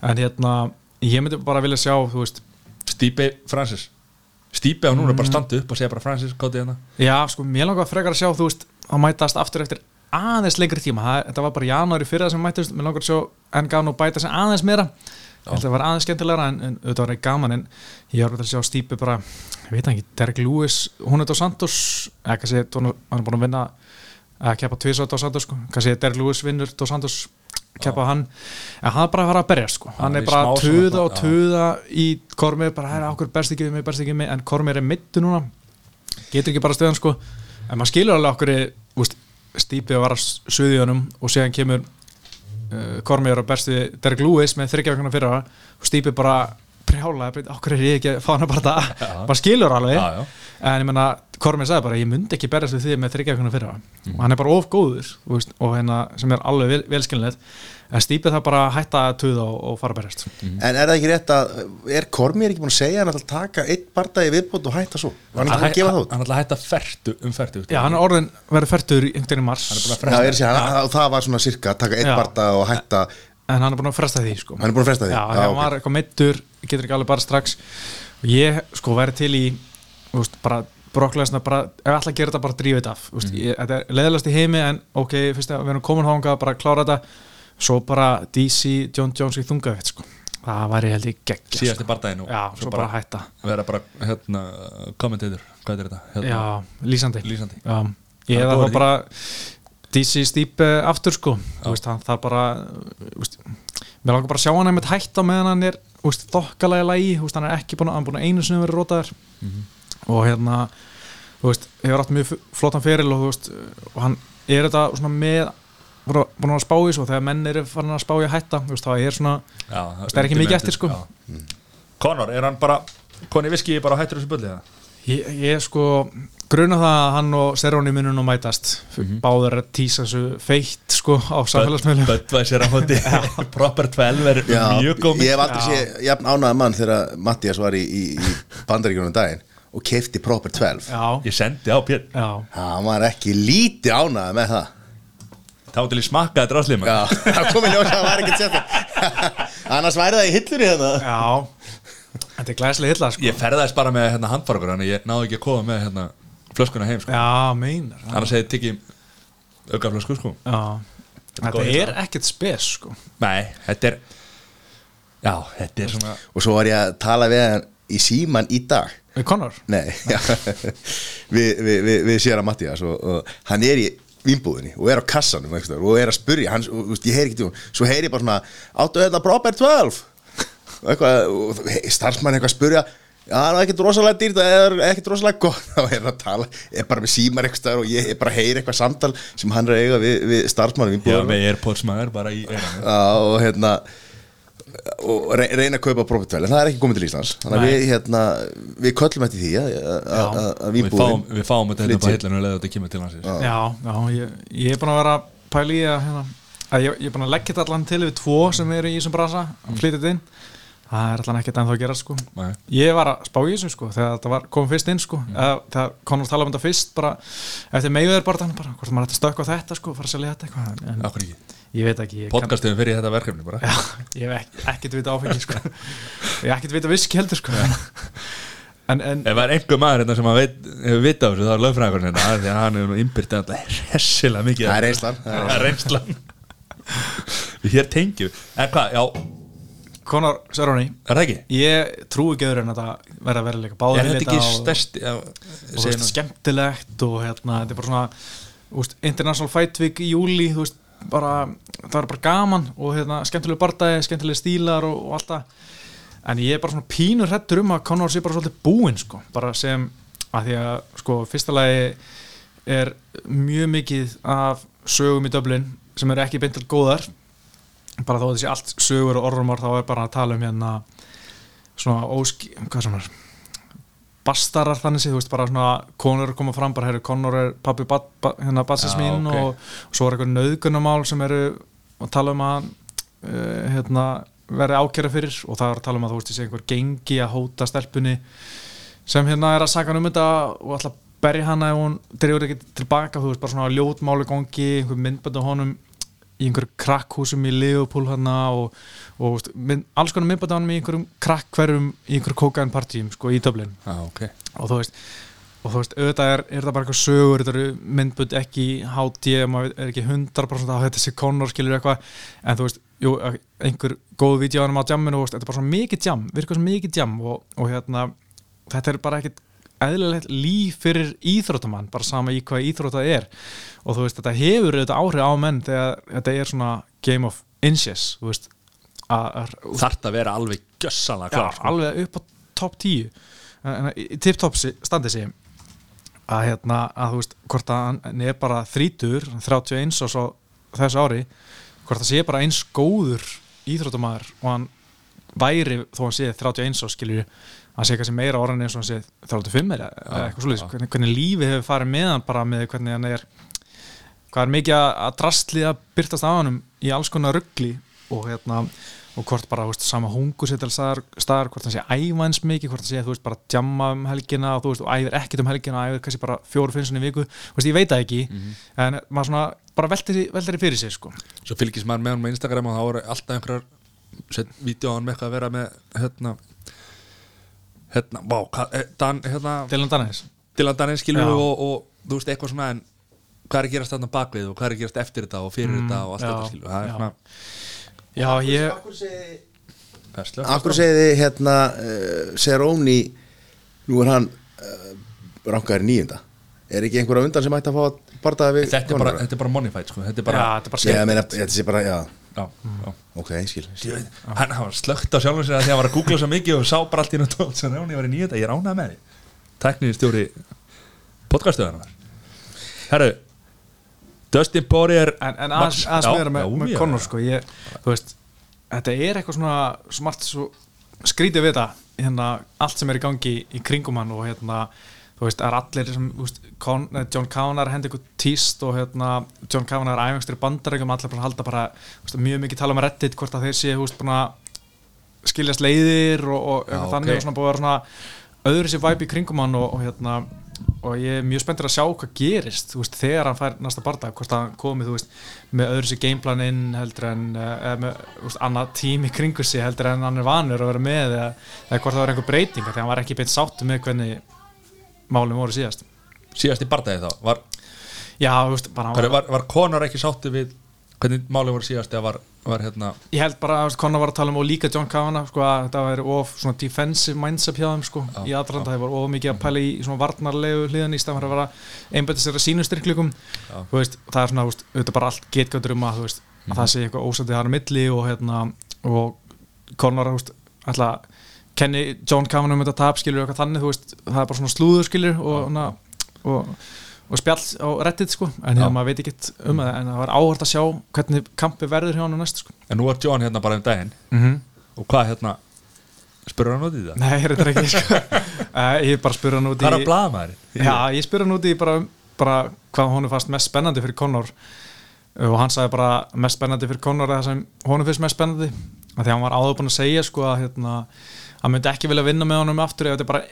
en hérna, ég myndi bara vilja sjá þú veist, Bay, Francis. Bay á núna bara standa upp og segja bara Francis, kátti hérna. Já sko, mér langar frekar að sjá þú veist, að mætast aftur eftir aðeins lengri tíma, það, þetta var bara janúari fyrir það sem mættist, mér langar að sjá Engano bæta sig aðeins meira. Það var aðeins skemmtilegra en, en auðvitað var ég veit ekki, Derek Lewis, hún er Dos Santos eða kannski, hann er búin að vinna að keppa tvis á Santos sko. kannski Derek Lewis vinnur Dos Santos keppa hann, en hann er bara að fara að berja sko. hann Já, er bara að tuða og tuða í Kormir, bara hæra okkur berst ekki við mig, berst ekki við mig. En Kormir er mittu núna. Getur ekki bara stöðan sko. En maður skilur alveg okkur úst, Stípi að vara honum og séðan kemur uh, Kormir og bersti Derek Lewis með þryggjavíkuna fyrir það og Stípi bara prjálaði, okkur er ég ekki að fá hana bara það. Maður skilur alveg. Já, já. en ég menna, Kormir sagði bara ég myndi ekki berjast við því með þryggjavíkuna fyrir það og hann er bara of góður þú veist, og hérna sem er alveg vel, velskilinleitt en Stípi það bara hætta að tuða og, og fara að berjast. En er það ekki rétt að er Kormir ekki búin að segja hann að taka eitt barndagi viðbót og hætta svo? Hann ekki að gefa það út? Hann ætla að hætta fertu um fertu Já, hann er orðin verið færtur í mars. Er er það var svona cirka að taka eitt barndag og hætta en hann er búin að fresta því sko. hann er búin að fresta því? Já, hann ok. var eitthvað meittur getur ekki alveg bara strax og ég sko væri til í veist, bara brokklæsna bara, ef að gera þetta bara þetta af mm. ég, þetta er leðilegast í heimi en ok, fyrst að við erum komin hanga bara að klára þetta svo bara DC, John Jones í þungavitt sko. það væri held ég geggja Síðasti sko. bardaginn og Já, svo bara hætta vera bara hérna kommentator, hvað er þetta? Hérna, Já, lýsandi Lýsandi. Já, ég Það góður þá bara DC Stýp aftur sko veist, hann, það er bara veist, mér langar bara að sjá hann einmitt hætta meðan hann er þokkalega lægi, hann er ekki búin að, hann er búin að einu sinni verið rótaður Mhm. og hérna þú veist, hefur átt mjög flottan feril og þú veist, og hann er þetta svona með búin að- að spá í svo þegar menn eru farin að spá í að hætta þú veist, þá er svona, Já, það er ekki mikið eftir, sko. Conor, er hann bara koni viski bara á hættur þessu bulli eða? Ég, ég sko gruna það að hann og Serróni munum nú mætast. Báður að tísa þessu feitt sko á samfélagsmiðlum. Böttvæsir á hóti (laughs) (laughs) Proper 12 er Já, mjög góð ég hef aldrei séð jafn ánægða mann þegar Mattias var í, í, í bandaríkjunum daginn og kefti Proper 12 Já, Ég sendi á Pér hann var ekki lítið ánægða með það. Þá til ég smakkaði dráslið Já, (laughs) það kom í ljós að það var ekkert sett annars væri það í hillur í hérna. Já. Þetta er glæslega illa sko. Ég ferðaðist bara með hérna, handfaragur Þannig ég náði ekki að koma með hérna, flöskuna heim sko. Já, meinar. Annars hefði ég tekið auka flösku sko. Já. Þetta góð er hitla. ekkert spes sko Nei, þetta er Já, þetta er svona og svo var ég að tala við hann í síman í dag Við Conor Nei, (laughs) já, við, við, við, við sér að Mattias og, og hann er í vínbúðinni og er á kassanum staðar og er að spurja hann, og, veist, ég heyri ekki svo heyri ég bara svona áttu þetta proper 12 og eitthvað, starfsmann eitthvað að spurja það er ekkert rosalega dýrt það er ekkert rosalega gott. (laughs) Þá er hann að tala, er bara með símar staðar og ég er bara að heyri eitthvað samtal sem hann er að eiga við, við starfsmann Já, með Airpods maður bara í og hérna og re- reyna að kaupa Prophet en það er ekki komið til Íslands. Þannig að við, hérna, við köllum eftir því að, að, að, að Við fáum, vínbúðin við fáum þetta hérna Flytji. på hillinu Leða þetta kemur til hans. Já, já, ég, ég er búin að vera að pæla í að, hérna, að ég, ég er búin að leggja þetta allan til við tvo sem eru í þessum brasa það er allan ekkert ennþá að gera sko. Nei. ég var að spá í þessu sko þegar þetta var komið fyrst inn sko. Eða, þegar Conor talaði um þetta fyrst bara eftir meiguður bara þannig bara hvort maður ætti að stökka á þetta sko fara að selja þetta eitthvað en Akkur ekki? ég veit ekki ég kann- fyrir þetta verkefni bara. Já, ég hef ek- ekkert vita áfengi sko. (laughs) Ég hef ekkert vita viski heldur sko. (laughs) En, en Ef það er einhver maður hérna sem veit, hefur vita á þessu þá er lögfræðingurinn hérna af því að hann er nú innbyrt alltaf Það er reynslan. Það er reynslan. Við (laughs) hér tengjum En hvað, já, Conor Cerrone. Er það ekki? ég trúi ekki öðru en að það verða að vera líka báður Er þetta ekki já, og veist, nú- skemmtilegt og hérna, þetta er bara svona úst, International Fight Week í júli veist, bara, það er bara gaman og hérna, skemmtilegu bardagi, skemmtilegu stílar og, og allt það. En ég er bara svona pínur hrettur um að Conor sé bara svolítið búinn sko, bara sem að því að sko, fyrsta lagi er mjög mikið af sögum í Dublin sem eru ekki beint til góðar bara þó þessi allt sögur og orðrumar þá er bara að tala um hérna svona óski, hvað sem er bastarar þannig séð, þú veist, bara svona konur koma fram, bara herri, Conor er pappi bat, bat, hérna batsins Já, mín ok. og, og svo er eitthvað nauðgunamál sem eru að tala um að uh, hérna, verði ákjæra fyrir og það er að tala um að þú veist, sé einhver gengi að hóta stelpunni sem hérna er að saka um þetta og að berja hana ef hún dreifur ekki tilbaka, þú veist, bara svona ljótmáli gangi, einhver myndbænd á honum í einhverjum krakkhúsum í Leopold hana og, og mynd, alls konar myndbænd á honum í einhverjum krakkverjum í einhverjum kókainpartíum sko í Dublin. Já, ok. Og þú veist og þú veist, auðvitað er, er það bara eitthvað sögur þetta eru myndbund ekki HD maður er ekki 100% að þetta Conor skilur eitthvað, en þú veist jú, einhver góð vídeo á hann á jamminu þetta er bara svona mikið jam, virkar svona mikið jam og, og hérna, þetta er bara ekkit eðlilegt líf fyrir íþróttamann bara sama í hvað íþrótta er og þú veist, þetta hefur auðvitað áhrif á menn þegar þetta er svona game of inches, þú veist að, að, að vera alveg gjössalega Já, klar sko. alveg upp á top 10 en, en, í tip-top standi sig að hérna að þú veist hvort að hann er bara þrítur 31 og svo þessu ári hvort það sé bara eins góður íþróttumæður og hann væri þó hann sé 31 og skilur hann sé kannski meira orðin eins og hann sé 35 eða eitthvað svolítið, hvernig, hvernig lífið hefur farið með hann bara með hvernig hann er hvað er mikið að, að drastli að byrtast á hann í alls konar ruggli og hérna og hvort bara, þú veist, sama hungu sér til staðar, hvort hann sé eins mikið hvort hann sé, þú veist, bara djamma um helgina og þú veist, og æfir ekkert um helgina æfir kannski bara fjóru finnsunni viku, þú veist, ég veit það ekki en maður svona, bara veltir, í- veltir í fyrir sér, sko. Svo fylgist maður með hann með Instagram og þá voru alltaf einhverjar vídeo á hann með eitthvað að vera með hérna hérna, hvað, eh, Dan, hérna Dylan Danis Dylan Danin skilur Já. og, og þú veist eitthvað svona en hvað er að gerast þarna bakvið og hvað er að gerast eftir þetta og fyrir þetta og allt já, þetta skilur það er já. svona Já, ég, er. Akkur segið þið hérna uh, Seróni Nú er hann uh, rankaður nýjunda Er ekki einhver á undan sem ætti að fá að bardaða við þetta, er bara, er bara money fight sko. þetta er já, bara þetta er bara Ég meina, þetta sé bara, já, já, já. ok, skil, Ég skil. veit, hann hann var slögt á sjálfum sér að því að hann var að googla svo mikið og sá bara allt í náttúrulega sem Ráni var í nýjönda, ég er ánægð með því. Tæknið stjóri podcastöðanar Herru Dustin Poirier En, en aðeins meira með, með Conor, sko, ég, þú veist þetta er eitthvað svona smart svo skrítið við þetta, hérna, allt sem er í gangi í kringum hann og hérna, þú veist, er allir sem, veist, Con, eh, John Kavanagh hendi ykkur tíst og hérna John Kavanagh er æfingstur í bandarækjum allir bara halda bara, veist, mjög mikið tala um Reddit hvort að þeir séu, þú veist, búin að skiljast leiðir og, og Já, þannig ok. og svona búið að vera svona öðru sér væpi í kringum hann og, og hérna og ég er mjög spenntur að sjá hvað gerist veist, þegar hann fær næsta bardag hvort hann komi, þú veist, með öðru sér gameplan inn heldur en, eh, eða með þú veist, annað tím í kringu sig heldur en hann er vanur að vera með eða, eða hvort það var einhver breyting því að hann var ekki beitt sáttu með hvernig málum voru síðast. Síðast í bardagi þá var, já, veist, bara var, var, var Conor ekki sáttu við hvernig málið voru síðast eða var, var hérna ég held bara að Conor var að tala um og líka John Kavanagh sko, þetta var of svona defensive mindset hjá þeim sko, í aðranda, það var of mikið að pæla í svona varnarlegu hliðan í fyrir að vera einbætti sér að sínu styrklegum það er svona, auðvitað bara allt getgöndur um að, veist, að það sé eitthvað ósættið þar á milli og hérna, og Conor, þú veist, alltaf kenni John Kavanagh um þetta tap, skilur eitthvað þannig, þú veist, það er bara svona slúður, skilur og, hana, og, og spjall á reddit, sko, en hérna, maður veit ekki um það, en það var áhört að sjá hvernig kampi verður hjá hann næst, sko. En nú var John hérna bara um daginn. Mm og hvað hérna spurur hann út í það? Nei, þetta er ekki sko. uh, (laughs) Ég bara spurði hann út í hvað er að blaða maður? Já, ég spurði hann út í bara, bara hvað honum fannst mest spennandi fyrir Conor. Og hann sagði bara mest spennandi fyrir Conor er það sem honum finnst mest spennandi. Því hann var áður búin að segja sko að hérna, hann myndi ekki vilja vinna með honum aftur ef þetta er bara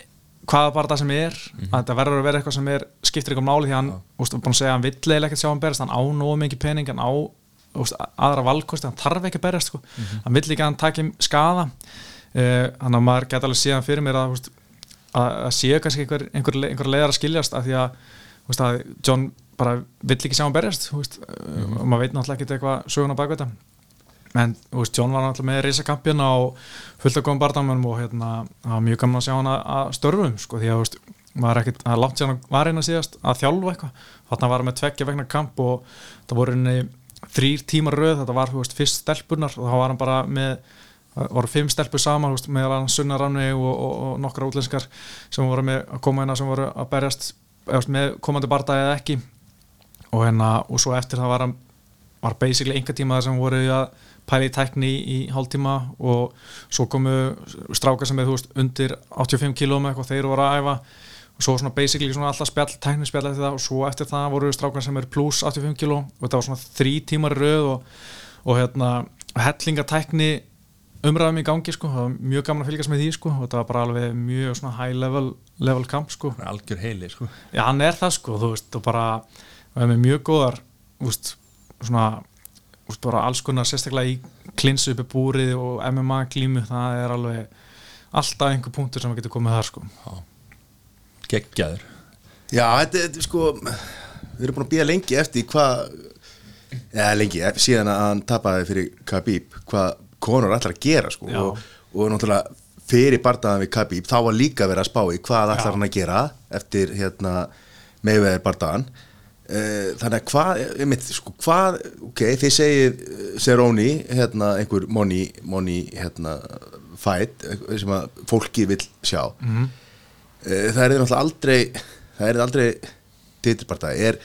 hvaða bara það sem er að þetta verður að vera eitthvað sem er skiptir eitthvað máli því að hann úst, búin að segja að hann vill eiginlega ekkert sjá hann berast hann á nógu mikið pening, hann á úst, aðra valkosti, hann þarf ekki að berjast sko. hann vill ekki að hann taki skada uh, þannig að maður geta alveg síðan fyrir mér að, að, að séu kannski einhver, einhver, einhver leiðar að skiljast af því að, úst, að John bara vill ekki sjá hann berjast úst, uh, og maður veit náttúrulega en veist, John var náttúrulega með risakampjana og fullt af góðum barndamönum og hérna, það var mjög gaman að sjá hann að, að störfum sko, því að veist, maður ekkit er langt síðan hann var eina síðast að þjálfa eitthvað. Þannig að var hann með tveggja vegna kamp og það voru henni þrýr tímar röð. Þetta var, veist, fyrst stelpunar og þá var hann bara með voru fimm stelpur saman, meðal hann Sunna Ranni og, og, og nokkra útlenskar sem voru með að koma hérna sem voru að berjast eða, með komandi barndagi eða ekki. Og hérna, og svo eftir það var hann var basically einhver tíma þar sem voru að pæla í tækni í hálftíma og svo komu strákar sem er þú veist undir 85 kílóum eitthvað þeir voru að æfa. Og svo svona basically svona alltaf spjall, tækni spjall eftir það og svo eftir það voru strákar sem er pluss 85 kíló og þetta var svona þrý tímar röð og, og hérna hellingatækni umræðum í gangi sko, það var mjög gaman að fylgjast með því sko. Og þetta var bara alveg mjög svona high level, level kamp sko. Algjör heili sko. Já, hann er það sko, þú veist, og bara og er með mjög góðar, úst, svona, úst, bara alls konar sérstaklega í klinsu uppi búrið og MMA glímu, það er alveg alltaf einhver punktur sem getur komið þar sko. geggjaður. Já, þetta er sko Við erum búin að býja lengi eftir hvað Já, lengi, síðan að hann tapaði fyrir Khabib hvað konur ætlar að gera sko. Og, og náttúrulega fyrir bardaðan við Khabib þá var líka verið að spá í hvað ætlar Já. hann að gera eftir hérna meðveðir bardaðan þannig að hvað, ég mitt, sko, hvað ok, þið segið Seroni hérna einhver money, money hérna, fight eh, sem að fólki vill sjá. Mhm. Eh, það er náttúrulega aldrei það er aldrei titilbarta er,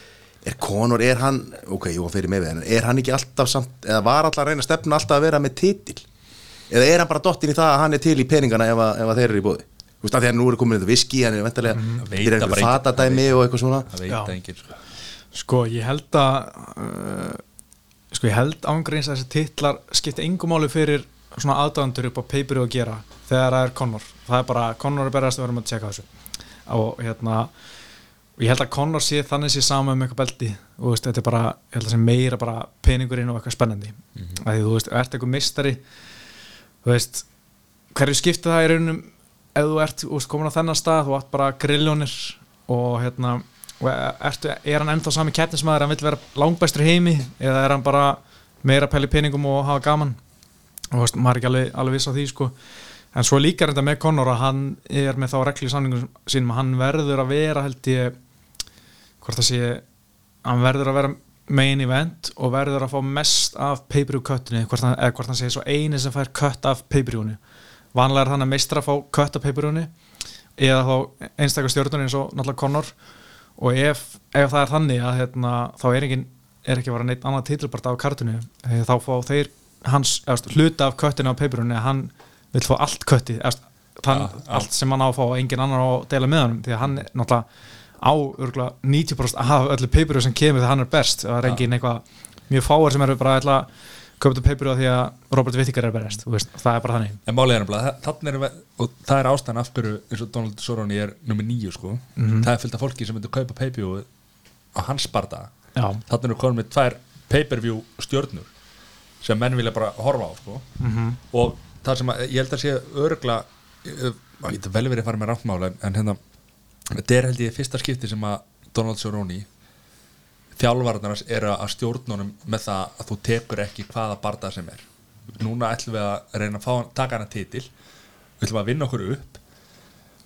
er Conor, er hann ok, jú, hann fyrir með við, en er hann ekki alltaf samt, eða var alltaf að reyna stefna alltaf að vera með titil? Eða er hann bara dottin í það að hann er til í peningana ef, að, ef að þeir eru í bóði þú veist að því að nú er komin þetta viski hann er vendarlega, mm, Það veit er það einhver fatadæmi og eitthvað svona. Það veit það enginn sko. Sko, ég held að uh, sko, ég held ángreins að þessi titlar skipti engum máli fyrir svona aðdæðandur upp á paperu að gera þegar það er Conor, það er bara Conor er berast að með að tjekka þessu. Og hérna og ég held að Conor sé þannig sé sama um eitthvað belti. Og þú veist, þetta er bara, ég held að sé meira bara peningurinn og eitthvað spennandi. Mm -hmm. því þú veist, ert eitthvað mistari þú veist, hverju skipti það í raunum ef þú ert þú veist, komin á þennan stað, þú átt bara grilljónir og hérna og ertu, er hann ennþá sami keppnismæður hann vill vera langbæstur heimi? Eða er hann bara meira pæli peningum og hafa gaman? Og veist, maður er ekki alveg, alveg viss á því sko. En svo líka þetta með Conor að hann er með þá regli í samningum sínum að hann verður að vera held ég hvort það sé hann verður að vera main event og verður að fá mest af pay-per-view hann, eða hvort hann segir svo eini sem fær cut af pay-per-viewinu. Vanlega er þannig að meistra að fá cut af pay-per-viewinu eða þá einstakar stjórnur eins og náttúrulega Conor og ef, ef það er þannig að hérna, þá er, engin, er ekki að vera neitt annað titlbart af kartinu þá fá þeir hans eða, hluta af cuttinu af pay-per-viewinu að hann vil fá allt cutti eða, þann, allt sem hann á að fá og engin annar á að deila með hann því að hann er náttúrulega á örgulega 90% af öllu peipiru sem kemur þegar hann er best það er engin eitthvað mjög fáar sem eru bara að að köpa þetta peipiru því að Robert Whittaker er veist, það er bara þannig. En málið er við og það er ástæðan af hverju eins og Donald Soroni er nummer nýju sko. Mhm. það er fyllt af fólki sem myndir kaupa pay-per-view á hans barda þarna eru konum með tvær pay-per-view stjörnur sem menn vilja bara horfa á sko. Mhm. og það sem að, ég held að sé örgla það getur vel verið að fara með ráttmála en hérna, þetta er held ég fyrsta skipti sem að Donald Soroni þjálfarnarnas eru að stjórnunum með það að þú tekur ekki hvaða barda sem er. Núna ætlum við að reyna að fá, taka hana titil. Við ætlum að vinna okkur upp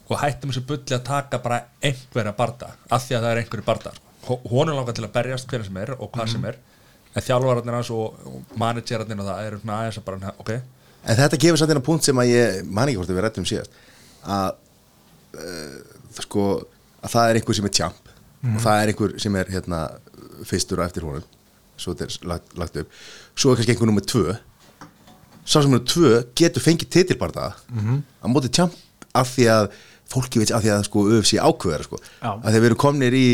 og hættum þessu bulli að taka bara einhverja barda, af því að það er einhverju barda hún er langað til að berjast hverja sem er og hvað sem er en þjálfarnarnas og, managerarnir og það eru svona aðeins að bara, ok. En þetta gefur samt eina punkt sem að ég man ekki hvort við rættum síðast að uh, sko að það er einhver sem er tjamp og það er einhver sem er hérna fyrstur og eftir honum. Svo þetta er lagt, lagt upp. Svo er kannski einhver nummer tvö. Sá sem nummer tvö getur fengið titilbarða mm á móti tjamp af því að fólki veit af því að sko UFC ákveður sko. Að þeir veru komnir í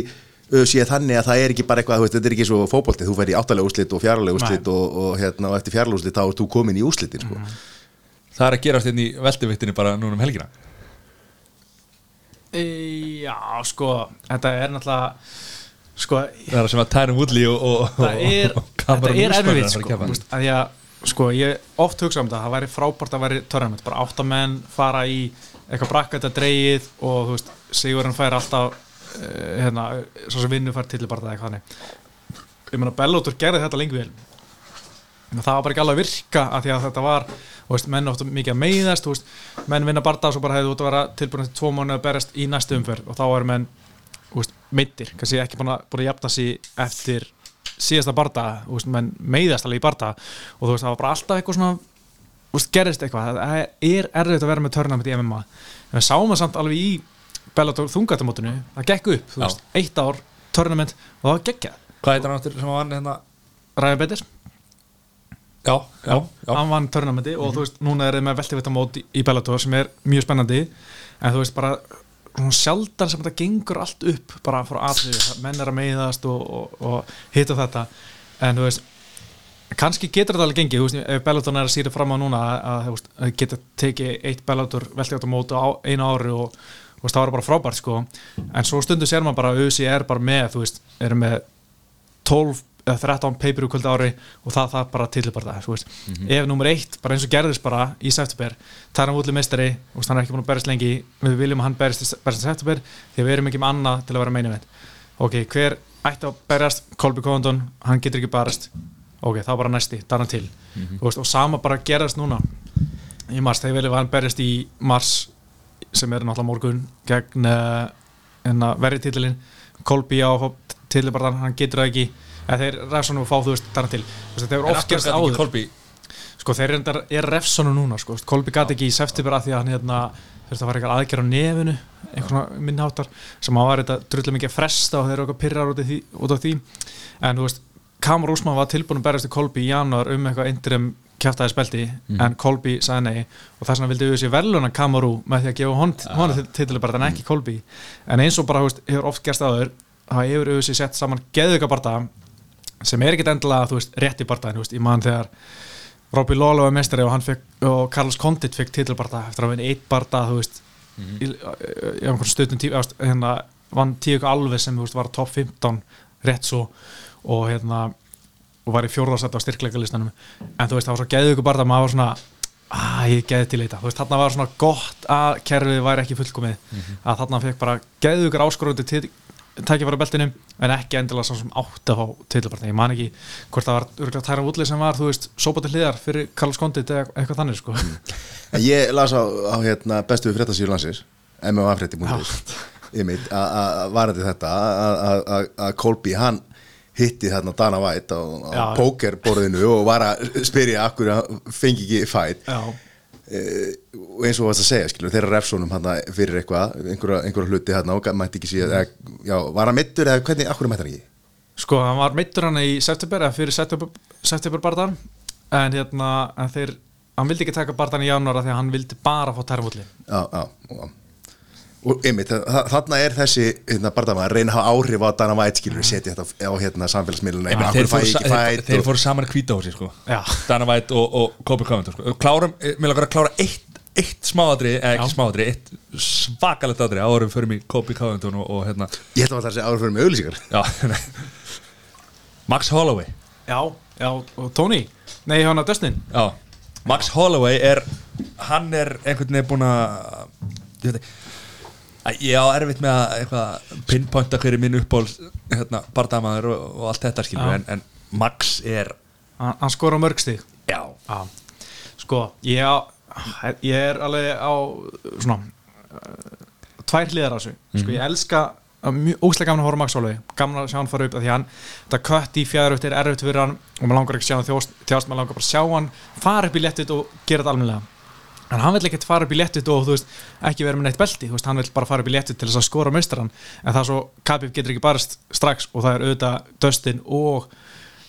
UFC þannig að það er ekki bara eitthvað þú veist, þetta er ekki svo fótbolti, þú fer í áttalega úrslit og fjárlega úrslit Nei. og, og, hérna, og eftir fjárlega úrslit þá ert þú komin í úrslitin sko. það er að gerast hérna í veldiviktinu bara núna um helgina. E, já sko þetta er náttúrulega sko, það er sem að Tyron Woodley og, og, það er, þetta er erfitt að sko, að að ég, sko, ég oft hugsa um það það væri frábært að væri törnament bara áttamenn fara í eitthvað brakkætt að dreigið og þú veist, Sigurinn fær alltaf uh, hérna, svo sem vinnu fær til bara eitthvað þannig. Ég meina Bellotur gerði þetta lengi vel. Það var bara ekki alveg að virka af því að þetta var, veist, menn ofta mikið að meiðast, veist, menn vinna barða og bara hefði út að vera tilbúin til tvo mánuð að berast í næstu umferð og þá er menn meittir, kannski ekki búin að, búin að jafna sig eftir síðasta veist, menn meiðast alveg í barða og þú veist, það var bara alltaf eitthvað svona veist, gerist eitthvað, það er erfitt að vera með törnament í MMA, en við sáum það samt alveg í Bellator þungatamótinu það gekk upp, þú Já. veist, eitt ár törnament og það var geggjað, hvað heitir hann áttur sem var hérna? Ræði Betis já, já, já. hann vann törnamenti og þú veist, núna er þið með veltivittamót í, í Bellator sem er mjög spennandi. En þú veist bara svona sjaldan sem þetta gengur allt upp bara frá aðrið, menn er að meiðast og, og, og hitta þetta. En þú veist, kannski getur þetta alveg gengið, þú veist, ef Bellator er að sýra fram á núna að, að þú veist, að geta tekið eitt Bellator veltivittamót á einu ári og þú veist, það var bara frábært sko. En svo stundu sér maður bara að UC er bara með, þú veist, er með 12 eða 13 pay-per-view kvöld á ári og það það bara til bara það, þú veist. Ef nummer eitt, bara eins og gerðist bara í september Taran Woodley meistari, þú veist, hann er ekki búin að berist lengi við viljum að hann berist, í- september því við erum ekki með annað til að vera meina ok, hver ætti að berjast? Colby Condon, hann getur ekki berist ok, þá bara næsti, Taran til. Þú veist, og sama bara gerðast núna í mars, þegar viljum að hann berjast í mars sem er náttúrulega morgun gegn uh, verri titilin Kolby á titilbarðan, hann getur það ekki eða þeir refsonum að fá þú veist þarna til. Hefur en oft gerst áður. Sko þeir reyndar er refsonum núna sko. Kolby gæti ekki í september að því að hann hérna, þurfti að fara eitthvað aðgerð á nefinu einhvern minnháttar sem að var þetta drullu mikið að fresta og þeir eru eitthvað pyrrar út, út af því. En þú veist Kamur Úsmann var tilbúin að berjast í Kolby í januar um eitthvað interim kjæftæði spelti en Kolby sagði nei. Og þess vegna vildi við sér veluna Kamaru með því að gefa hon, ah. honu titilu bara en ekki Kolby en eins og bara hefur oft gerst áður það hefur auðvitað sett saman geðuga barða sem er ekkit endilega þú veist, rétt í veist, ég man þegar Robbie Lawler var mestari og hann fekk og Carlos Condit fekk titilbarða eftir að vinna eitt barða, þú veist í, í einhvern þú veist, hérna, vann tíu alveg sem þú veist, var top 15 rétt svo og hérna og var í fjórðarsætt á styrkleikalistanum. En þú veist, það var svo geðið ykkur barða maður var svona, að ég geði til þetta þú veist, þarna var svona gott að kerfið væri ekki fullkomið. Að þarna fekk bara geðið ykkur áskorandi til tækifæra beltinu en ekki endilega svo sem átt að fá titilbarni, ég man ekki hvort það var örgulega Tyron Woodley sem var, þú veist, sópa til hliðar fyrir Carlos Condit eða eitthvað þannig sko. En ég las á, á hérna, bestu við fréttasýru landsins MMA einmitt, að- að varandi þetta að- að- að að Kolby, hann hitti þarna Dana White á, á pókerborðinu og var að spyrja akkur hann fengi ekki fæt Já, Eh, og eins og varst að segja skilur, þeirra refsónum fyrir eitthvað einhverja, einhverja hluti hann og mætti ekki síðan eða, já, var hann mittur eða hvernig, akkur mætti hann ekki sko, hann var meittur hann í september eða fyrir september, september barðan en hérna, en þeir hann vildi ekki taka barðan í janúara því að hann vildi bara fá tærfulli já, já, já. Og einmitt, þa- þarna er þessi hérna, barndama að reyna að hafa áhrif á Dana White skilur setja þetta á hérna, samfélagsmiðluna Þeir einhver fæ fóru, ekki sa- þeir, þeir og- fóru saman hvita húsi sko. Já. Dana White og, og Kobe Covington sko. Klárum, eh, Mér langar að klára eitt, eitt smáadri eða ekki Já. smáadri, eitt svakalegt adri árum fyrir mig Kobe Covington og, og hérna ég held að það sé áhrif fyrir já, (laughs) nei. Max Holloway já, já, og Tony nei, hann að Dustin Já, Max Holloway er hann er einhvern veginn búin að ég veit ekki Ég á erfitt með að eitthvað pinpointa hverju minn uppból hérna, bardamaður og, og allt þetta skilur en, en Max er hann, hann skora mörg stig. Já, Já, sko, ég, á, ég er alveg á svona uh, tvær hliðar á þessu. Sko, ég elska að mjög óslega gaman að horfa á Max Holloway gaman að sjá hann fara upp af því að hann þetta kött í fjæðaruft er erfitt fyrir hann og maður langar ekki að sjá hann þjóst, maður langar bara að sjá hann fara upp í léttut og gera þetta almennilega en hann vill ekkert fara upp í léttut og þú veist, ekki vera með neitt belti, þú veist, hann vill bara fara upp í léttut til þess að skora meistaran en það er svo Khabib getur ekki barist strax og það er auðvitað Dustin og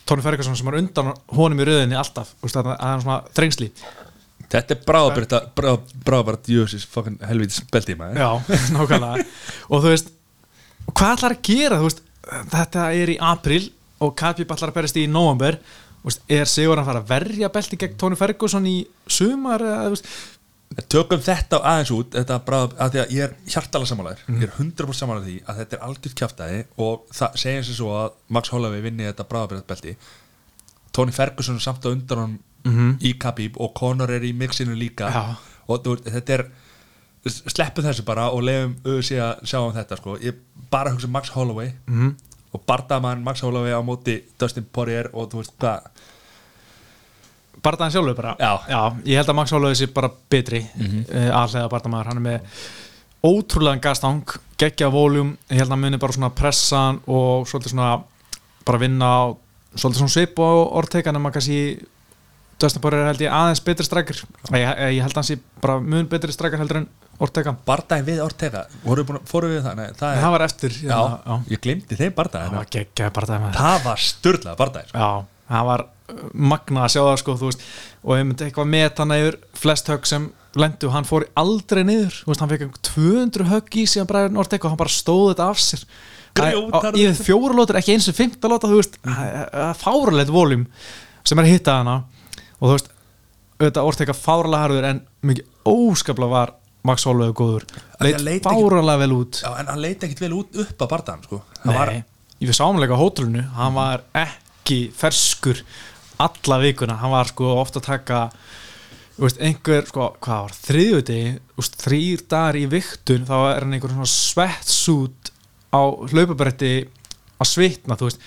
Tony Ferguson sem er undan honum í röðinni alltaf, veist, það er svona þrengsli þetta er bráðabrætt jössis fucking helvítis belti maður. Já, (laughs) nákvæmlega. Og þú veist, hvað ætlar að gera? Veist, þetta er í april og Khabib ætlar að berast í november er Sigur að fara að verja belti gegn Tony Ferguson í sumar eða, tökum þetta aðeins út þetta bráð, að því að ég er hjartalega samanlegar ég er 100% samanlega því að þetta er algjört kjaftaði og það segja sér svo að Max Holloway vinni þetta bráðabrættbelti Tony Ferguson er samt á undan hann í Khabib og Conor er í mixinu líka. Já. og þetta er sleppum þessu bara og leiðum auðvitað að sjá um þetta sko. ég bara hugsa um Max Holloway. -hmm. Og bardamann Max Holloway á móti Dustin Poirier og þú veist hvað bardaðan sjálfur bara Já. ég held að Max Holloway sé bara betri mm -hmm. aðlega bardamaður, hann er með ótrúlegan gastang, geggja voljum ég held að hann muni bara svona pressan og svolítið svona bara vinna svolítið svona svip og orðtekan en maður kannski Dustin Poirier er held ég aðeins betri strækir. Ég, ég held að hann sé bara mun betri strækir heldur en orðtekan bardagin við Ortega, fórum við það? Nei, það, er, það var eftir já, já, já. ég glemdi þeim bardagin það var geggja bardaði það var störlað sko. Það var uh, magna að sjá það sko, veist, og ég myndi eitthvað með hann yfir flest högg sem lendu hann fór aldrei niður, veist, hann fekk einhver 200 högg í síðan bræður Nortek og hann bara stóð þetta af sér. Grjótar- í fjóra lótur, ekki eins og fymta lóta þú veist, fáralegt voljum sem er að hitta hana og þú veist, auðvitað Ortega fáralega harður en mikið óskaplega var Max Holloway góður, Af því leit að leit ekki- fáralega vel út. Já, en hann leiti ekkit vel út upp að bardagan sko. Það var, Nei, ég við sáum leika á hótelinu hann var ekki ferskur alla vikuna, hann var sko ofta að taka veist, einhver, sko, hvað var, þriðjúti þrýr dagar í viktun þá er hann einhver svona svettsút á hlaupabretti að svitna, þú veist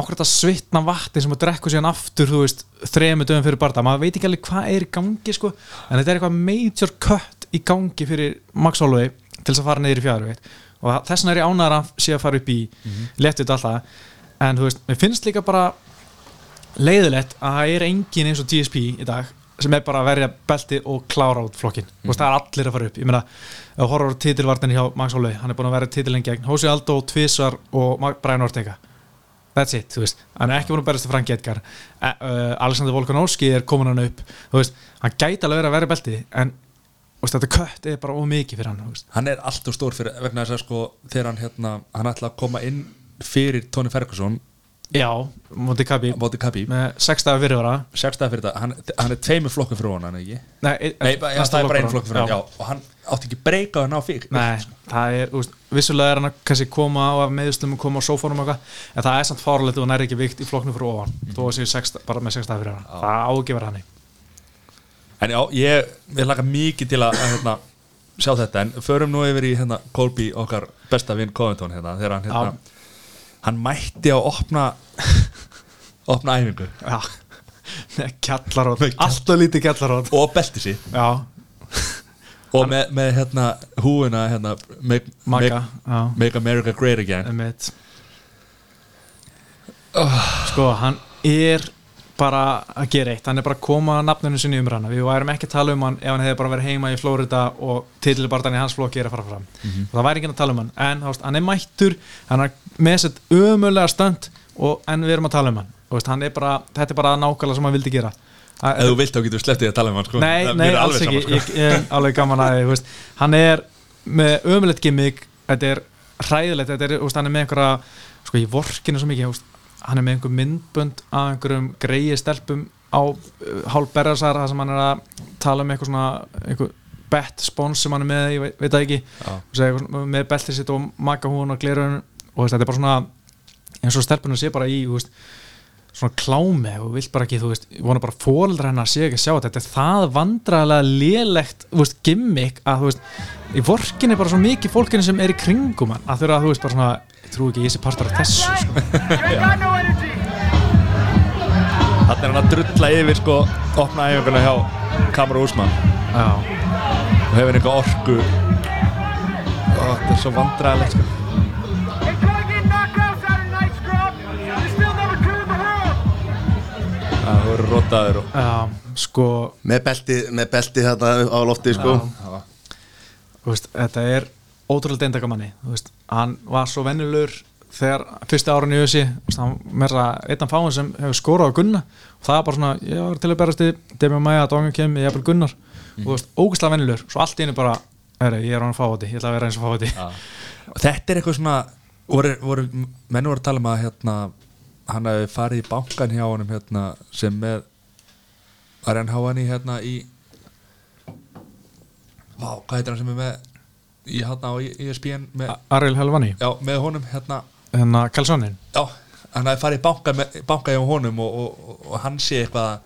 ákvæmt að svitna vatni sem að drekku síðan aftur, þú veist, þremu dögum fyrir barða maður veit ekki alveg hvað er í gangi, sko. En þetta er eitthvað major cut í gangi fyrir Max Holloway til þess að fara neyður í fjæður og þess vegna er ég ánæður að sé að fara upp í mm -hmm. léttut alltaf. En þú veist, mér finnst líka bara leiðilegt að það er engin eins og GSP í dag sem er bara að verja belti og klára út flokkin mm -hmm. það er allir að fara upp, ég meina á titilvartin hjá Max Holloway, hann er búin að vera titilin gegn Jose Aldo, Tvisar og Brian Ortega that's it, þú veist. Hann er ekki búin að berast til Frank Edgar. Uh, Alexander Volkanovski er komin hann upp þú veist, hann gæti alveg að verja belti en veist, þetta kött er bara ómikið fyrir hann hann er alltaf stór fyrir vegna þess að sko þegar hann hérna, hann ætla að koma inn fyrir Tony Ferguson já, mútið Kabi á móti Khabib, með sex dagar fyrirvara. Sextaði fyrir þetta hann, hann er tveimur flokkur fyrir honum, hann ekki? Nei, Nei, já, það er bara einu flokkur fyrir hann, já, og hann átti ekki breyka að ná fyrir Nei, það er, úst, vissulega er hann að kannski koma á að meðuslum og koma á sófónum og eitthvað, en það er samt fáralegt og hann er ekki vikt í flokknu fyrir ofan, þó að sé sex, bara með 6 dagar fyrir hann, það á verið hann En já, ég vil laka mikið til að, að hérna, sjá þetta. En förum nú yfir í hérna, Colby, okkar besta vinn Covington hérna, Þegar hann, hérna, hann mætti að opna (laughs) Opna æfingu. Já, með kjallarót, alltaf lítið kjallarót Og belti sér Og með, með hérna, húuna hérna, make, Maga, make, make America Great Again. Emitt Sko, hann er bara að gera eitt, hann er bara að koma nafninu sinni um hana, við værum ekki að tala um hann ef hann hefði bara verið heima í Florida og titlibartan í hans flokki er að fara fram. Og það væri ekki að tala um hann, en veist, hann er mættur hann er með sett ömulega stönd en við erum að tala um hann. Veist, hann er bara, þetta er bara nákvæmlega sem hann vildi gera. Ef þú vilt þá getur við slepptið að tala um hann sko. Nei, nei, alls ekki. sama, ég, ég er alveg gaman að veist, hann er með ömulegt gimmick þetta er hræðilegt þetta er, hann er með einhverja sko, ég vorkinu svo mikið, hann er með einhver myndbönd af einhverjum greiði stelpum á uh, hálf berðarsar þar sem hann er að tala um eitthvað svona einhver bet spons sem hann er með ég veit, það ekki. Og svona með beltið sitt og maka hún og glerun og þú veist, þetta er bara svona eins og stelpunum sé bara í veist, svona klámi og vilt bara ekki, þú veist, vona bara fóreldra hennar sé ekki að sjá þetta, þetta er það vandræðilega lélegt, þú veist, gimmick að þú veist, í vorkinni bara svo mikið fólkinu sem er í kringum hann, að þurfa að þú veist bara svona, trú ekki, ég sé partur af þessu sko. Þannig er hann að drulla yfir sko opna æfinguna hjá Kamara Úsmann Já, og hefur einhver orku. Ó, Þetta er svo vandræðilegt sko. Það voru rotaður og já, sko. Með belti, með belti hérna á lofti sko. Þú veist, þetta er ótrúlega deindakamanni hann var svo vennilegur þegar fyrsta árun í hann með það einn af fáin sem hefur skórað á Gunna. Og það er bara svona, ég var til að berast í Demi Maja, Dóngan kem, ég er bara Gunnar. Og þú veist, ógæslega vennilegur, svo allt í einu bara ég er hann fáti, ég ætla að vera eins og fáti og þetta er eitthvað svona voru, voru, menn voru að tala um að hérna, hann hefði farið í bankan hjá honum hérna, sem með var hann há hann í hérna í Vá, hvað heitir hann sem er með í hérna á ESPN með, Ariel Helvani, já, með honum hérna. Hérna Kalssonin já, hann hefði farið banka, með, banka hjá honum og, og, og, og hann sé eitthvað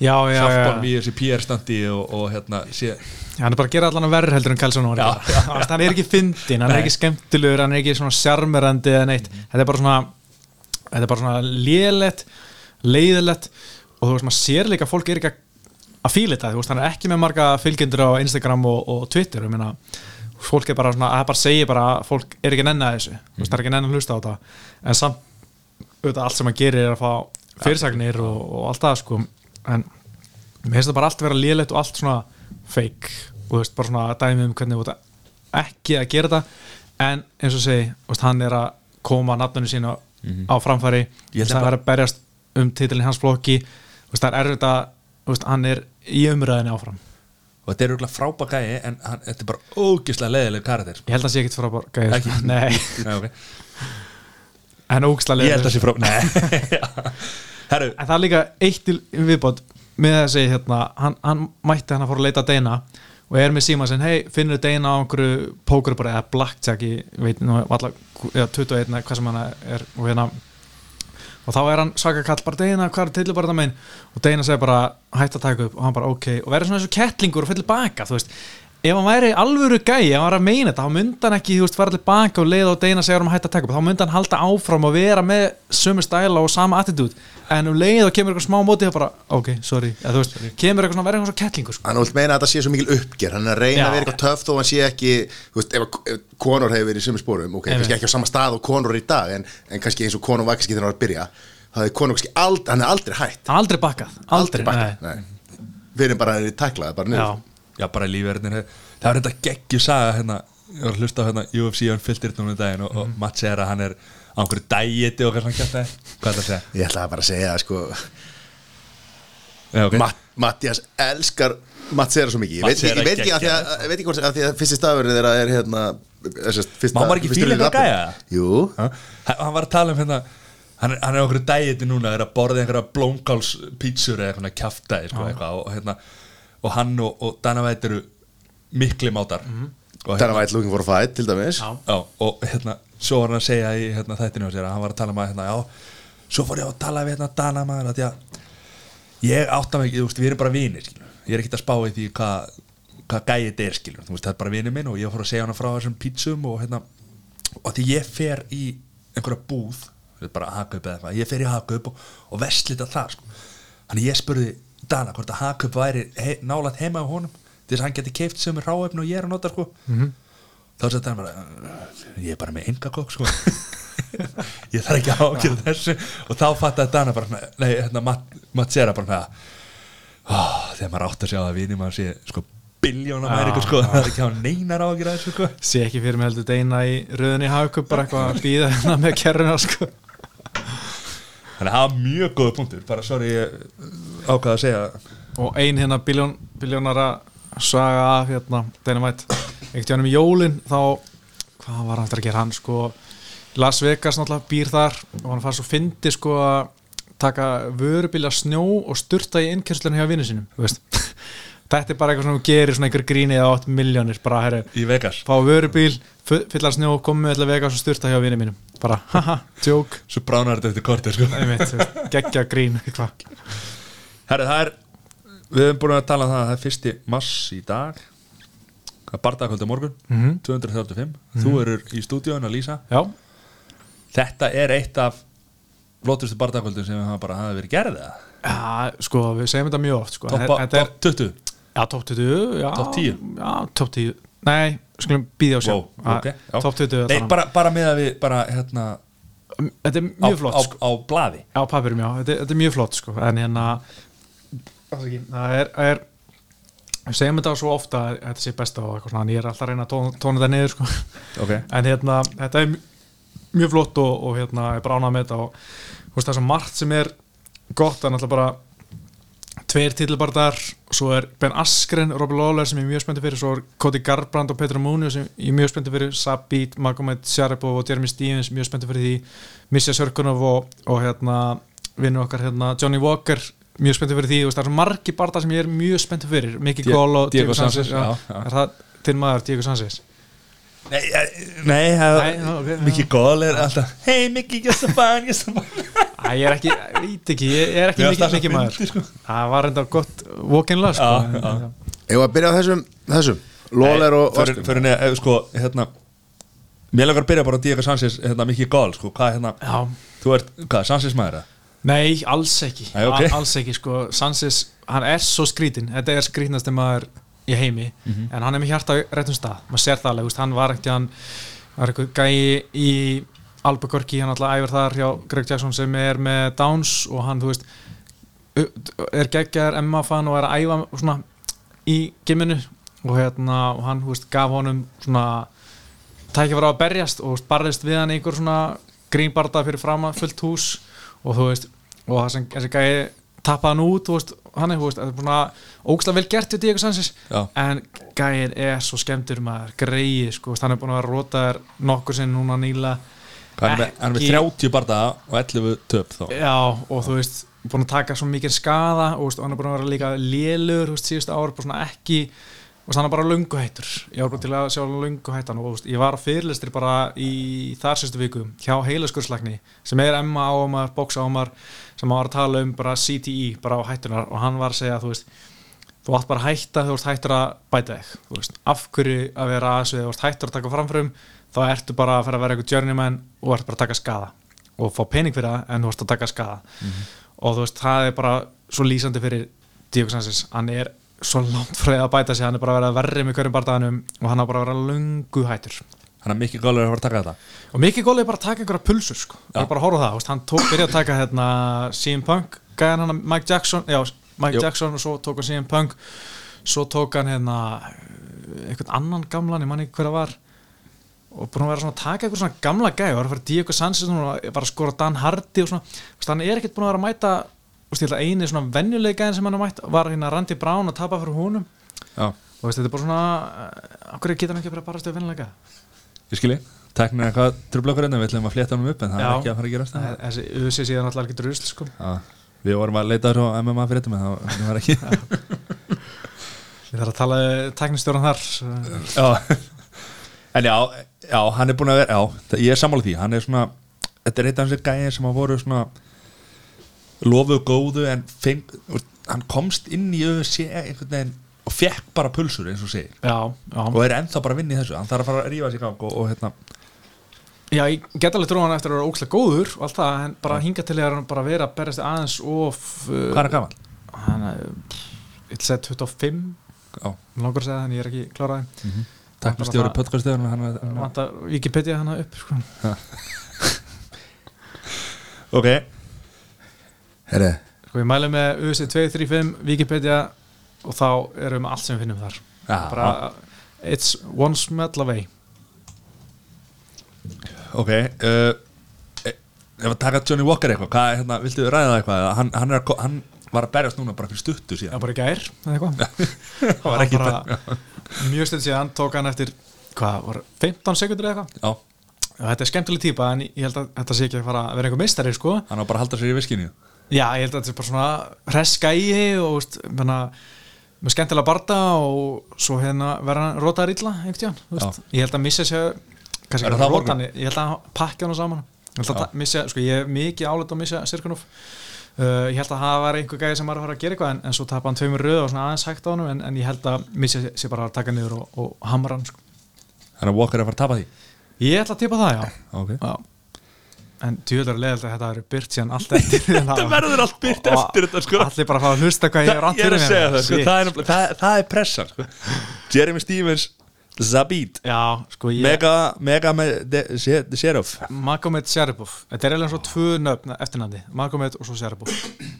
já, já, honum í þessi PR-standi og, og hérna sé hann er bara að gera allan að verri heldur en Þú veist, hann er ekki fyndin, hann er Nei. ekki skemmtilegur hann er ekki svona sjarmerandi eða neitt. Þetta er bara svona þetta er bara svona lélegt, leiðilegt og þú veist, maður sér líka fólk er ekki að- að fíla þetta, þú veist, hann er ekki með marga fylgjendur á Instagram og, og Twitter. Ég meina, fólk er bara svona, að það bara segir bara að fólk er ekki nenni að þessu. Þú veist, það er ekki nenni að hlusta á þetta en samt, auðvitað, allt sem hann gerir er að fá fyrirsagnir og, og allt það sko, en mér finnst það bara allt vera lélegt og allt svona fake. Og þú veist, bara svona dæmi um hvernig þú veist ekki að gera þetta en eins og segi, þú veist, hann er að koma nafnunni sína á framfæri. Ég held að það er að berjast um titilin hans flokki. Þú veist, það er erfitt að þú veist, hann er í umræðinni áfram og þetta er auðvitað frábæk gæi en hann, þetta er bara ógislega leðileg karakter ég held að það sé ekkit frábár gæði, Ekki? sko. nei, (laughs) Nei, okay. en ógislega ég held að það sé frá Nei (laughs) Herru, en það er líka eitt viðbót með þessi hérna, hann, hann mætti hann að fóra að leita Deina og er með síma sem, hei, finnur Deina á einhverju pókur bara, eða blackjack ég veit nú alla, eða 21 eða hvað sem hann er og hérna og þá er hann svaka kall bara Deina, hvað er til bara það megin og Deina segir bara hætt að taka upp. Og hann bara ok. Og verður svona eins og kettlingur og fyrir baka þú veist, ef hann væri alvöru gæi ef hann var að meina þetta, þá myndi hann ekki þú veist, fara til baka og leiða og Deina segir hann hætt að taka upp. Þá myndi hann halda áfram og vera með sömu stæla og sama attitude. En um leið og kemur eitthvað smá móti þá bara, ok, sorry, eða veist kemur eitthvað svona, verður eitthvað svona kettlingur sko. Hann vil meina að þetta sé svo mikil uppger Hann er að reyna Já. að vera eitthvað töff þó hann sé ekki Þú veist, ef, ef konur hefur verið í sömu spórum Ok, Einmitt. kannski ekki á sama stað og konur er í dag En, en kannski eins og konur var kannski þegar hann var að byrja Það hann er hann er að það er Já, bara lífverðin það er þetta geggjur saga hérna ég var að hlusta á hérna UFC hann fylltir núna í daginn og, og Matt segir að hann er á einhverju dæjeti og hvað svona kjátt hvað er það að segja? Ég ætlaði bara að segja sko, okay. Matt, Mattias elskar Matt Sera svo mikið Ég veit, Mats ekki- ég veit ekki að því að, ekki að því að fyrsti stafurinn þeirra er hérna Má maður ekki fyrsti fíla liður eitthvað nafnið. gæja? Jú, Ha? hann hann var að tala um hérna hann er, hann er á einhverju dæjeti núna er að borða einhverja blómkálspítsur eða eitthvað kjaftaði sko, eitthvað, og, hérna, og hann og, og Dana Væt eru mikli mátar. Og, Dana White looking for a fight til dæmis. Já. Já, og hérna, svo var hann að segja í hérna, þættinu á sér að hann var að tala um að hérna, já, svo fór ég að tala við hérna Dana maður að já, ég átta mig ekki, þú veist, við erum bara vinir ég er ekkert að spá í því hvað hvað gæði þetta er, skilur, þú veist, það er bara vinir minn og ég fór að segja hann frá þessum pítsum og hérna, og því ég fer í einhverja búð, bara Hakup eða eitthvað, ég fer í Hakup og, og vestlita það, sko, þannig ég spurði Dana hvort að Hakup væri he, nálat heima á honum, þess að hann geti keift sem ráefn og ég er að nota, sko þá sagði hann bara ég er bara með enga kokk sko. (laughs) Ég þarf ekki að ákjöra þessu. Og þá fattaði Dana bara nei, hérna, Matt, Matt Sera bara með oh, þegar maður átt að sjá að vinni maður sé sko biljóna mæri sko, það er ekki á neinar þessu sko. Sé ekki fyrir mig heldur Deina í röðinni haukup bara eitthvað að býða hérna með kerruna sko. Þannig að það var mjög góða punktur. Bara sorry, ég ákvaða að segja og ein hérna biljón, biljónara saga af hérna Dynamite. Ekkert hjá hann um jólin þá hvað var hann eftir að gera hann sko? Las Vegas náttúrulega býr þar og hann fannst svo fyndi sko að taka vörubilja snjó og sturta í innkjörslunni hjá vinnu sínum þú veist. Þetta er bara eitthvað sem þú gerir svona einhver gríni eða 8 miljónir bara herri, Í Vegas. fá vörubíl, fu- fylla snjó komið með allir Vegas og sturta hjá vinnu mínum. Bara haha, joke. Svo bránar þetta eftir kortir sko. þú veist, geggja grín eitthvað. Herri, það er Við höfum búin að tala um það að það er fyrsti mass í dag. Það er bardagakvöldi á morgun Mhm. 235 Þú erur í stúdíóin að lýsa já, Þetta er eitt af Lótustu bardagakvöldum sem við hafa bara hafa verið gerðið já, sko við segjum þetta mjög oft sko. Top 20 Já, top 20 já, Topp 10? Já, top 10 Nei, skulum býða og sjá wow, okay, já. Top 20 Nei, bara, bara með að við bara hérna Þetta er á, mjög flott á, sko. á blaði Já, papirum, já, þetta, þetta er mjög flott sko. En hérna Það er, er Við segjum þetta svo ofta að Þetta sé besta og eitthvað svona En ég er alltaf að reyna að tóna, tóna þetta niður sko. Ok (laughs) En hérna, þetta er mj- mjög flott og, og hérna, ég er bara ánað með þetta og þú veist það er svo margt sem er gott, er náttúrulega bara tveir titilbardar, svo er Ben Askren, Robbie Lawler sem ég er mjög spenntið fyrir svo er Cody Garbrandt og Petra Múni sem ég er mjög spenntið fyrir, Sabit, Magomed Sharipov og Jeremy Stevens, mjög spenntið fyrir því Misja Sörkunov og, og hérna vinnu okkar hérna Johnny Walker mjög spenntið fyrir því, veist það er margi bardar sem ég er mjög spenntið fyrir, Die- Cole og Diego Sanchez, já, já, er það þinn maður Diego Sanchez? Nei, eh, nei, Nei, já, ok, já. Mikki Gól er alltaf Hey Mikki, you're so fine, you're so fine ég er ekki, ég veit ekki, ég er ekki mikið, mikið maður sko. Það var enda gott walk-in-lag sko. En- Ef að byrja á þessum, þessum Lóler og fyrir, fyrir neða, sko, hérna Mér langar að byrja bara á Diego Sanchez hérna, Mikki Gól, sko, hvað hérna Já, Þú ert, hvað, Sanchez maður það? nei, alls ekki Nei, ok. A- Alls ekki, sko, Sanchez hann er svo skrítin, þetta er skrítnasti maður í heimi, Mhm. en hann er með hjarta á réttum stað, maður sér það alveg, hann var ekkert hann var eitthvað gæi í Albuquerque, hann alltaf æfir þar hjá Greg Jackson sem er með Downs og hann, þú veist er geggjar Emma-fan og er að æfa svona í gimminu og hérna, og hann, þú veist, gaf honum svona tækja fyrir að berjast og barðist við hann í einhver svona grínbarda fyrir fram að fullt hús og þú veist, og það sem þessi gæi tappaði hann út, þú veist, hann er, þú veist, þetta er svona ógslag vel gert Diego Sanchez Já. en gæin er svo skemmtur maður, greið, sko, hann er búin að vera rótaður nokkur sinn núna nýla Hann er er með Ekki- 30 bardaga og 11 töp þá. Já, og þú veist, búin að taka svo mikið skada og, veist, og hann er búin að vera líka lélur veist, síðustu ár, bara svona ekki hann er bara lönguhættur ég var bara til að sjá lönguhættan og veist, ég var á fyrirlistri bara í þar sérstu viku hjá heilaskurslækni sem er Emma ámar, bóks ámar sem var að tala um bara CTE bara á hættunar og hann var að segja þú veist þú átt bara að hætta þegar þú ert hættur að bæta þig af hverju að vera aðeins við þú ert hættur að taka framförum þá ertu bara að fara að vera eitthvað journeyman og ert bara að taka skada og fá pening fyrir það en þú ert að taka skada og þú veist, það er bara svo lýsandi fyrir Diego Sanchez, hann er svo langt því að bæta sig, hann er bara að vera verri með hverjum bardaðanum og hann er bara að vera lungu hættur. Hann er Mikki Gól er að fara að taka þetta? Og mikið góli er bara að taka einhverja pulsur sko. bara að horfa það, veist, hann tók byrja að taka hérna, CM Punk, gæðan hann Mike Jackson, já, Mike Jú. Jackson og svo tók hann CM Punk. Svo tók hann hérna einhvern annan gamlan, ég man ekki hver það var og búin að vera svona að taka einhver svona gamla gæði og var að fara Diego Sanchez og var að skora Dan Hardy og svona, hann er ekkert búin að vera að mæta held að eini svona venjuleg gæðin sem hann har mætt var hérna Randy Brown að tapa fyrir húnum Já, og veist, þetta er bara svona okkur getur hann ekki bara að bara stöðu venjulega ég skilji. Teknir eitthvað trublakur hérna, við ætlum að flétta hann upp en það Já. er ekki að fara að gerast það þessi USA síðan alltaf ekki drusl sko. Við vorum að leita á MMA fyrir þetta en það það var ekki Ég þarf að tala teknistjóran þar En já, já, hann er búin að vera Já, ég er sammála því, hann er svona Þetta er eitt af þessi gæðir sem að voru svona lofuðu góðu en feng, hann komst inn í veginn og fekk bara pulsur eins og segir. Já, já, og er ennþá bara að vinna í þessu. Hann þarf að fara að rífa sig gang og, og hérna já ég get alveg trúan eftir að vera ókslega góður og allt það, en bara hinga til hann bara vera að berjast aðeins of uh, hvað er hann gaman? Hann er, ég að segja 25 Já, Mér langar að segja það en ég er ekki kláraði teknistjóri það- podcastöðun hann, hann, Vanta Wikipedia hana upp sko. (laughs) Ok, Herri, sko ég mæli með UFC 235 Wikipedia og þá erum við með allt sem við finnum þar. Já, bara, it's one smell away. Ok uh, e- ef að taka Johnny Walker eitthvað hvað hérna, viltu ræða það eitthvað? Hann, hann, er, hann var að berjast núna bara fyrir stuttu síðan. Bara í gær, eða eitthvað. Það (laughs) var ekki bara, Mjög stund síðan tók hann eftir hvað, var 15 sekundur eða eitthvað? Já, og þetta er skemmtileg típa en ég held að þetta sé ekki að vera einhver meistari sko. Hann var bara að halda sér í viskinu Já, ég held að þetta er bara svona hreskæi og veist, menna, með skemmtilega barda og svo hérna verða hann rótaðar illa ég held að missa sér kannski ekki það að morgun? hann, ég held að pakka hann saman. Ég held að missa, sko ég er mikið álega að missa Sirkunov uh, ég held að það var einhver gæði sem var að fara að gera eitthvað en, en svo tapa hann tveimur röð og svona aðeins hægt á hann en, en ég held að missa sér bara að taka niður og, og hamra hann sko. þannig að Walker er að fara að tapa því ég ætla að tipa það, já, okay. já. en tjóðlar leðilega að þetta verður byrt síðan allt eftir (laughs) þetta verður allt byrt eftir þetta, sko. allir bara að fá að hlusta hvað ég er rátt ég er fyrir að segja mér. það, sko. Það, er, það, það er pressan sko. Jeremy Stevens Zabit Já, sko ég Mega, mega með de- Se- Sheriff Magomed Sharipov Þetta er eiginlega svo tvö nöfn eftirnandi Magomed og svo Sharipov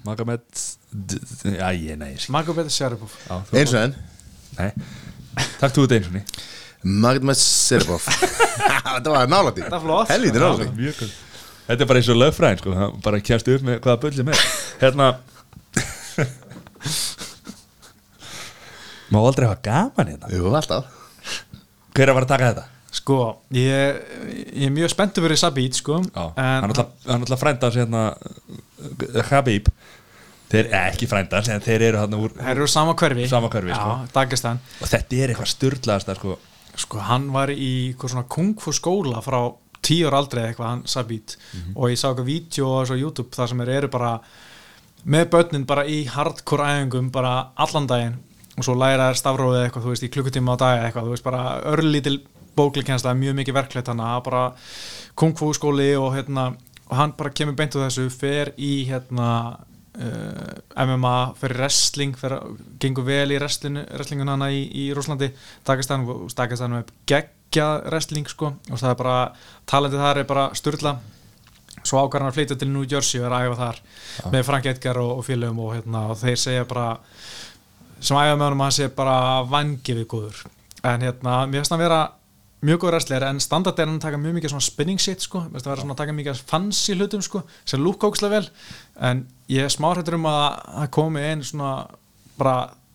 Magomed Magomed þú- Eins og enn. Nei. Takk þú þetta eins og ný Magdmar Serbov (laughs) Þetta var er flott. Helvítið mjög góð. Þetta er bara eins og lögfræðin sko, bara kjæst upp með hvaða bulli með. Hérna (laughs) Má aldrei hafa gaman hérna? Jú, alltaf Hver er að fara að taka þetta? Sko, ég, ég er mjög spenntur fyrir Sabit sko Já, hann En er hann er alltaf frændans hérna uh, Habib Þeir, eh, ekki frændans, en þeir eru hann úr þeir eru sama hverfi Sama hverfi, Já, sko. Dagestan Og þetta er eitthvað styrlaðast sko. Sko, hann var í svona kung fu skóla frá tíu ára aldrei eitthvað, hann Sabit Mhm. og ég sá eitthvað vídeo á YouTube þar sem þeir eru bara með börnin bara í hardcore æfingum bara allan daginn og svo læra þær stafrófið eitthvað, þú veist, í klukkutíma á dag eitthvað, þú veist, bara örlítil bóklikensla, mjög mikið verkleitt hann að bara kung fu skóli og hérna, og hann bara kemur beint úr þessu, fer í hérna uh, MMA, fer í wrestling fer, gengur vel í wrestlingun hana í, í Rúslandi Dagestan, og Dagestan með geggja wrestling sko, og það er bara talendið þar er bara styrla svo ákvar hann að flytja til New Jersey og er að æfa þar með Frank Edgar og, og félögum og, hérna, og þeir segja bara sem æfa með honum að hann sé bara vangifið góður. En hérna, mér finnst hann vera mjög góður wrestler en standard er hann að taka mjög mikið svona spinning shit sko, mér finnst að vera svona að taka mikið fancy hlutum sko, sem lúk ókslega vel. En ég er smáhættur um að það komi einn svona bara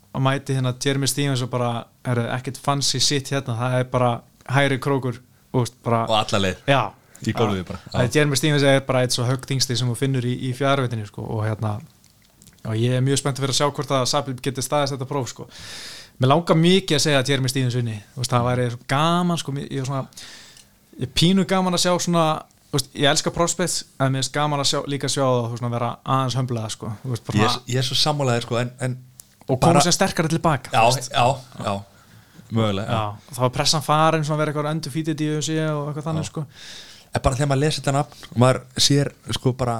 að mæti hérna Jeremy Stevens og bara er ekkert fancy shit hérna, það er bara hæri krókur. Úst, bara, Og alla leið. Já. Í gólfið bara. Það er Jeremy Stevens er bara eitt svo högtingsti sem þú finnur í, í fjárveitinu sko, og hérna og ég er mjög spennt fyrir að sjá hvort að Sabib geti staðist þetta próf sko. Mér langar mikið að segja að Jeremy Stevens vinni Þú veist, það væri gaman sko, ég, er svona, ég pínu gaman að sjá svona veist, ég elska prospects en mér er gaman að sjá, líka sjá það að vera aðeins hömblega sko, veist, ég, ég er svo sammálaðir sko, og koma sér sterkara tilbaka Já, já, já. Mögulega, já. Þá er pressan farin að vera eitthvað undefeated í UFC og eitthvað þannig sko. En bara þegar maður lesi þetta nafn og maður sér sko bara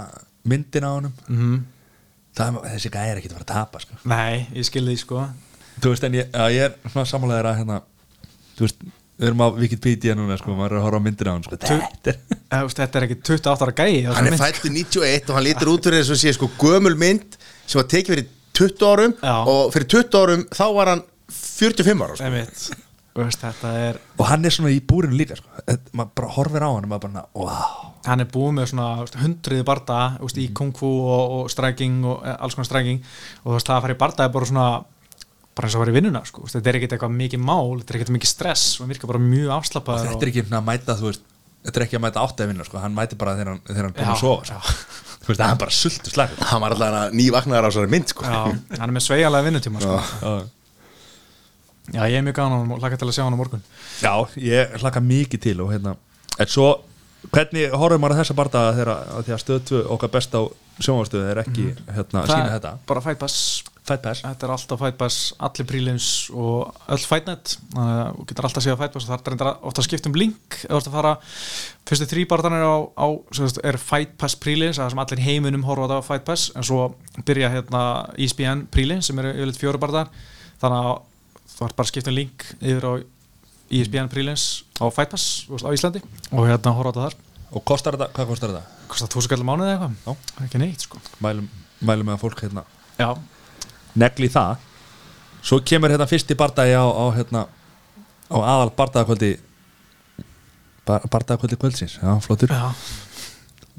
myndin á honum. Mm það er, þessi gæði er ekki að fara að tapa sko. Nei, ég skilði því sko þú veist en ég, að ég er svona sammálaðir að hérna, þú veist, við erum á Wikipedia núna sko, maður er að horfa á myndin á hann sko. þetta er Þetta er ekki 28 ára gæi á Hann er mynd. fættur 91 og hann lítur út fyrir þess að sé sko gömul mynd sem var tekið fyrir 20 árum Já. og fyrir 20 árum þá var hann 45 ára sko. Veist, Þetta er og hann er svona í búrinu líka sko. Maður bara horfir á hann og maður bara, wow hann er búið með svona hundriði barda veist, í kung fu og, og striking og eh, alls konar striking og þú veist, það að fara í barda er bara svona bara eins og að fara í vinnuna sko. Þetta er ekkert eitthvað mikið mál þetta er ekkert mikið stress og hann virkar bara mjög afslappaður þetta er ekki að mæta, þú veist þetta er ekki að mæta átt að vinna, sko. hann mæti bara þegar hann, þegar hann búin að sofa sko. (laughs) þú veist, það er bara sultu slag Hann var alltaf nývagnar á svona mynd sko. Já, hann er með sveigalega vinnutíma sko. Já. Já, ég er mjög gana og laka til að sjá hann á morgun Já, ég hlaka mikið til og hérna, en svo hvernig horfum maður að þessa bardaga þegar því að stöð 2 okkar best á sjónvarstöðu er ekki hérna, að sína þetta? bara fight pass. Fight Pass? Þetta er alltaf Fight Pass, allir prílins og öll Fightnet þannig að þú getur alltaf að séð Fight Pass og það er ofta að skipta um link. Eða ert að fara, fyrstu þrý sagt, er Fight Pass prílins það sem allir heiminum horfa þetta á Fight Pass en svo byrja hérna ESPN prílins sem eru yfirleitt fjóru barðar þannig að þú ert bara að skipta um link yfir á ESPN prílins á Fight Pass á Íslandi. Og hérna horfa á þetta þar. Og kostar þetta, hvað kostar þetta? kostar þú svo kallar mánuði eða eitthvað? Ekki neitt sko. Mælum, mælum með að fólk hérna. Já, negli það. Svo kemur hérna fyrsti bardagi á, á hérna á aðal bardagakvöldi bar, bardagakvöldi kvöldsins, já, flottur. Já.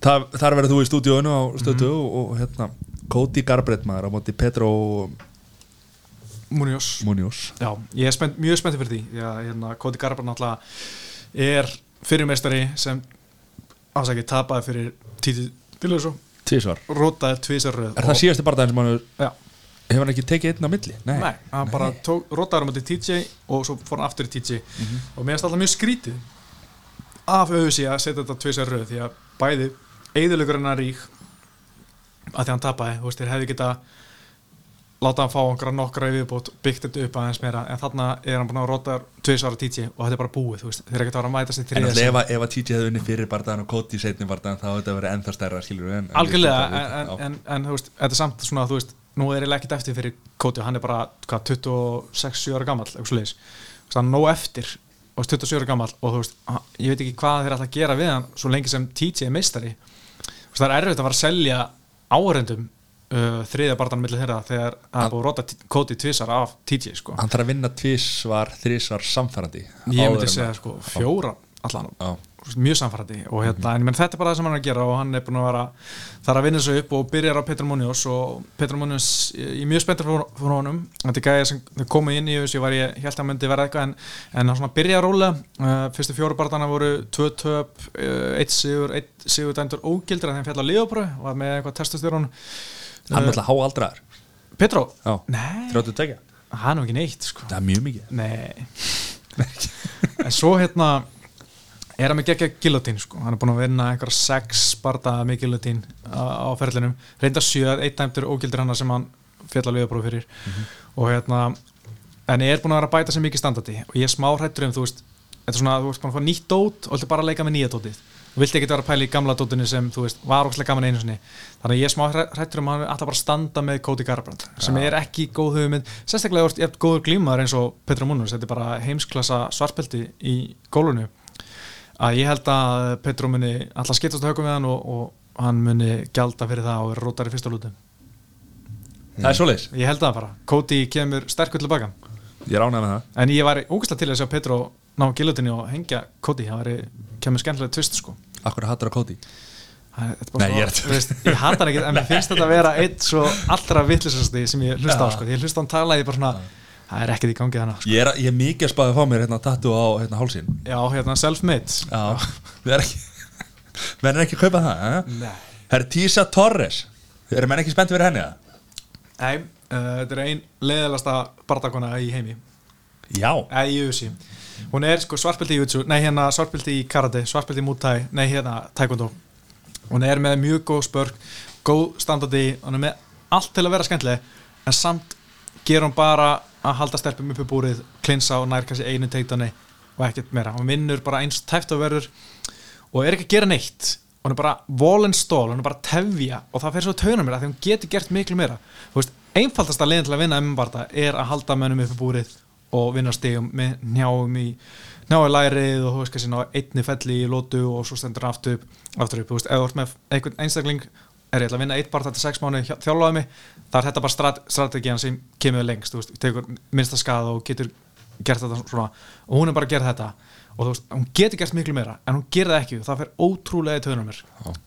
Það, þar verður þú í stúdíóinu á stötu Mhm. og, og hérna Cody Garbrandt maður á móti Petro Munoz Munoz. Já, ég er spennt, mjög spenntið fyrir því. Hérna, Cody Garber náttúrulega er fyrirmeistari sem ásækið tapaði fyrir Titi Dillusó Tísvar rótaði tvísar röð. Er það síðasti barndaginn sem hann Já, hefur hann ekki tekið einn á milli? Nei, nei, hann bara tók, rótaði hann á TJ og svo fór hann aftur í TJ og mér finnst alltaf mjög skrítið af auðvisi að setja þetta tvísar röð því að bæði eðilegur hennar rík að því hann tapaði, þú veist, þeir hefði geta láta hann fá einhverja nokkra í viðbót byggt þetta upp aðeins meira en þarna er hann búin að róta tvisvara TJ og þetta er bara búið, þeir eru ekkert að vera að mæta sér En alltaf ef, að- ef að TJ hefði unni fyrir barndaginn og Cody setni barndaginn þá hefði þetta verið ennþá stærra skilur en, algjörlega, en, en, en, þú veist, þetta er samt svona, þú veist nú er ég ekkert eftir fyrir Koti hann er bara, hvað, 26-7 ára gammal hann er nóg eftir og 27 ára gammal og þú veist ég veit ekki hvað þeir að gera við hann svo lengi sem TJ er veist, það er erfitt að fara að selja áreindum uh, þriðja barndan millir þeirra þegar það er búið að rota Koti tvisar af TJ sko. Hann þarf að vinna tvísvar, þrísvar samfærandi ég myndi segja sko, fjóra allan. Já. mjög samfærandi og hérna, en menn, þetta er bara það sem hann er að gera og hann er búin að vera þar að vinna sig upp og byrjar á Petr Munoz og Petr Munoz, ég er mjög spenntur fyrir honum, þetta er gæði sem komið inn í þessu, ég var ég held að myndi verða eitthvað en, en hann svona byrja að róla. Uh, fyrstu fjóru barndana voru tvö töp uh, eitt sigur, eitt sigur dændur ógildur en þeim fjall á liðabröð, var með eitthvað testustjórun Hann er alltaf háaldraðar Petró? Já. Nei, 32 hann er nú ekki neitt sko. Það er mjög mikið. Nei. En svo hérna er hann með geggja gilotín sko. hann er búin að vinna einhverja sex bardaða með gilotín á, á ferlinum. Reynda sjö, eitt dæmtur ógildur hann sem hann fjall að liðaprófi fyrir. Og hérna en ég er búin að vera að bæta sér mikið standardi. Og ég er smá hrættur um þú veist þetta er svona að þú veist búin að fá nýtt dót og viltu bara leika með nýja dótið þú vilt ekki vera að pæla í gamla dótinu sem þú veist var ókslega gaman einu sinni? Þannig að ég er smá hrættur um að hann alltaf bara standa með Cody Garbrandt sem er ekki góð hugmynd. Sérstaklega ert- ert góður glímaður eins og Petra Munoz þetta er bara heimsklassa svartbelti í gólunu að ég held að Petru muni alltaf skiptast á högum við hann og, og hann muni gjalda fyrir það og vera rótar í fyrsta lútu Það er svoleiðis. Ég held það bara, Cody kemur sterkur tilbaka Ég er ánægð með það. En ég var ógæslega til að sjá Petru ná gilutinni og hengja Cody. Það kemur skemmtilega tvist sko Akkur hattur að þetta er bara Nei, ég er veist, ég hata hann ekki en mér finnst þetta að vera eitt svo allra vittlisasti sem ég hlusta á sko. ég hlusta á hann tala ég bara svona það er ekkert í gangi þannig sko. Ég er, ég er mikið að spáði að fá mér hérna tattu á hérna hálsinn já, hérna self-made Já Við erum ekki (laughs) Menn er ekki að kaupa það eh? Nei. Það er Tísa Torres Eru menn ekki spennt fyrir henni það? Nei, uh, þetta er ein leiðilegasta bardakona í heimi Já eða í UFC hún er sko svartbelti í jutsu nei hérna svartbelti í karate, svartbelti í muay nei hérna taekwondo. Hún er með mjög góð spörk góð standardi, hún er með allt til að vera skemmtileg en samt ger hún bara að halda stelpum upp í búrið klinsa og nær kannski einu teitani og ekkert meira, hún vinnur bara eins tæft og verður og er ekki að gera neitt. Hún er bara and stall, hún er bara að tefja og það fer svo taunar mér að því hún getur gert miklu meira. Einfaldasta leiðin til að vinna er að halda mönnum upp í búrið og vinna stegum með njáum í njáu lærið og þú veist kannski ná einni felli í lótu og svo stendur hann aftur upp, aftur upp. Þú veist, þú ert með einhvern einstakling er ég að vinna eitt barða til sex mánu þjálfaði mig, það er þetta bara strat, strategían sem kemur lengst, þú veist, tekur minnsta skada og getur gert þetta svona. Og hún er bara að gera þetta. Og þú veist, hún getur gert miklu meira en hún það ekki. Það fer ótrúlega í töðunum mér.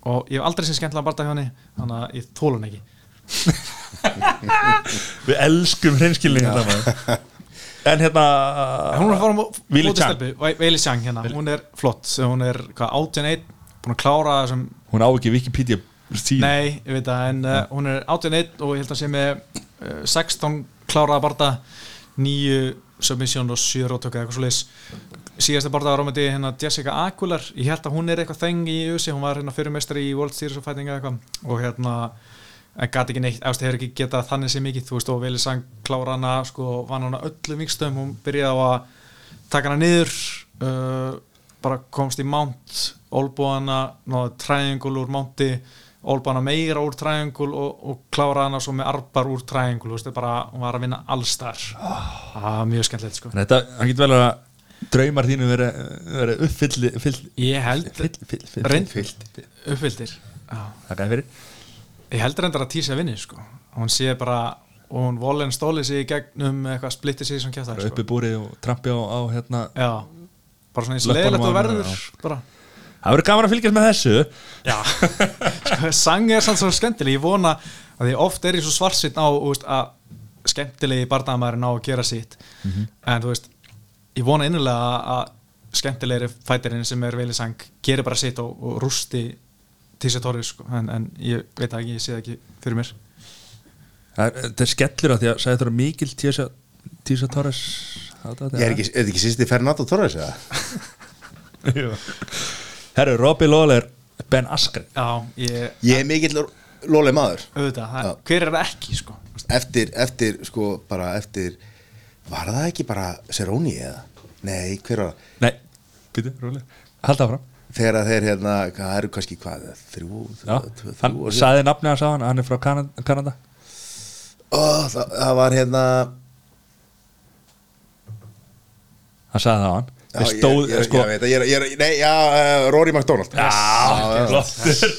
Og ég hef aldrei sér skemmtilega barða hjá henni þannig að ég þóla hann ekki. (laughs) Við elskum hreinskilning En hérna hún er að fara á Willi móti Chang. stelpu Veili Chang hérna, hún er flott hún er hvað, 81, búin að klára þessum Hún á ekki Wikipedia síðu. Nei, ég veit það, en uh, hún er 81 og ég held að sé með uh, 16 kláraða barða 9 submission og 7 rótöku eða eitthvað svo leis síðasta barða var ámætti hérna Jessica Aguilar. Ég held að hún er eitthvað þeng í USA hún var hérna fyrirmestari í World Series of Fighting eða eitthvað. Og hérna en gæti ekki neitt, ástu hefur ekki getað þannig sem mikið þú veist og Vili Sang klára hana sko, vann hana öllum vikstöðum hún byrjaði á að taka hana niður uh, bara komst í mount olbúana, náðu triangle úr mounti, olbúana meira úr triangle og, og klára hana svo með arbar úr triangle, þú veist, bara hún var að vinna allstar. Ah, mjög skemmtilegt sko. Þetta, hann getur vel að draumar þínu verið fyll, ég held, Reynd- Já. Þakka þér fyrir Ég held reyndar að tísa vinni sko. hún sé bara hún volin stóli sig í gegnum eitthvað splittir sig sem kjátt Bara uppi búrið og trampi á, á hérna Já, bara svona leðilegt á og verður bara. Það verður gaman að fylgjast með þessu. Já, (laughs) sko, sang er samt svo skemmtileg. Ég vona að því oft er ég svo svarsitt á veist, að skemmtilegi barndamæri ná að gera sitt. En þú veist, ég vona innilega að- að skemmtilegri fætirinn sem er velið sang gerir bara sitt og, og rústi Tísa Torri sko. en, en ég veit það ekki, ég sé það ekki fyrir mér Það er- Þetta er skellur á því að sagði þetta mikil tísa Torres Ég er ekki, er þetta ekki sýsti Fernando Torres eða? (laughs) Herru, Robbie Lawler Ben Askren Já, ég, Ég er mikill lóleg maður auðvitað, það, hver er það ekki sko? eftir, eftir, sko, bara eftir Var það ekki bara Seroni eða? Nei, hver var það? Nei, býtu, rólega Halda áfram Þegar þeir hérna, það eru kannski hvað, þrjú, hann þrjú síðan. saði nafni hans á hann, hann er frá Kanada, Kanada. Ó, það, það var hérna Hann saði það á hann Já, Þeir stóð, ég, ég, sko ég, veit, að ég, er- Nei, já, uh, Rory McDonald Já, já. flottur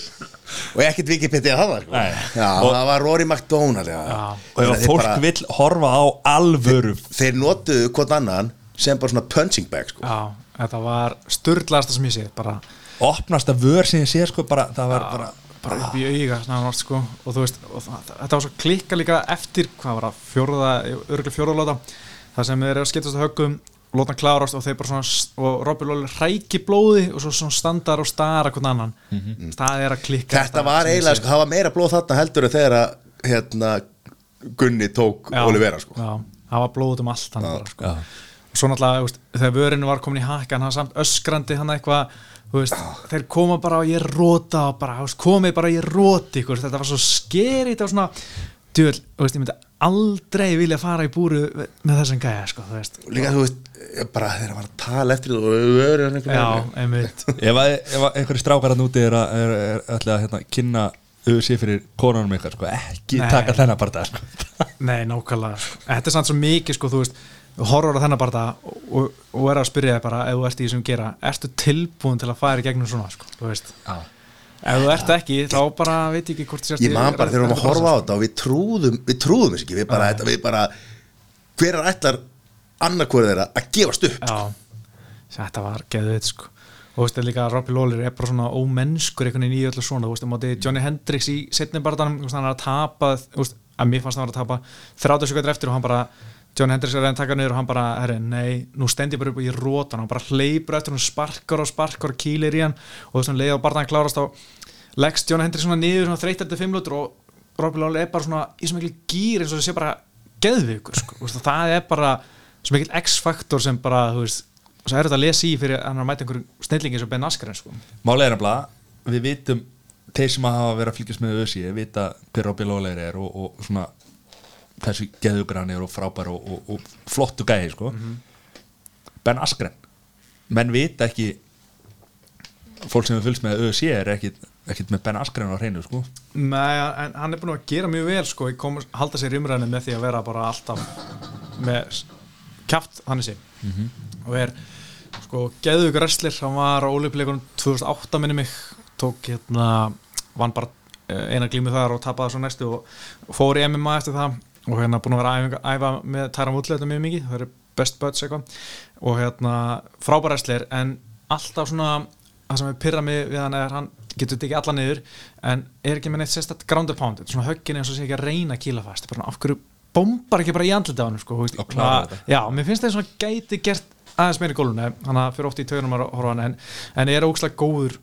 Og ekkert Wikipedia það var sko. Já, Og- það var Rory McDonald já. Já. Og ef Þeir fólk bara- vill horfa á alvöru Þeir notuðu hvort annan sem bara svona punching bag sko. Já, þetta var sturdlasta sem ég sé bara, opnasta vör sem ég sé sko bara, það var bara bara upp í auga snarvart, sko. og þú veist, og það, þetta var svo klikka líka eftir, hvað var það, fjóruða örgulega fjóruða lóta, það sem þeir eru að skiptast á höggum, lótan klárast og þeir bara svona, og Robby Lóli ræki blóði og svo svona standar og stara hvern annan, það er að klikka Þetta var sem ég eiginlega, sko, það var meira blóð þarna heldur en þegar að hérna, Gunni tók Olivera sko. já, það var blóð um allt hann bara, sko. Já. Og svo náttúrulega, veist, þegar vörinu var komin í hakkan hann samt öskrandi hann eitthvað veist, þeir koma bara og ég rota og bara, veist, komið bara og ég roti ykkur, þetta var svo skerið þetta var svona, veist, ég myndi aldrei vilja fara í búru með þessum gæja, sko, Líka, þú veist, bara þegar hann var að tala eftir þú og Já, einmitt (laughs) ef, einhverju strákar hann úti er að, er, er, ætla að hérna, kynna auðvitað fyrir konunum ykkar sko, ekki Nei. taka þennan bara sko. Nei, nákvæmlega, sko. þetta er samt svo mikið, sko, þú veist horfur á þennan bara og, og, og er að spyrja þig bara, ef þú ert í þessum gera ertu tilbúin til að fara í gegnum svona, sko, þú veist. Já. ef þú ert ekki, þá bara veit ég ekki hvort Ég man bara þegar við varum að horfa á þetta og við trúðum, við trúðum þess ekki við bara, þetta, við bara hver er ætlar annarkvörð þeirra að gefast upp? Já, þetta var geðveit sko. Og þú veist það líka að Robbie Lawler er bara svona ómennskur einhvern veginn í öllu svona, þú veist, á móti Johnny Hendricks í setni barðanum, þú veist, hann er að tapa þú veist, að mér fannst hann var að tapa 30 sekundar eftir og hann bara, Johnny Hendricks er að að taka niður og hann bara, herri, nei, nú stend ég bara upp og ég róta hann, bara hleypur eftir hann sparkar og sparkar kýlir í hann og þú veist, hann leiði á barðan klárast á leggst Johnny Hendricks svona niður svona þreytar til 5 lútur og Robbie Lawler er bara svona í svo mikil gýr eins og það sé bara geðvikur, sko, það er bara svo mikil X-faktor sem bara, þú veist svo er þetta að lesa í fyrir að hann að mæta einhverjum snillingi og Ben Askren sko. Málega er nefnilega við vitum, þeir sem hafa verið að fylgjast með össi, vita hver Robby Lawler er og, og svona þessi geðugur hann er og frábær og, og, og flottu gæði sko. Ben Askren. Menn vita ekki fólk sem við fylgst með össi er ekkit, ekkit með Ben Askren á hreinu sko. Nei, en hann er búin að gera mjög vel sko, kom, halda sér umræðinu með því að vera bara alltaf með kjaft þannig sé og er sko geðugur wrestler, hann var á olífleikunum 2008 minni mig. Tók hérna, vann bara eh, eina glímu þar og tapaði svo næstu og fór í MMA eftir það og hérna búin að vera að æfa, æfa með Tæra Woodley þetta mjög mikið, það eru best buds eitthvað. Og hérna frábær wrestler en alltaf svona það sem er pyrra mig við hann er hann getur tekið alla niður en er ekki með neitt sérstætt ground and pound, svona höggin eins og sé ekki að reyna fast, bara af hverju bombar ekki bara í andlita á hann sko, Og svona- þetta. já, mér finnst það svona gæti gert aðeins meira í gólunni, hann fyrir oft í taugunum að horfa hann, en, en er ógæslega góður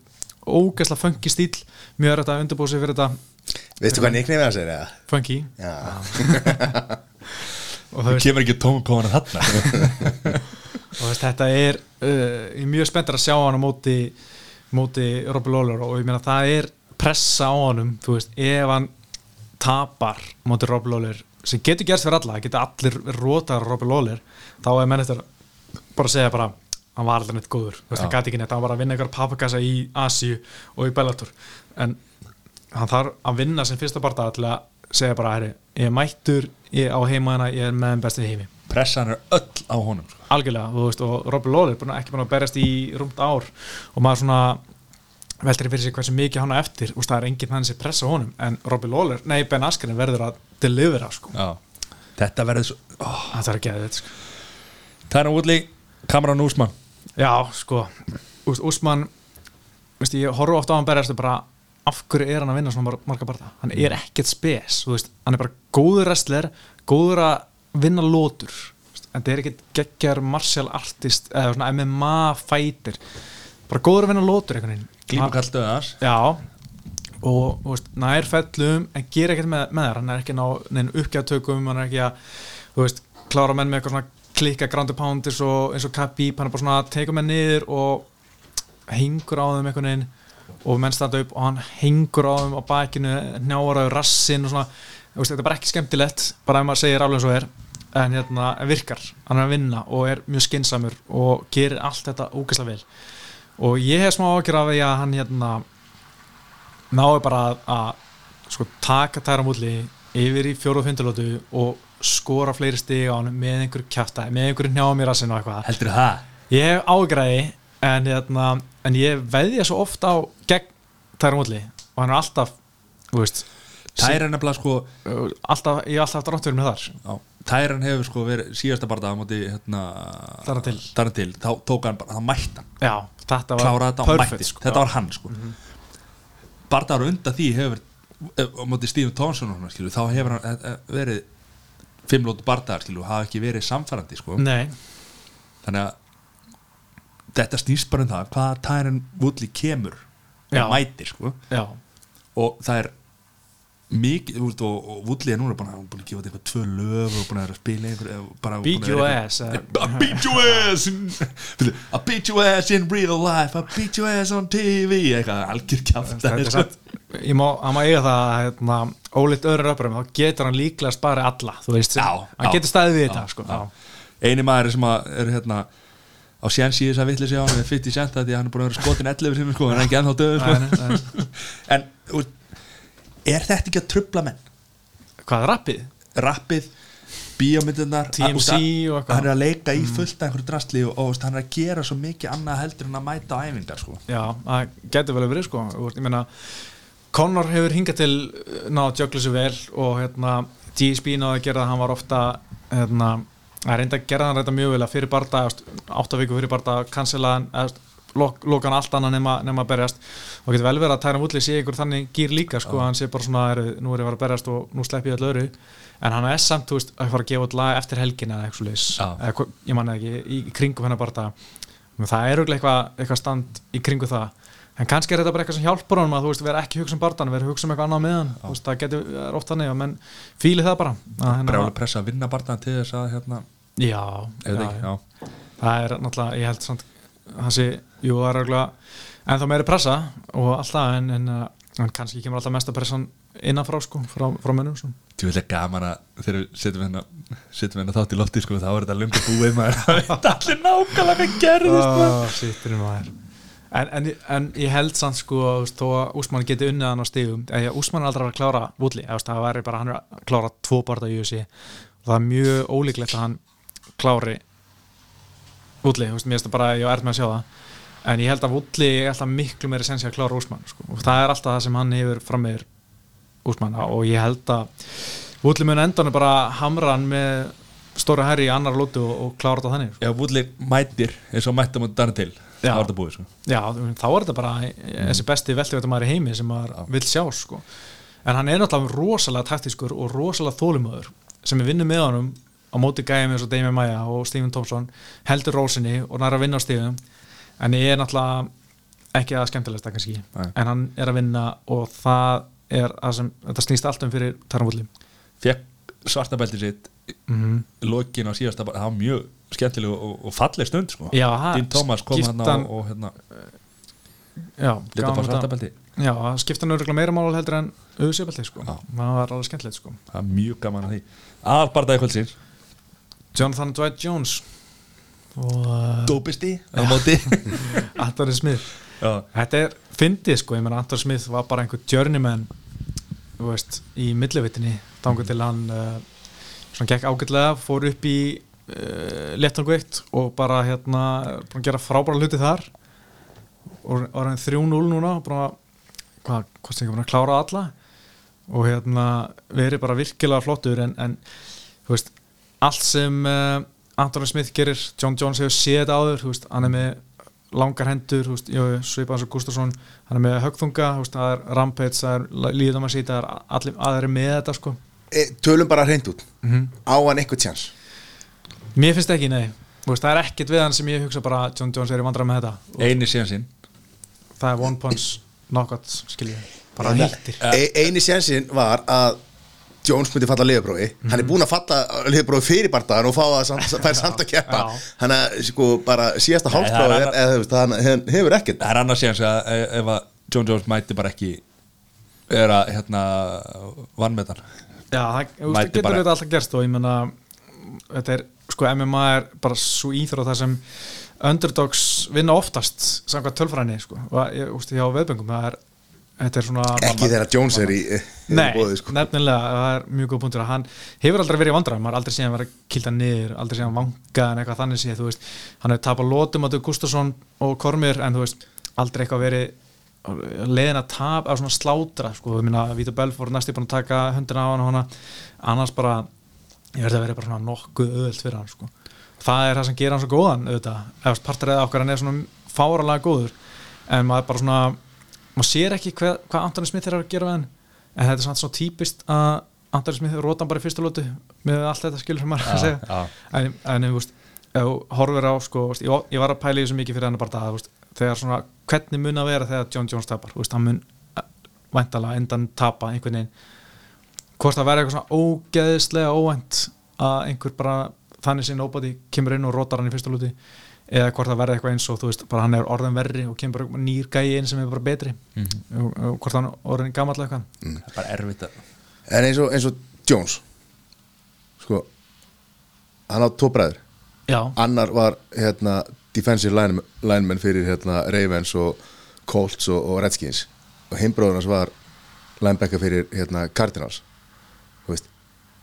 ógæslega funky stíl mjög er þetta að undirbúa sig fyrir þetta Veistu hvað nickname hans er eða? funky. (laughs) Þú kemur ekki tóma komin að þarna. (laughs) Og þú veist þetta er uh, ég er mjög spenntur að sjá hann á móti móti Robbie Lawler og ég meina það er pressa á honum þú veist, ef hann tapar móti Robbie Lawler sem getur gerst fyrir alla, það getur allir rótar Robbie Lawler, þá er menn eftir bara að segja bara hann var aldrei neitt góður, þú veist, hann gæti ekki neitt hann var að vinna einhver papagassa í Asíu og í Bellator, en hann þarf að vinna sem fyrsta bardaga til að segja bara, herri, ég er mættur ég á heimaðina, ég er með þeim bestið heimi pressan er öll á honum sko. algjörlega, þú veist, og Robbie Lawler er að- ekki búin að berjast í rúmt ár og maður svona veldur fyrir sig hversu mikið hann á eftir og það er enginn þannig sem pressa honum en Robbie Lawler, nei Ben Askren verður að delivera sko, Já. þetta verður svo oh. það er að geða þetta sko Tæna Woodley, Cameron Usman Já, sko Úsmann veist, ég horfa ofta á hann berjast og bara af hverju er hann að vinna svona mar- marga barða? Hann er ekkert spes, þú veist, hann er bara góður wrestler, góður að vinna lótur, en það er ekkert geggjar martial artist eða svona MMA fighter. Bara góður að vinna lótur einhvern veginn. Glímukall döðans Já. Og veist, nær fellum en gera ekkert með, með þær, hann er ekki ná neinn uppgjátökum, hann er ekki að veist, klára menn með eitthvað svona klikka and pound eins og, og Khabib hann er bara svona að teka menn niður og hengur á þeim einhvern veginn og menn standa upp og hann hengur á þeim á bakinu, njára á rassin og svona, þetta er bara ekki skemmtilegt bara ef maður segir alveg eins og er en hérna, virkar, hann er að vinna og er mjög skinsamur og gerir allt þetta ógeðslega vel. Og ég hef smá ákjör af því að hann hérna náðu bara að, að sko, taka tæra múli yfir í fjóru og fyndulótu og skora fleiri stig á hann með einhverju kjafta með einhverju njáum í rassinu og eitthvað. Heldur það? ég hef ágræði en, hérna, en ég veðja svo oft á gegn tæra múli og hann er alltaf veist, Tæran nefnilega sko alltaf, ég hef alltaf haft ráttur með þar. Já, Tæran hefur sko verið síðasta barða á móti hérna Þarna til. Þá tók hann bara, þá mætti hann. Já, þetta var perfect, mætti, sko. þetta var hann sko. Barðar undan því hefur eh, á móti Stephen Thompson skilu, þá hefur hann eh, eh, verið fimm lótu barðar, skilu, hafa ekki verið samfærandi sko, nei, þannig að þetta snýst bara um það hvað Tæran Woodley kemur og mætir sko. Já, og það er mikið, og, og Woodley er núna búin að, búin að gefa þetta eitthvað tvö lög og búin að að spila eh, búin beat að your ass eh. I beat your ass in, I beat your ass in real life I beat your ass on TV eitthvað algjör kjátt satt. Ég má, má eiga það að, hérna, ólíkt öðru röppurum, þá getur hann líklega spara alla, þú veist, Já, hann já. getur staðið við þetta sko, eini maður sem að er hérna á séns í þess að vitli sig á hann við 50 cent að því að hann er búin að vera skotin 11 sinni sko, hann er ekki ennþá döður sko. (laughs) en er þetta ekki að trubla menn hvað rappið? rappið, bíómyndunar TMC og eitthvað. hann er að leika í fullt af einhverju drastli og, og hann er að gera svo mikið annað heldur en að mæta á æfingar sko. Já, það getur vel verið sko Þú veist, ég meina Conor hefur hingað til náða að jökla sér vel og hérna GSP náða að gera það hann var ofta hérna, að reynda að gera hann reynda mjög vel að fyrir barda, átta viku fyrir þú veist, lok, loka hann allt annað nema, nema að berjast. Og getur vel verið að Tæra Woodley sé ykkur þannig gýr líka sko, hann sé bara svona, er, nú er ég að fara að berjast og nú slepp ég allu öru en hann er samt, þú veist, að fara að gefa út lag eftir helgina eða eitthvað leis, Já. eða, ég manna ekki, í, í kringum hennar barda. Það er auðvitað eitthvað, eitthvað stand í kringu það. En kannski er þetta bara eitthvað sem hjálpar honum að þú veist, vera ekki að hugsa um bardan, vera að hugsa um eitthvað annað með hann þú veist, það getur oft þannig að menn fíli það bara. Að, hérna, brjálega pressa að vinna barndan til þess að hérna, já, já, já. það er náttúrulega, ég held samt sé, jú, það er auðvitað en þá meiri pressa og allt það en, en, uh, en kannski kemur alltaf mesta pressan innanfrá sko, frá, frá mönnum sko. Þú vil ekki gaman að þegar við setjum hérna setjum hérna þátt í lofti sko þá er þetta lungu búið maður. Það veit allir nákvæmlega hvað gerðist oh, en, en, en ég held samt sko veist, þó að Úsmann geti unnið hann á stigum eða Úsmann er aldrei að klára Woodley eða, þú veist, það væri bara hann er að klára tvo barða í UFC og það er mjög ólíklegt að hann klári Woodley, þú veist, mér finnst það bara ég er með að sjá það en ég held að Woodley er alltaf miklu meiri sensi að klára Úsmann sko. og það er alltaf það sem hann hefur fram meður Úsmann og ég held að Woodley mun endan bara hamra hann með stóra herri í annar lótu og, og klára þetta þannig sko. Ef Woodley mætir eins og mættum að darna til Já. er búið sko. Já, þá er þetta bara þessi besti veltivættumæður í heimi sem maður vill sjá sko. en hann er náttúrulega rosalega taktískur og rosalega þólumöður sem er vinnur með honum á móti gæjum eins og Damien Maia og Stephen Thompson heldur rósinni og næra að vinna á stíðum en ég er náttúrulega ekki að skemmtilegast það kannski Nei. en hann er að vinna og það er að sem, þetta snýst allt um fyrir Tarnvulli fekk svarta belti sitt mm -hmm. lokin á síðasta það var mjög skemmtileg og, og falleg stund sko. Já, Dean Thomas kom hann skiptan- og, hérna, Já, leta bara svarta þetta. belti Já, það skipta nörgulega meira mál heldur en auðsjöfaldi sko. Það var alveg skemmtilegt sko. það er mjög gaman að því aðalbardaði kvöldsins Jonathan Dwight Jones. Og uh, dópisti (laughs) Anthony Smith. Já. þetta er fyndið sko, ég menn Anthony Smith var bara einhver journeyman veist, í millivitinni þangur til hann uh, svona gekk ágætlega, fór upp í uh, léttangveikt og bara hérna, að gera frábæra hluti þar. Og var hann 3-0 núna bara, hvað, hvað sem ekki að klára alla. Og hérna verið bara virkilega flottur en, en þú veist, allt sem uh, Anthony Smith gerir, John Jones hefur séð þetta áður, þú veist, hann er með langar hendur eins og Gustafsson hann er með högþunga, þú veist, það er Rampage það er líðum að sýta, það er allir með þetta sko. E, tölum bara hreint út. Mhm. á hann eitthvað tjans mér finnst ekki, nei, þú veist, það er ekkert við hann sem ég hugsa bara, John Jones er í vandræð með þetta. Síðan sín. Það er one punch knockout, skiljið bara nýttir. E, eini sjansin var að Jones myndi falla liðbrói hann er búinn að falla liðbrói fyrir bardaðan og fá að samt, (laughs) fær samt að keppa. Hann er sko bara síðasta það er annar- eða hann, hefur ekkert. Það er annars síðan að e- ef að John Jones mæti bara ekki er að hérna vannmetan Já, það getur bara- þetta alltaf gerst og ég menna þetta er, sko, MMA er bara svo íþrótt það sem underdogs vinna oftast samkvæmt tölfræðinni, sko. Og ég, þú veist, hjá veðböngum, það er svona ekki þegar Jones er í, Nei, boði, sko. nefnilega, það er mjög góð punktur að hann hefur aldrei verið í vandræðum, maður har aldrei séð hann vera kilda niður, aldrei séð hann vanga en eitthvað þannig séð, þú veist, hann hefur tapað lótum að Gustafsson og Kormir en þú veist, aldrei eitthvað verið leiðin að tap, á svona slátra sko, þú minna, Vítur Belfort næstu búin að taka höndina á hann og hana, annars bara ég verði að vera bara svona nokkuð öðvöld fyrir hann sko. það er það sem gerir hann svo góðan auðvitað, eða partur eða okkar hann er svona fáralega góður en maður bara svona maður sér ekki hvað, hvað Antoni Smith er að gera við hann. En þetta er svona svo típist að Antoni Smith róta hann bara í fyrsta lótu með allt þetta skilur sem maður er að segja. já. en, en þú veist, horfir á sko, veist, ég, ég var að pæla í þessu mikið fyrir hann bara það, þegar svona, hvernig mun að vera þegar John Jones tapar, veist, hann mun væntalega endan tapa einhvern veginn. Hvort það verður eitthvað svona ógeðislega óvænt að einhver bara þannig sem nobody kemur inn og rótar hann í fyrsta lúti eða hvort það verður eitthvað eins og þú veist bara hann er orðin verri og kemur bara nýr gæi inn sem er bara betri. Og, og hvort hann er orðin gamall eitthvað. Það er bara erfitt að en eins og, eins og Jones sko hann á tvo bræður. Já, annar var hérna defensive line, lineman fyrir hérna Ravens og Colts og, og Redskins. Og hans var linebacker fyrir hérna Cardinals. Þú veist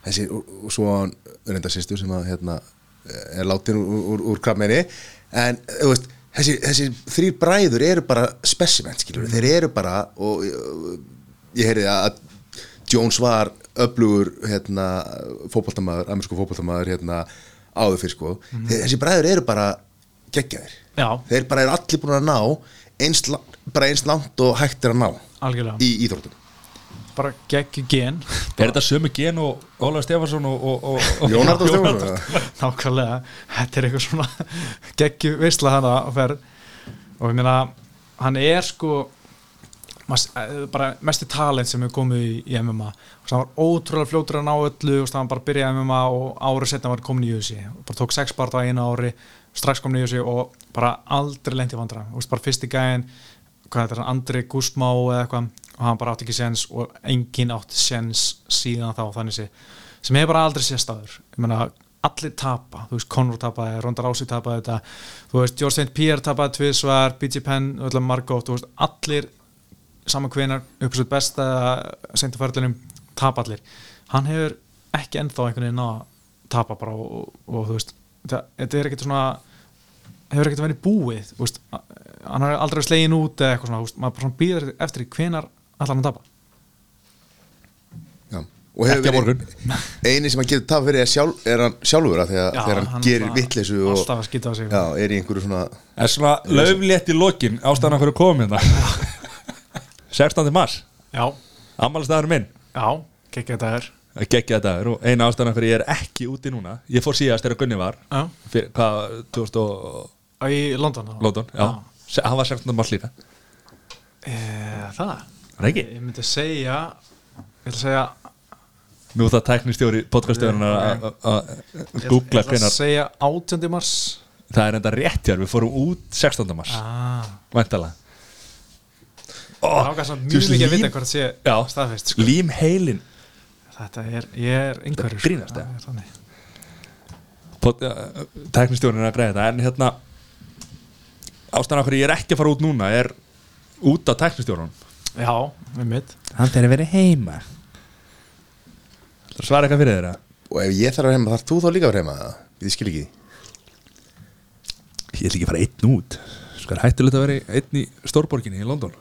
þessi, og, og svo hann reynda sýstu sem að hérna er látin úr, úr, úr krabmeini en veist þessi, þessi þrýr bræður eru bara specimen skilur, þeir eru bara og ég, heyrði að Jones var öflugur hérna, fótboltamaður, amerísku fótboltamaður hérna, áður fyrir sko. Þeir, þessi bræður eru bara geggjaðir. Þeir bara eru allir búin að ná eins, bara eins langt og hægt er að ná algjörlega. í íþróttum bara geggjur gen. Er þetta sömu gen og Ólaug Stefansson og, og, og, og Jónard og Stefán nákvæmlega, þetta er eitthvað svona geggju veistla hana að ferð. Og ég meina, hann er sko eh, bara mesti talent sem hefur komið í, MMA og það var ótrúlega fljótur að ná öllu og það var bara að byrja í MMA og árið setna var komin í UFC og bara tók sex barða á einu ári strax komin í UFC og bara aldrei lent í vandra, og bara fyrst í gæðin hvað þetta er, Andri Gusmá eða eitthvað og hann bara átti ekki séns og enginn átti séns síðan þá þannig sé sem hefur bara aldrei sést aður ég meina, allir tapa, þú veist, Conor tapaði Ronda Rousey tapaði þetta þú veist, George St. Pierre tapaði tvisvar BJ Penn, öllu Margot, þú veist, allir saman hvenar uppsett besta seintu færðlunum tapa allir hann hefur ekki ennþá einhvern veginn að tapa bara og, og, og þú veist, þetta, þetta er ekkert svona hefur ekkert verið búið veist, hann har aldrei slegin út eða eitthvað svona, veist, maður bara svona býður eftir því hvenar allar hann að tapa. Já. og hefur verið eini sem hann getur tap fyrir er, sjálf, er hann sjálfur að þegar, Já, þegar hann, hann gerir bara vitleysu og að sig. Já, er í einhverju svona er svona löflétt í lokin ástæðan fyrir að koma hérna? (laughs) 16. mars. Já, ammálistæður minn. Já, kekja þetta er að gegja þetta er og eina ástæðan fyrir ég er ekki úti núna. Ég fór síðast þegar Gunni var já, fyrir, hvað, 2000 og í London? London, já, Se- hann var 16. mars líka e, það, Það ekki? ég myndi segja ég ætla að segja Nú er það tæknistjóri podcaststjóðan að Ég googla ætla að segja 18. mars Það er enda rétt hér, við fórum út 16. mars ah, Væntalega það ákvæða samt mjög mikið að vita hvort sé Já. staðfest sko. Lím heilin þetta er, ég er einhverjur grínast, sko. Það er pod, uh, Tæknistjórin er að greiða þetta En hérna Ástæðan okkur ég er ekki að fara út núna er út á tæknistjórun já, með mitt Hann þeir að vera heima. Svara eitthvað fyrir þeirra og ef ég þarf að heima þarf þú þá líka að vera heima? Ég skil ekki. Ég ætla ekki að fara einn út. Sko er hættulegt að vera einn í stórborginni í London?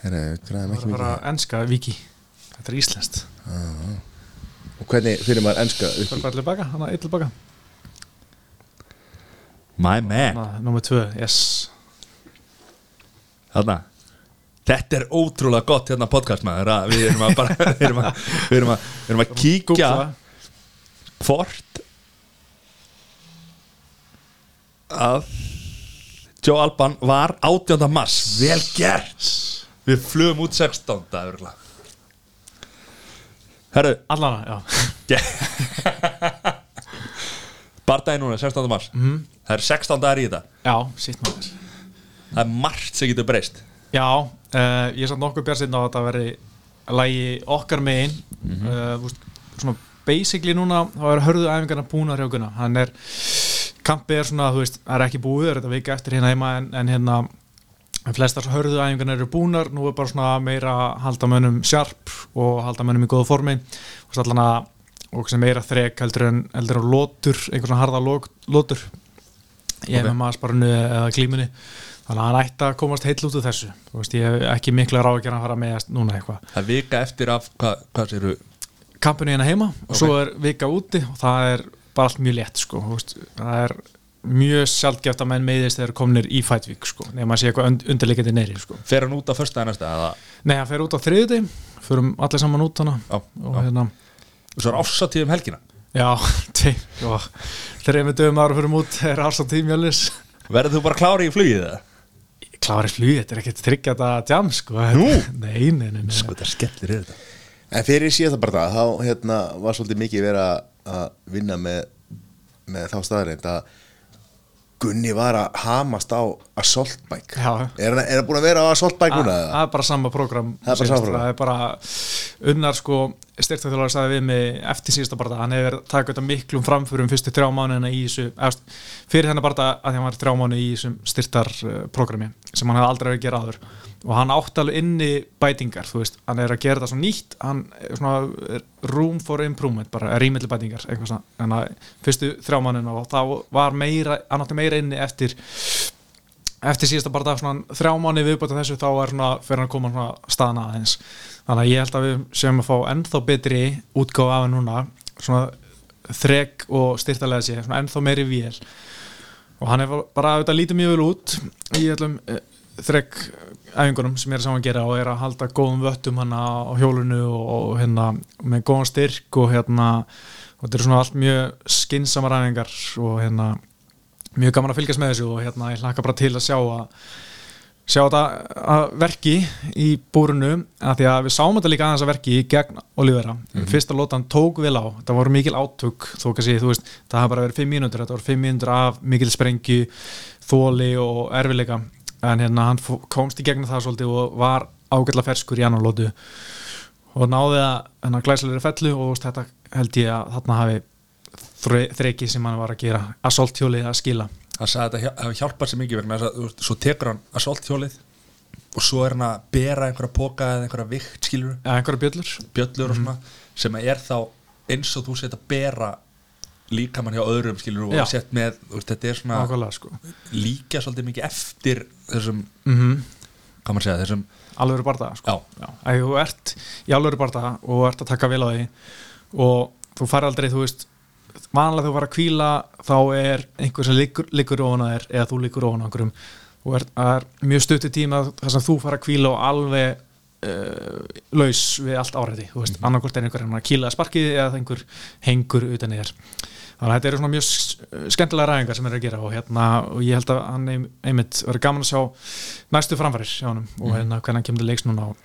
Herra, græðum ekki það er bara mikið enska viki þetta er íslenskt. Og hvernig fyrir maður enska upp það er bara allir baka, hann er eitthvað baka My man Númer tvö, yes Þarna Þetta er ótrúlega gott hérna podcast maður að Við erum að bara (laughs) Við erum að, við erum að, við erum að kíkja. Hvort Að Joe Alban var 18. mars Vel gert Við flugum út 16. örugglega. Herru Allana, já (laughs) Bardagi núna 16. mars Mhm. Það er 16 dagar í þetta. Já, sitt maður. Það er margt sem getur breyst. Já, uh, ég er samt nokkuð björnsinn á að þetta veri lægi okkar megin. Mhm. uh, úst, svona basically núna þá er hörðu æfingarna búnar hjá Gunna hann er, kampið er svona þú veist, það er ekki búið, það er þetta vika eftir hérna heima en, en hérna en flestar hörðu æfingarna eru búnar, nú er bara svona meira að halda mönnum sjarp og halda mönnum í góða formi. Og allan að og meira þrek heldur en heldur en lótur, einhvern svona harða lót, lótur í Ok. MMA sparinu eða klímunni þannig að hann ætti að komast heill út úr þessu. Þú veist, ég hef ekki mikla ráðgjörn að fara með núna eitthvað. Það vika eftir af Hvað, hvað séru kampinu hérna heima og Ok. svo er vika úti og það er bara allt mjög létt sko, veist, það er mjög sjálfgeft að menn meiðist þegar komnir í fætvík sko, nema að sé eitthvað und undirleikandi neyri sko. Fer hann út á föstudaginn næsta eða? Nei, hann fer út á þriðuti förum allir saman út hana Já, og hérna Og svo er ássatíð um helgina Já, (laughs) þreimur dögum ára fyrir út er árs á tímjölis Verður þú bara klári í flugið það? Klári flug, þetta er ekkert þryggja þetta jam sko Nú? (laughs) Nei, nei, nei, nei. Sko þetta skellir er þetta En fyrir síðasta bara það, þá hérna, var svolítið mikið verið að- að vinna með, með þá staðarind að Gunni var að hamast á assault bike Já. Er er hann búin að vera á assault bike núna? Það eða? það er bara sama program Það er bara sama prógram. Það er bara unnar sko styrtaþjólar sagði við mig eftir síðasta barða hann hefur verið að taka þetta miklum framförum fyrstu þrjá mánuðina í þessu efst, fyrir þennan barða að hann var þrjá mánuði í þessum styrtarprogrammi sem hann hefði aldrei verið að gera áður. Og hann átti alveg inni bætingar þú veist, hann er að gera þetta svo nýtt hann er svona room for improvement bara rýmiðli bætingar en að fyrstu þrjá mánuðina og þá var meira, hann átti meira inni eftir eftir síðasta svona þrjá mánu viðbæta þessu þá er svona þannig að ég held að við séum að fá ennþá betri útgáfa af núna svona þrek og styrtalega sé svona ennþá meiri vél. Og hann er bara að þetta lítið mjög vel út í allum þrek æfingunum sem ég er saman að gera og er að halda góðum vöttum hann á hjólunu og hérna með góðan styrk og hérna og þetta er svona allt mjög skinsamar æfingar og hérna mjög gaman að fylgjast með þessu og hérna ég hlaka bara til að sjá að sjá þetta að verki í búrunu að því að við sáum þetta líka aðeins að verki gegn Olivera, fyrsta lótan tók vel á. Það voru mikil átök þó kannski þú veist, það hafa bara verið 5 mínútur þetta voru 5 mínútur af mikil sprengju þóli og erfileika en hérna hann komst í gegnum það svolítið og var ágætla ferskur í annan lótu og náði að hennar glæsilegri fellu og þetta held ég að þarna hafi þre- þrekið sem hann var að gera. Assault hjólið að skila Hann sagði að þetta hafi hjálpað sér mikið vegna þess að svo tekur hann assault hjólið og svo er hann að bera einhverja póka eða einhverja vikt skilur eða einhverja bjöllur. Bjöllur og svona sem er þá eins og þú set að bera líkamann hjá öðrum skilur og sett með, veist, þetta er svona nákvæmlega sko. líka svolítið mikið eftir þessum, mm hvað maður segja, þessum alveg barða sko. Að þú ert í alveg barða og ert að taka vel á því og þú fær aldrei þú veist vanlega þú fara að kvíla þá er einhver sem liggur, ofan að þér eða þú liggur ofan á einhverjum. Og er, er mjög stuttu tíma þar sem þú fara að kvíla og alveg uh, laus við allt áræði þú veist, annarkvort er einhver að kýla sparkið eða einhver hengur utan þér. Þannig að þetta eru svona mjög skemmtilega ræðingar sem er að gera og hérna og ég held að hann ein- einmitt verður gaman að sjá næstu framfærir og hérna hvernig hann kemur til leiks núna og,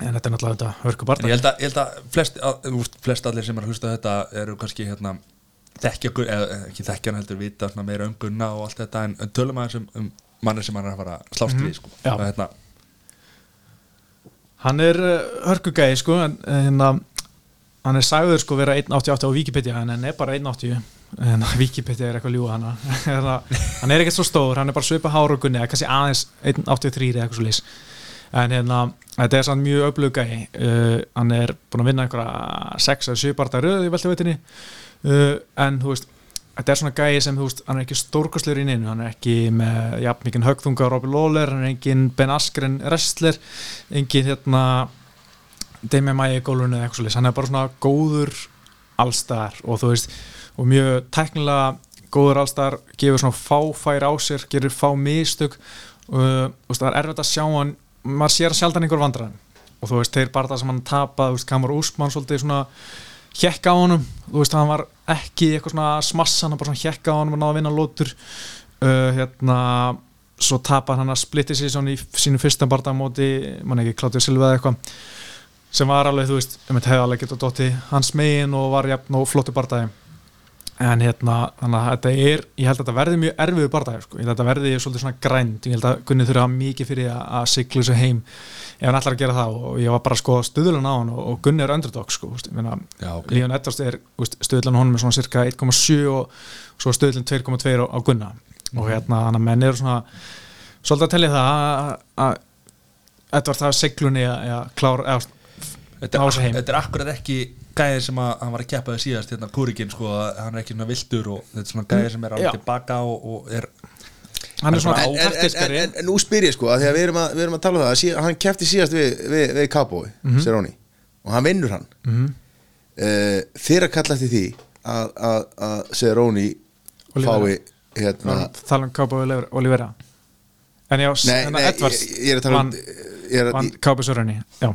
en þetta er náttúrulega þetta hörku En barða ég held að, ég held að flest, að, veist, flest allir sem er að hlusta þetta eru kannski hérna, þekkja, eða ekki þekkja hann heldur vita svona meira um gunna og allt þetta en, en tölum aðeins um, um manni sem hann er að fara að slást við sko. Og hérna, hann er uh, hörkugæði sko en en hérna hann er sagður sko vera 1.88 á Wikipedia en hann er bara 1.80 en (laughs) Wikipedia er eitthvað ljúa hana. (laughs) Hérna, hann er ekkert svo stór, hann er bara svipa hárugunni eða kannski aðeins 1.83 eða eitthvað svo lýs en hérna, þetta er sann mjög öflugæði uh, hann er búin að vinna einhverja 6 eða 7 barða röð í veltaveitinni uh, en þú veist þetta er svona gæði sem þú veist, hann er ekki stórkostlegur í neinu, hann er ekki með jafn mikið högþunga á Robbie Lawler, hann er engin Ben Askren wrestler, engin hérna Demi Maia í gólfinu eða eitthvað svolítið, hann er bara svona góður allstar og þú veist og mjög tæknilega góður allstar gefur svona fáfær á sér gerir fá uh, þú veist, það er erfitt að sjá hann maður sér sjaldan einhver vandræðin og þú veist, þeir bara það sem hann tapað, þú veist, Kamar Úsmann svolítið svona hjekka á honum? Þú veist, hann var ekki eitthvað svona smassa hann bara svona hjekka á honum og náða að vinna lótur uh, hérna svo tapað hann að splitti sig svona í sínu fyrsta barða á móti, mann ekki, Klátið Silva eða eitthvað sem var alveg, þú veist, um þetta hefði alveg getað dotti hans megin og var jafn og flottu bardaði en hérna, þannig að þetta er ég held að þetta verði mjög erfiðu bardaði sko. ég held að þetta verði svolítið svona grænt. Ég held að Gunni þurfa mikið fyrir að, að sigla þessu heim ef hann ætlar að gera það. Og ég var bara að skoða stuðlun á hann og, og Gunni er underdog sko, veist, ég meina, Já, ok. Leon Edwards er stuðlun honum er svona cirka 1,7 og svo stuðlun 2,2 á, á Gunna. Og hérna, þannig að menn eru svona svolítið að tellja það að- Edwards hafa siglunni að að klára eða, Þetta þetta er akkurat ekki gæðir sem að hann var að keppa það síðast hérna kúrikinn sko, að hann er ekki svona viltur og þetta er svona gæðir sem er alveg tilbaka og, og er hann er svona en, en, en, en, en nú spyr ég sko að því að við erum að, við erum að tala um það að sí, hann kefti síðast við, við, við Cowboy Mhm. Cerrone og hann vinnur hann. Mm -hmm. þeir að kalla eftir því að, að, að Cerrone fái hérna tala um Kápa Olivera. En já, nei, hérna nei, Edwards ég, ég er að tala um er að, Kápa Sörunni já,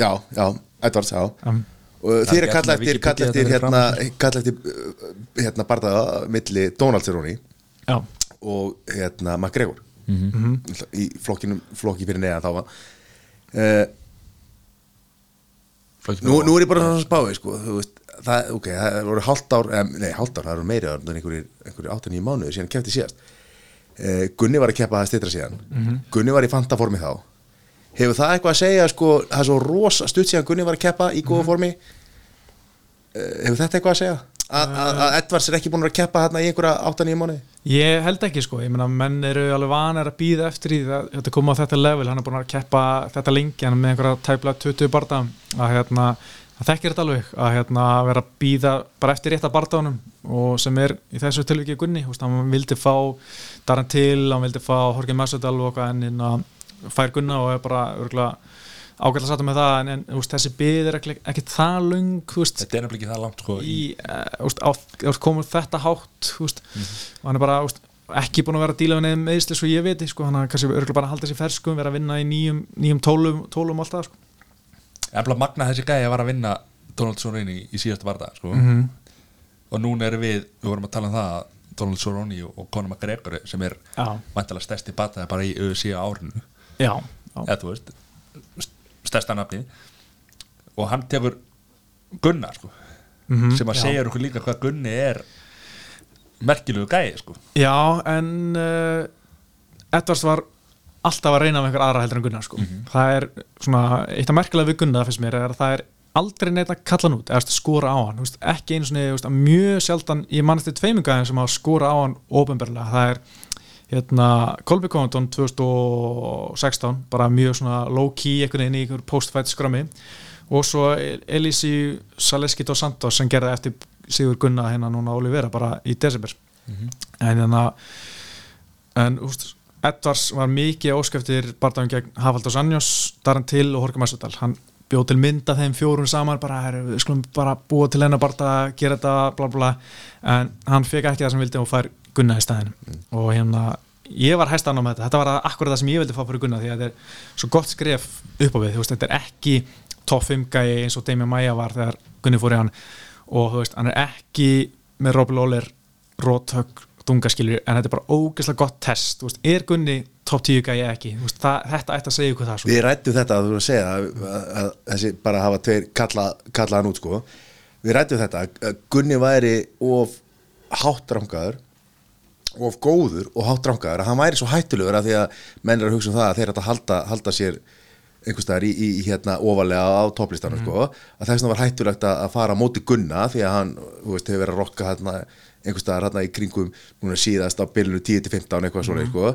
já, já, Edwards, já. Um, þeir að ekki kalla eftir, kalla Wikipedia eftir þetta hérna, kalla eftir hérna bardaða milli Donald Cerrone já, og hérna McGregor. Mhm. í flokkinum, flokki fyrir neðan þá var uh, nú, nú er ég bara svona spáði sko, þú veist, það, ok, það voru hálft ár, eh, nei, hálft ár, það eru meiri ár en einhverjir, einhverjir 8-9 mánuði síðan kefti síðast. Uh, Gunni var að keppa það stitra síðan. Gunni var í fantaformi þá hefur það eitthvað að segja, sko, það er svo rosa stutt síðan Gunni var að keppa í góða formi? Uh, hefur þetta eitthvað að segja? Að að Edvards er ekki búin að keppa hérna í einhverja 8-9 mánuði? Ég held ekki sko. Ég meina menn eru alveg vanir að býða eftir því það, þetta koma á þetta level, hann er búin að keppa þetta lengi, hann er með einhverja tæpla 20 barða. Að hérna það þekkir þetta alveg. Að hérna vera að býða bara eftir rétt að barðanum og sem er í þessu tilviki Gunni, hann vildi fá Daran til, hann vildi fá Horki Massadal og okkar en fær Gunna og er bara örgulega ágætla að sattu með það en, en veist, þessi byð er ekki, ekki það lung veist, þetta er nefnilega ekki það langt sko, í, uh, komur þetta hátt úst, og hann er bara ekki búin að vera að díla við nefn meðisli svo ég veit sko, hann er kannski örgulega bara að halda sér ferskum vera að vinna í nýjum, nýjum tólum, tólum alltaf sko. Efla magna þessi gæði var að vinna Donald Cerrone í, síðasta varða sko. Mhm. og núna erum við við vorum að tala um það að Donald Cerrone og, Conor McGregor sem er vantilega stærsti bataði bara í UFC á árinu já, já, eða þú veist st- stærsta nafni og hann tekur Gunnar sko, Mhm, sem að já. segja okkur líka hvað Gunni er merkilegu gæði sko. já en uh, Edvards var alltaf að reyna með einhver aðra heldur en Gunnar sko. það er svona, eitt af merkilega við Gunnar finnst mér er að það er aldrei neitt að kalla hann út eða skora á hann, veist, ekki einu svona mjög sjaldan, ég mann eftir tveimingaðin sem að skora á hann ofinberlega það er hérna, Kolby Covington 2016, bara mjög svona low key einhvern veginn í einhver post-fight skrami og svo Elisi Saleski dos Santos sem gerði eftir Sigur Gunna hérna núna Olivera bara í desember. En hérna en úst, Edvards var mikið óskæftir barndagum gegn Hafald og Sanjos Daran Til og Horka Massadal hann bjóð til mynda þeim fjórun saman bara, við skulum bara búa til hennar barndag gera þetta, bla bla en hann fekk ekki það sem vildi og fær Gunna í staðin og hérna ég var hæstan á með þetta, þetta var akkurat það sem ég vildi fá fyrir Gunna því að þetta er svo gott skref upp á við, þú veist, þetta er ekki top 5 gæi eins og Demi Maia var þegar Gunni fór í hann. Og þú veist, hann er ekki með Rob Lawler róthögg, dungaskilur en þetta er bara ógeðslega gott test, þú veist, er Gunni top 10 gæi ekki, þú veist, það, þetta ætti að segja ykkur það svo. Við rættum þetta að þú voru að segja að, að, að þessi bara hafa tveir kalla, kalla hann út sko. Við rættum þetta Gunni væri of háttrangaður of góður og háttrangaður að hann væri svo hættulegur að því að menn er að hugsa um það að þeir ætla að halda, halda sér einhvers staðar í, í, í hérna ofalega á topplistanum sko. Að þess vegna var hættulegt að, að fara móti Gunna því að hann, þú veist, hefur verið að rokka hérna einhvers staðar hérna í kringum núna síðast á bylunu 10-15 eitthvað svona sko.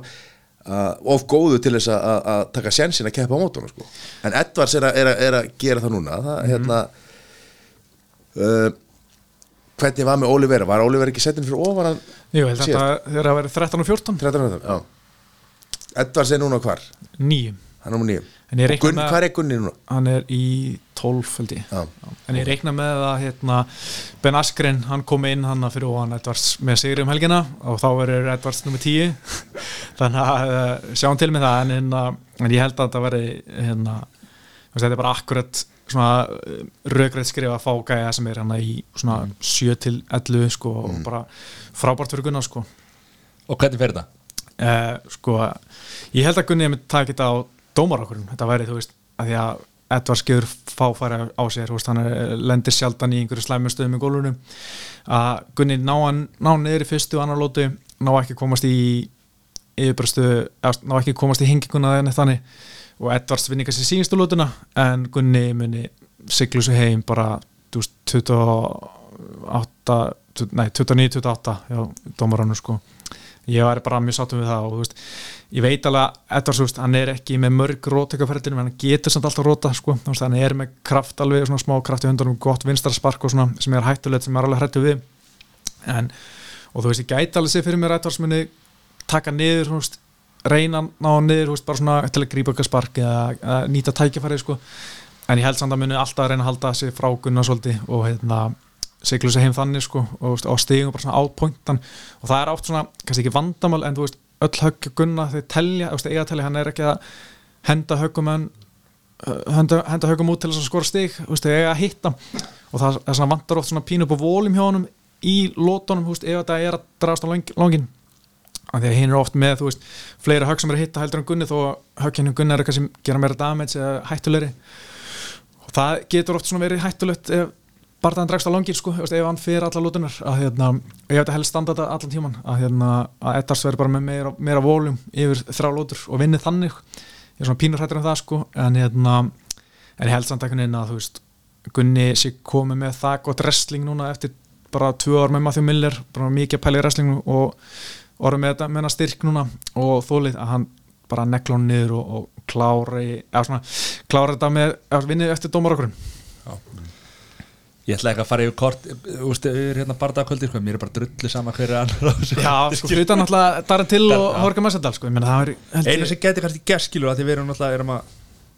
Uh, of góðu til þess að, að- að taka sjensin að keppa á mótunum sko. en Edvards er að, er, að, er að gera það núna það, hérna uh, hvernig var með Olivera var Olivera ekki settin fyrir ofan Jú, þetta þegar að vera 13 og 14 13 já. Edvards er núna hvar? nýjum, hann er númer 9 en ég reikna Gunn, hvað er Gunni núna? hann er í 12 held ég. Já. en ég reikna með að hérna, Ben Askren, hann kom inn hann fyrir ofan Edvards með sigri um helgina og þá verður Edvards nummer 10 (laughs) þannig að uh, sjáum til með það en, en, en ég held að þetta verði hérna, þetta er bara akkurat svona rökrætt skrifa að fá gæja sem er hann í svona 7 til 11 sko og bara frábært fyrir Gunnar sko. Og hvernig fer þetta? uh, sko, ég held að Gunni myndi taka þetta á dómarakurinn, þetta væri þú veist að því að Edvard skjöður fáfæri á sér, veist, hann lendir sjaldan í einhverju slæmum stöðum í gólunum. Að Gunni ná ná niður í fyrstu og annar lótu, ná ekki komast í yfirbröstu, ná ekki komast í henginguna en þannig og Edvards vinni kannski síðustu lótuna en Gunni muni siglu sig heim bara, þú veist, 28 nei, 29-28 já, dómarannu sko. Ég var bara mjög sáttum við það og veist, ég veit alveg að Edvards, hann er ekki með mörg rótökaferðinu, en hann getur samt alltaf róta sko, veist, hann er með kraft alveg svona smá kraft í höndunum, gott vinstaraspark og svona sem er hættulegt, sem er alveg hrættu við. En, og þú veist, ég gæti alveg sér fyrir mér Edvards muni taka niður, þú veist, reyna ná niður, veist, bara svona til að grípa okkar spark eða, eða nýta tækifærið sko. En ég held samt að muni alltaf að reyna að halda sig frá Gunnar svolítið og hérna siglu sig heim þannig sko og, og stigum bara svona átpointan og það er átt svona, kannski ekki vandamál en þú veist, öll högg gunna þeir telja, þú veist, eiga telja, hann er ekki að henda höggum en henda, henda höggum út til þess að skora stig þú veist, eiga að hitta. Og það er svona vandar oft svona pínu upp á volum hjá honum í lótonum, þú veist, ef þetta er að dragast á longin af því að hinn er oft með, þú veist, fleiri högg sem er að hitta heldur en gunni þó högginu gunni er kannski gera meira damage eða hættulegri. Og það getur oft svona verið hættulegt ef barðan dregst á langir sko, ef hann fyrir alla lútunar að hérna, ég hef þetta helst standa þetta allan tíman að, hérna, að Eddars verður bara með meira, meira volum yfir þrjá lútur og vinni þannig. Ég er svona pínur hættur um það sko en, hérna, en ég held samt ekki neina að þú veist Gunni sé komið með það gott wrestling núna eftir bara tvö ár með Matthew Miller bara mikið að pæla í wrestling og orðið með þetta með styrk núna og þólið að hann bara nekla hann niður og, og klára, svona, klára þetta með vinnið eftir dómarakurinn Ég ætla ekki að fara yfir kort úst, yfir hérna bardagakvöldi, sko. mér er bara drullu sama hverju annar Já, sko, fyrir utan náttúrulega Darren Till og. Horka Massadal, sko, er Einu sem geti kannski gerst skilur að því við erum náttúrulega erum að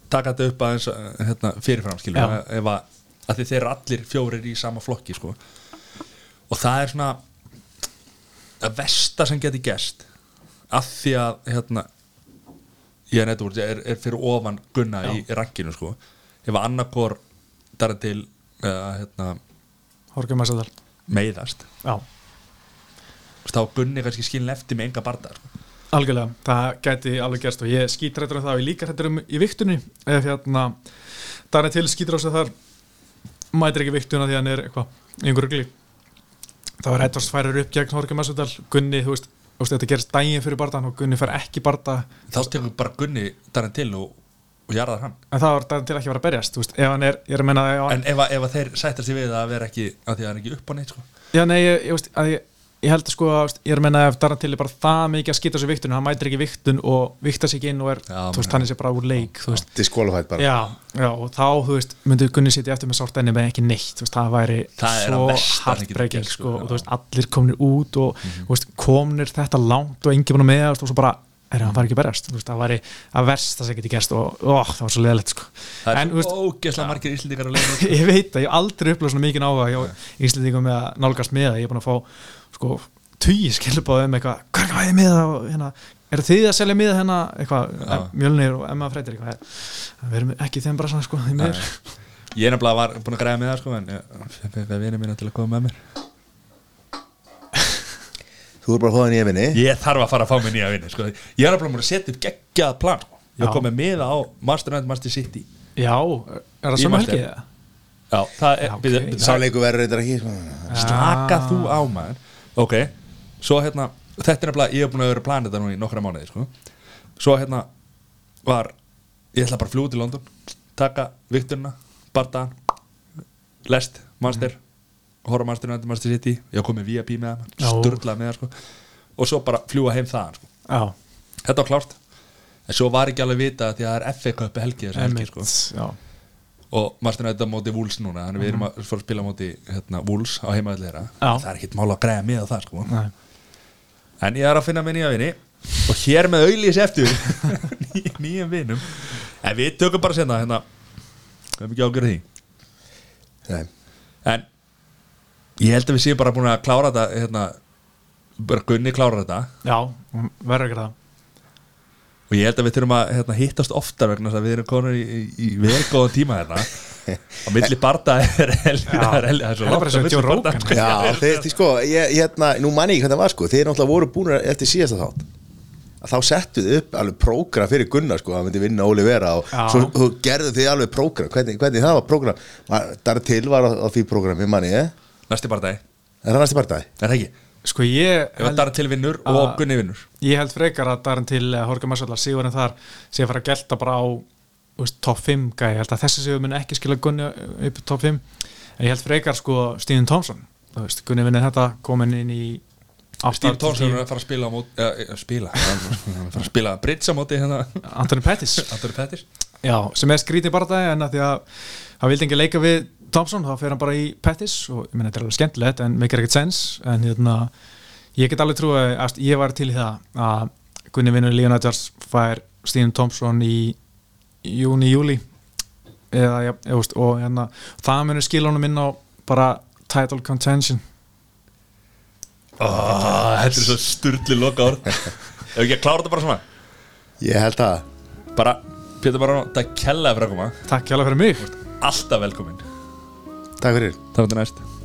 taka þetta upp aðeins eh, hérna, fyrirfram skilur að, að, að því þeir eru allir fjórir í sama flokki sko. og það er svona að versta sem geti gerst að því að hérna, ég er nettur er, er fyrir ofan gunna í, í rankinu sko. ef að annarkor dara til eða hérna, Horka Massadal meiðast. Já, þá gunni kannski skilin eftir með enga barda sko. algjörlega, það gæti alveg gerst og ég skítrættur um það og ég líka hrættur um í viktunni ef hérna Darren Till skýtur á sig þar mætir ekki viktuna því hann er einhverju gli þá er Edvards færir upp gegn Horka Massadal Gunni, þú veist, þetta gerist daginn fyrir bardan og Gunni fær ekki barda. Þá tekur bara gunni dara til og, og jarðar hann. En það var Darren Till ekki að vera berjast veist, ef er, er að ef hann, En ef, ef að þeir sættar sig við að vera ekki að því að hann er ekki upp á neitt sko. Já, nei, ég, ég, ég, ég held að sko að ég er að menna ef Darren Till er bara það mikið að skýta sér viktun hann mætir ekki viktun og vikta sig ekki inn og er, Já, þú veist, hann er sér bara úr leik Disqualified bara. Já, já, og þá, þú veist myndi Gunni sitja eftir með sárt enni með ekki neitt þú veist, það væri Það svo að gerst, sko, sko, og þú veist, allir komnir út og þú veist, komnir þetta langt og engin búin að með og svo bara, er hann fari ekki að berjast? Veist, það væri að versta sem geti gerst og ó, það var svo leðilegt sko. Það er En, ógeðslega margir íslendingar að leiða (laughs) ég veit að ég hef aldrei upplöð svona mikið áhuga hjá Íslendingum með að nálgast með það ég er búin að fá sko tugi skilubáð um eitthvað, hvað er hvað er með það hérna, er þið að selja með hérna? Mjölnir og Emma Freytir við erum ekki í þeim bara svona sko, Ég er nefnilega var búin að græða með það sko, en ég fekk eitthvað vinið mína til að koma með mér Þú er bara hóðan í efinni Ég þarf að fara að fá mig nýja vinni sko. Ég er nefnilega búin að setja upp geggjað plan sko. Ég komið með á Master United Master City já, er það Í sömu Master. helgi eða? Já, það er Já, ok. byrju, byrju, Sá leiku verður reyndar ekki sko. Slaka þú á maður Ok, svo hérna Þetta er nefnilega, ég hef búin að vera að plana þetta nú í nokkra mánuði sko. Svo hérna var Ég ætla bara að fljúa til London Taka vikturina, bardaðan Lest, Master Horra Master United Master City Ég hef komið VIP með það, Já. sturlað með það sko. Og svo bara fljúa heim þaðan sko. já, Þetta var klárt En svo var ekki alveg vita því að það er FA Cup helgi sko. já, og Master United á móti Wolves núna þannig við erum að fara að spila á móti hérna, Wolves á Já. það er ekkert mál að græða með það sko. nei, en ég er að finna með nýja vini og hér með auðlýs eftir (laughs) ný, nýjum vinum En við tökum bara sérna hérna Við hefum ekki ágjörð því Nei. En ég held að við séum bara búin að klára þetta hérna, bara Gunni klára þetta Já, verður ekki það og ég held að við þurfum að hérna, hittast oftar vegna þess að við erum konur í, í, í vel góðan tíma hérna á milli barda er það er það er Það er sko. Já, þeir, sko, ég, hérna, nú manni ég hvernig það var sko Þeir náttúrulega voru búin eftir síðasta þátt að þá settu þið upp alveg prógram fyrir Gunnar sko, hann myndi vinna Óli Vera og Já. svo þú gerðu þið alveg prógram hvernig, hvernig það var prógram Dar til var á, á því prógrami manni, eh? Næsti bardagi, er það næsti bardagi? er það ekki? Sko ég ef það er til vinnur og Gunni vinnur. Ég held frekar að Darin til Horka Massallar sigurinn þar sé að fara að gelta bara á þú veist, top 5 gæði, ég held að þessi sigur mun ekki skila Gunni upp í top 5 en ég held frekar sko þú veist, Gunni vinnir þetta komin inn í Steve Thompson er að fara að spila á móti uh, spila, hann er að fara að spila bridge á móti hérna, Anthony Pettis. Anthony Pettis. Já, sem er skrítið bara en að því að hann vildi ekki leika við Thompson, þá fer hann bara í Pettis og ég meina þetta er alveg skemmtilegt en meikir ekkert sens en hérna, ég get alveg trú að ég var til það að Gunni vinnur Leon Edwards fær Stephen Thompson í júni, júli eða, ja, og hérna, það munur skila honum inn á bara title contention. Oh, þetta er svo sturli loka orð (laughs) ef ekki að klára þetta bara svona. Ég held að bara, Pétur bara, það kellaði fyrir að koma Takk hjá fyrir mig. Alltaf velkomin Takk fyrir. Var þetta næst